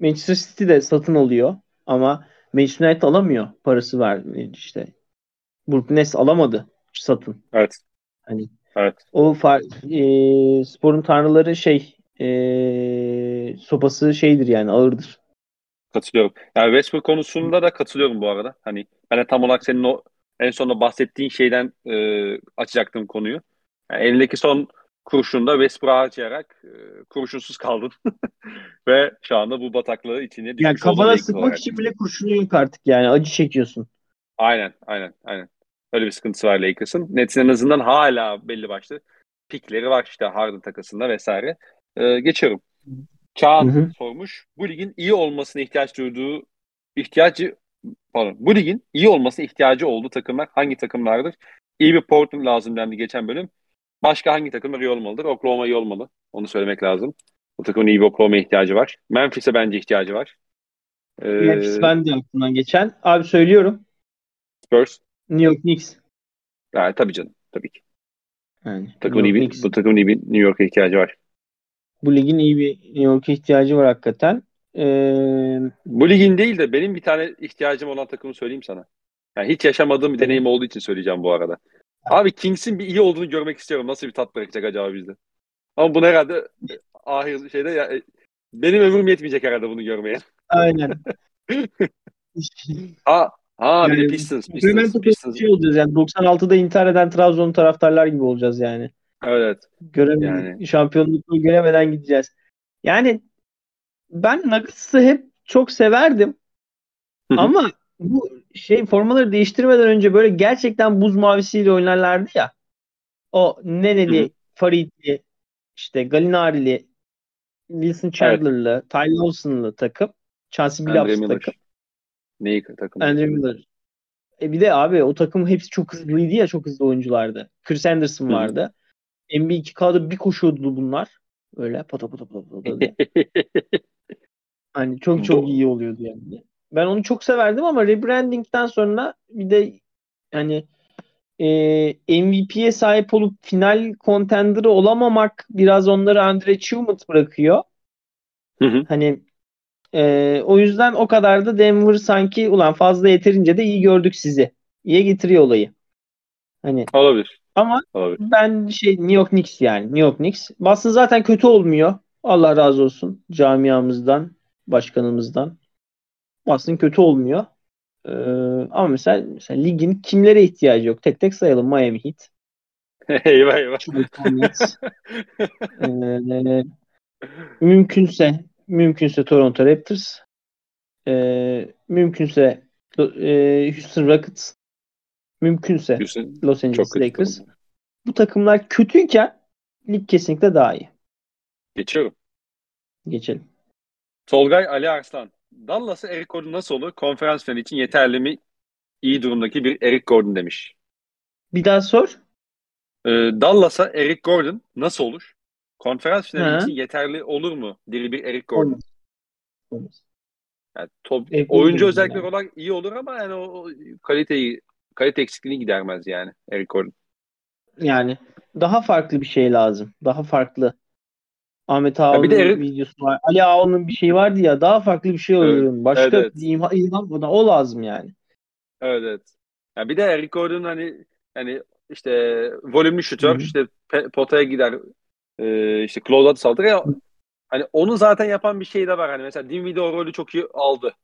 Manchester City de satın alıyor ama Manchester United alamıyor parası var işte. Brooklyn Nets alamadı satın. Evet. Hani evet. O far, e, sporun tanrıları şey e, sopası şeydir yani ağırdır. Katılıyorum. Yani Westbrook konusunda da katılıyorum bu arada. Hani ben de tam olarak senin o en sonunda bahsettiğin şeyden e, açacaktım konuyu. Yani elindeki son kurşunda Westbrook'a harcayarak e, kurşunsuz kaldın. Ve şu anda bu bataklığı içine düşmüş Yani kafana sıkmak olarak. için bile kurşunu yok artık yani. Acı çekiyorsun. Aynen, aynen, aynen. Öyle bir sıkıntısı var Lakers'ın. Nets'in en azından hala belli başlı pikleri var işte Harden takasında vesaire. Ee, geçiyorum. Çağan hı hı. sormuş. Bu ligin iyi olmasına ihtiyaç duyduğu ihtiyacı pardon, bu ligin iyi olmasına ihtiyacı olduğu takımlar hangi takımlardır? İyi bir Portland lazım dendi geçen bölüm. Başka hangi takımlar iyi olmalıdır? Oklahoma iyi olmalı. Onu söylemek lazım. Bu takımın iyi bir Oklahoma ihtiyacı var. Memphis'e bence ihtiyacı var. Ee, Memphis ben de aklımdan geçen. Abi söylüyorum. Spurs. New York Knicks. Yani, tabii canım. Tabii ki. Yani, takımın iyi bir, bu takımın iyi bir New York'a ihtiyacı var. Bu ligin iyi bir New York'a ihtiyacı var hakikaten. Ee... Bu ligin değil de benim bir tane ihtiyacım olan takımı söyleyeyim sana. Yani hiç yaşamadığım bir deneyim olduğu için söyleyeceğim bu arada. Abi Kings'in bir iyi olduğunu görmek istiyorum. Nasıl bir tat bırakacak acaba bizde? Ama bunu herhalde ahir şeyde ya, benim ömrüm yetmeyecek herhalde bunu görmeye. Aynen. ha, ha yani, bir de Pistons. Pistons, Pistons. Şey olacağız yani 96'da intihar eden Trabzon taraftarlar gibi olacağız yani. Evet. Görem yani. Şampiyonluğu göremeden gideceğiz. Yani ben Nuggets'ı hep çok severdim. Ama bu şey formaları değiştirmeden önce böyle gerçekten buz mavisiyle oynarlardı ya. O Neneli, Faridli, işte Galinari'li, Wilson Chandler'lı, evet. Ty Lawson'lı takım. Chauncey Billups takım. Neyi takım? Andrew Miller. E bir de abi o takım hepsi çok hızlıydı ya çok hızlı oyunculardı. Chris Anderson vardı. NBA 2K'da bir koşuyordu bunlar. Öyle pata pata pata pata hani çok çok iyi oluyordu yani. Ben onu çok severdim ama rebranding'den sonra bir de hani e, MVP'ye sahip olup final contender'ı olamamak biraz onları underachievement bırakıyor. Hı hı. Hani e, o yüzden o kadar da Denver sanki ulan fazla yeterince de iyi gördük sizi. İyi getiriyor olayı. Hani olabilir. Ama olabilir. ben şey New York Knicks yani New York Knicks. Boston zaten kötü olmuyor. Allah razı olsun camiamızdan, başkanımızdan. Boston kötü olmuyor. Ee, ama mesela, mesela ligin kimlere ihtiyacı yok? Tek tek sayalım. Miami Heat. eyvah eyvah. ee, mümkünse mümkünse Toronto Raptors. Ee, mümkünse e, Houston Rockets. Mümkünse Houston, Los Angeles Lakers. Bu takımlar kötüyken lig kesinlikle daha iyi. Geçiyorum. Geçelim. Tolgay Ali Arslan. Dallas'a Eric Gordon nasıl olur? Konferans finali için yeterli mi? İyi durumdaki bir Eric Gordon demiş. Bir daha sor. Ee, Dallas'a Eric Gordon nasıl olur? Konferans finali ha. için yeterli olur mu? Diri bir Eric Gordon. Olmaz. Olmaz. Yani top, Eric oyuncu özellikleri yani. olarak iyi olur ama yani o kaliteyi kalite eksikliğini gidermez yani Eric Gordon. Yani daha farklı bir şey lazım. Daha farklı. Ahmet Ağa'nın bir de videosu var. Ali Ağa'nın bir şey vardı ya daha farklı bir şey oluyor. Evet, Başka evet, evet. ilham, ilham o lazım yani. Evet evet. Yani bir de Eric Gordon hani hani işte volümlü şutör Hı-hı. işte potaya gider e, işte closeout saldırı ya hani onu zaten yapan bir şey de var. Hani mesela Dinwiddie o rolü çok iyi aldı.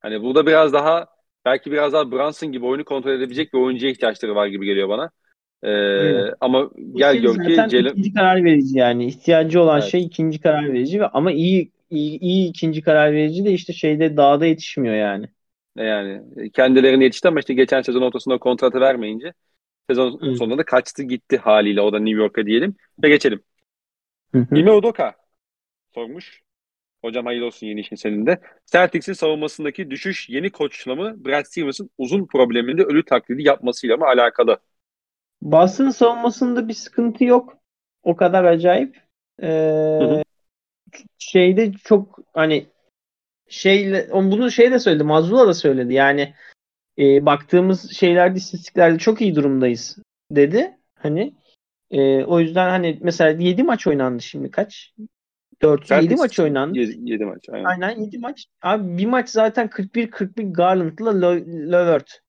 Hani burada biraz daha belki biraz daha Brunson gibi oyunu kontrol edebilecek bir oyuncuya ihtiyaçları var gibi geliyor bana. Ee, evet. Ama gel gör ki Jalen... ikinci karar verici yani. ihtiyacı olan evet. şey ikinci karar verici ama iyi, iyi iyi ikinci karar verici de işte şeyde dağda yetişmiyor yani. Yani kendilerine yetişti ama işte geçen sezon ortasında kontratı vermeyince sezon Hı. sonunda da kaçtı gitti haliyle o da New York'a diyelim ve geçelim. Ime Udoka sormuş. Hocam hayırlı olsun yeni işin senin de. Celtics'in savunmasındaki düşüş yeni koçla mı Brad Stevens'ın uzun probleminde ölü taklidi yapmasıyla mı alakalı? Boston savunmasında bir sıkıntı yok. O kadar acayip. Ee, hı hı. Şeyde çok hani şeyle bunu şey de söyledi. Mazlula da söyledi. Yani e, baktığımız şeylerde istatistiklerde çok iyi durumdayız dedi. Hani e, o yüzden hani mesela 7 maç oynandı şimdi kaç? 4 7 maç oynandı. 7, 7 maç aynen. Aynen 7 maç. Abi bir maç zaten 41 41 Garland'la Levert.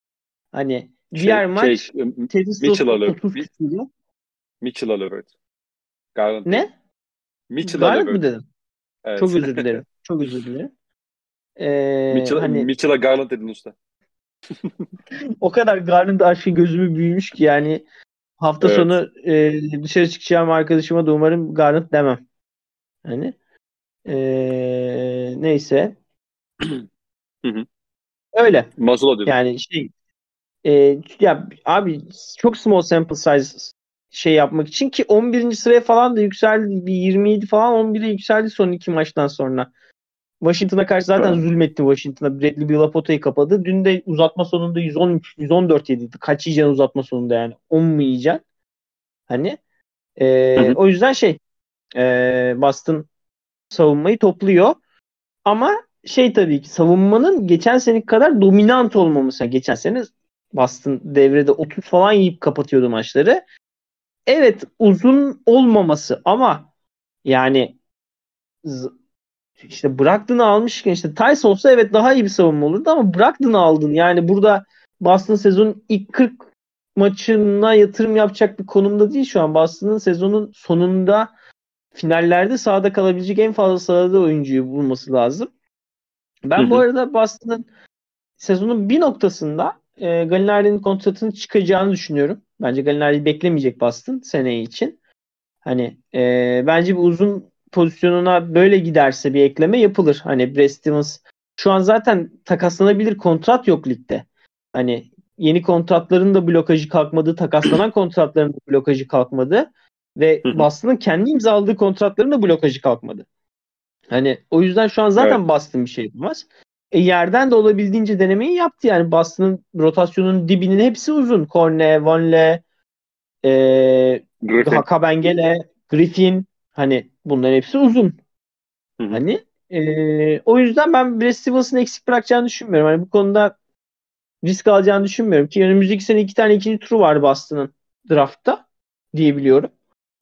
Hani diğer şey, maç şey, Mitchell'a Levert. Mitchell'a Levert. Garland. Ne? Mitchell'a Garland mı dedim? Evet. Çok özür dilerim. Çok özür dilerim. Ee, Mitchell, hani, Mitchell'a Garland dedin usta. o kadar Garland aşkı gözümü büyümüş ki yani hafta evet. sonu e, dışarı çıkacağım arkadaşıma da umarım Garland demem. Hani e, neyse. Öyle. Mazula dedim. Yani şey e, ya abi çok small sample size şey yapmak için ki 11. sıraya falan da yükseldi. Bir 27 falan 11'e yükseldi son iki maçtan sonra. Washington'a karşı zaten zulmetti Washington'a. Bradley Beal'a potayı kapadı. Dün de uzatma sonunda 113 114 yediydi. Kaç yiyeceksin uzatma sonunda yani? 10 mu yiyeceksin? Hani e, o yüzden şey e, Boston savunmayı topluyor. Ama şey tabii ki savunmanın geçen sene kadar dominant olmaması. Geçen sene Boston devrede 30 falan yiyip kapatıyordu maçları. Evet uzun olmaması ama yani işte Brogdon'u almışken işte Tice olsa evet daha iyi bir savunma olurdu ama Brogdon'u aldın. Yani burada Boston sezonun ilk 40 maçına yatırım yapacak bir konumda değil şu an. Boston'ın sezonun sonunda finallerde sahada kalabilecek en fazla sahada oyuncuyu bulması lazım. Ben hı hı. bu arada Boston'ın sezonun bir noktasında e, Gallinari'nin kontratını çıkacağını düşünüyorum. Bence Gallinari'yi beklemeyecek Boston seneye için. Hani e, bence bir uzun pozisyonuna böyle giderse bir ekleme yapılır. Hani Brad Stevens şu an zaten takaslanabilir kontrat yok ligde. Hani yeni kontratların da blokajı kalkmadı. Takaslanan kontratların da blokajı kalkmadı. Ve Boston'ın kendi imzaladığı kontratların da blokajı kalkmadı. Hani o yüzden şu an zaten evet. Boston bir şey yapamaz. E, yerden de olabildiğince denemeyi yaptı yani. Boston'ın rotasyonun dibinin hepsi uzun. Corne, Vonle, e, Hakabengele, Griffin hani bunların hepsi uzun. Hı hı. Hani e, o yüzden ben Brad Stevens'ın eksik bırakacağını düşünmüyorum. Hani bu konuda risk alacağını düşünmüyorum ki önümüzdeki sene iki tane ikinci turu var Boston'ın draftta diyebiliyorum.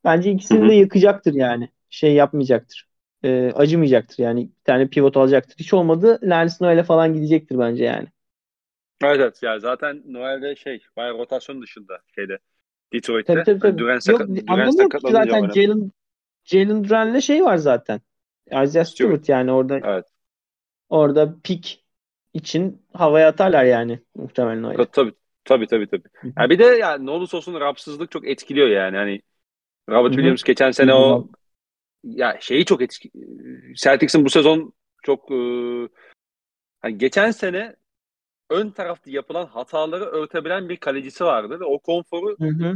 Bence ikisini hı hı. de yakacaktır yani. Şey yapmayacaktır. E, acımayacaktır yani. Bir tane pivot alacaktır. Hiç olmadı Lance Noel'e falan gidecektir bence yani. Evet evet. Yani zaten Noel'de şey bayağı rotasyon dışında şeyde Detroit'te. Tabii, tabii, tabii. Duran, Yok, Duran zaten Jalen, Jalen Duran'le şey var zaten. Isaiah Stewart yani orada evet. orada pik için havaya atarlar yani muhtemelen öyle. Tabii tabii tabii tabii. Yani bir de yani ne olursa olsun rapsızlık çok etkiliyor yani. Hani Robert Williams geçen sene o ya şeyi çok etki Celtics'in bu sezon çok e, hani geçen sene ön tarafta yapılan hataları örtebilen bir kalecisi vardı ve o konforu hı hı.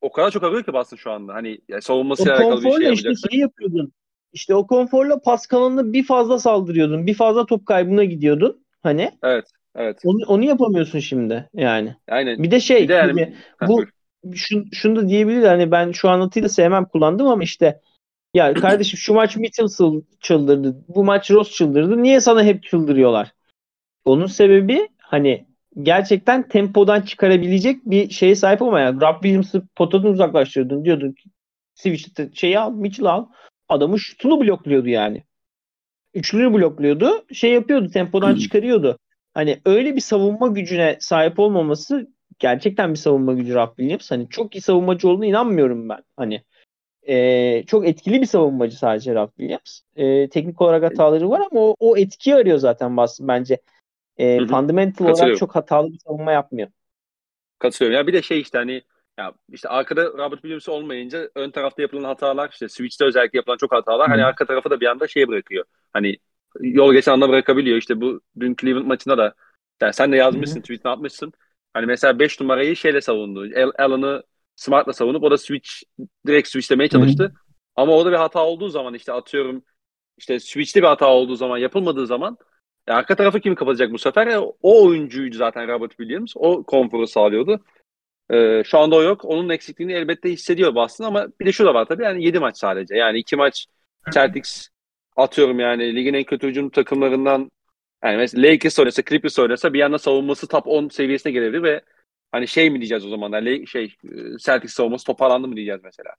o kadar çok arıyor ki Boston şu anda. Hani yani savunmasıyla alakalı bir şey yapacaksa. işte şey yapıyordun. İşte o konforla pas kalanını bir fazla saldırıyordun. Bir fazla top kaybına gidiyordun. Hani. Evet. Evet. Onu, onu yapamıyorsun şimdi yani. Aynen. Bir de şey bir de yani, bu şunu, şunu da diyebilir hani ben şu anlatıyı da sevmem kullandım ama işte ya kardeşim şu maç Mitchell çıldırdı. Bu maç Ross çıldırdı. Niye sana hep çıldırıyorlar? Onun sebebi hani gerçekten tempodan çıkarabilecek bir şeye sahip olmayan. Rob Williams'ı potadan uzaklaştırdın diyordun. Switch'te şeyi al, Mitchell al. Adamın şutunu blokluyordu yani. Üçlüğünü blokluyordu. Şey yapıyordu, tempodan çıkarıyordu. Hani öyle bir savunma gücüne sahip olmaması gerçekten bir savunma gücü Rob Williams. Hani çok iyi savunmacı olduğuna inanmıyorum ben. Hani e, çok etkili bir savunmacı sadece Rob Williams. E, teknik olarak hataları var ama o, o etkiyi arıyor zaten Boston bence. E, fundamental olarak çok hatalı bir savunma yapmıyor. Katılıyorum. Ya bir de şey işte hani ya işte arkada Robert Williams olmayınca ön tarafta yapılan hatalar işte switch'te özellikle yapılan çok hatalar Hı. hani arka tarafı da bir anda şey bırakıyor. Hani yol geçen anda bırakabiliyor. İşte bu dün Cleveland maçında da yani sen de yazmışsın, tweetini atmışsın. Hani mesela 5 numarayı şeyle savundu. Allen'ı Smart'la savunup o da switch direkt switchlemeye çalıştı. Hı-hı. Ama orada bir hata olduğu zaman işte atıyorum işte switch'te bir hata olduğu zaman yapılmadığı zaman e, arka tarafı kim kapatacak bu sefer? E, o oyuncuydu zaten Robert Williams. O konforu sağlıyordu. E, şu anda o yok. Onun eksikliğini elbette hissediyor Boston ama bir de şu da var tabii yani 7 maç sadece. Yani 2 maç Celtics atıyorum yani ligin en kötü hücum takımlarından yani mesela Lakers oynasa, Clippers oynasa bir anda savunması top 10 seviyesine gelebilir ve hani şey mi diyeceğiz o zaman? Yani şey e, Celtics savunması toparlandı mı diyeceğiz mesela.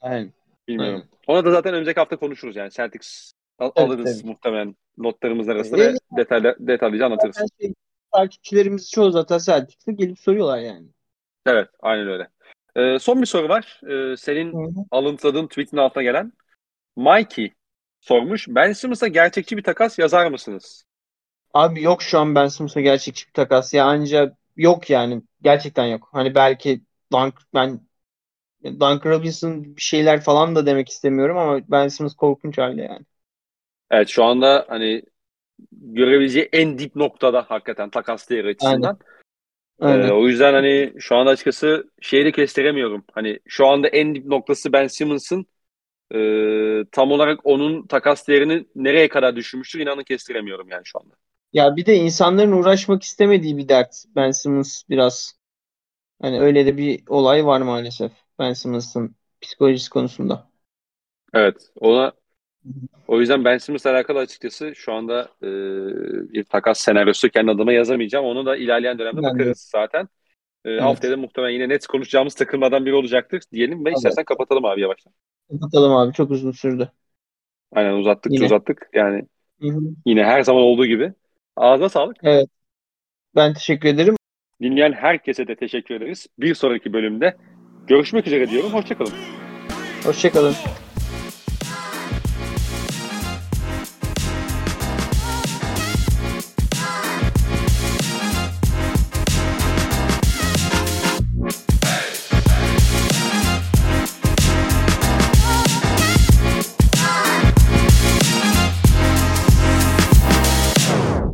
Aynen. Bilmiyorum. Aynen. Ona da zaten önümüzdeki hafta konuşuruz yani. Celtics al- evet, alırız evet. muhtemelen notlarımız arasında evet. ve detaylı, detaylıca anlatırız. Şey, takipçilerimiz çoğu zaten Celtics'te gelip soruyorlar yani. Evet, aynen öyle. Ee, son bir soru var. Ee, senin Hı-hı. alıntıladığın tweetin altına gelen Mikey sormuş. Ben Simmons'a gerçekçi bir takas yazar mısınız? Abi yok şu an Ben Simmons'a gerçekçi bir takas. Ya ancak yok yani. Gerçekten yok. Hani belki Dunk, ben Duncan Robinson bir şeyler falan da demek istemiyorum ama Ben Simmons korkunç halde yani. Evet şu anda hani görebileceği en dip noktada hakikaten takas değeri açısından. Aynen. Aynen. Ee, o yüzden hani şu anda açıkçası şeyi de kestiremiyorum. Hani şu anda en dip noktası Ben Simmons'ın e, tam olarak onun takas değerini nereye kadar düşürmüştür inanın kestiremiyorum yani şu anda. Ya bir de insanların uğraşmak istemediği bir dert Ben Simmons biraz. Hani öyle de bir olay var maalesef Ben Simmons'ın psikolojisi konusunda. Evet. Ona o yüzden Ben Simmons'la alakalı açıkçası şu anda e, bir takas senaryosu kendi adıma yazamayacağım. Onu da ilerleyen dönemde ben bakarız de. zaten. E, evet. Haftaya muhtemelen yine net konuşacağımız takılmadan biri olacaktır diyelim ve evet. istersen kapatalım abi yavaştan. Kapatalım abi çok uzun sürdü. Aynen uzattık yine. uzattık yani. Hı-hı. Yine her zaman olduğu gibi. Ağzına sağlık. Evet. Ben teşekkür ederim. Dinleyen herkese de teşekkür ederiz. Bir sonraki bölümde görüşmek üzere diyorum. Hoşçakalın. Hoşçakalın.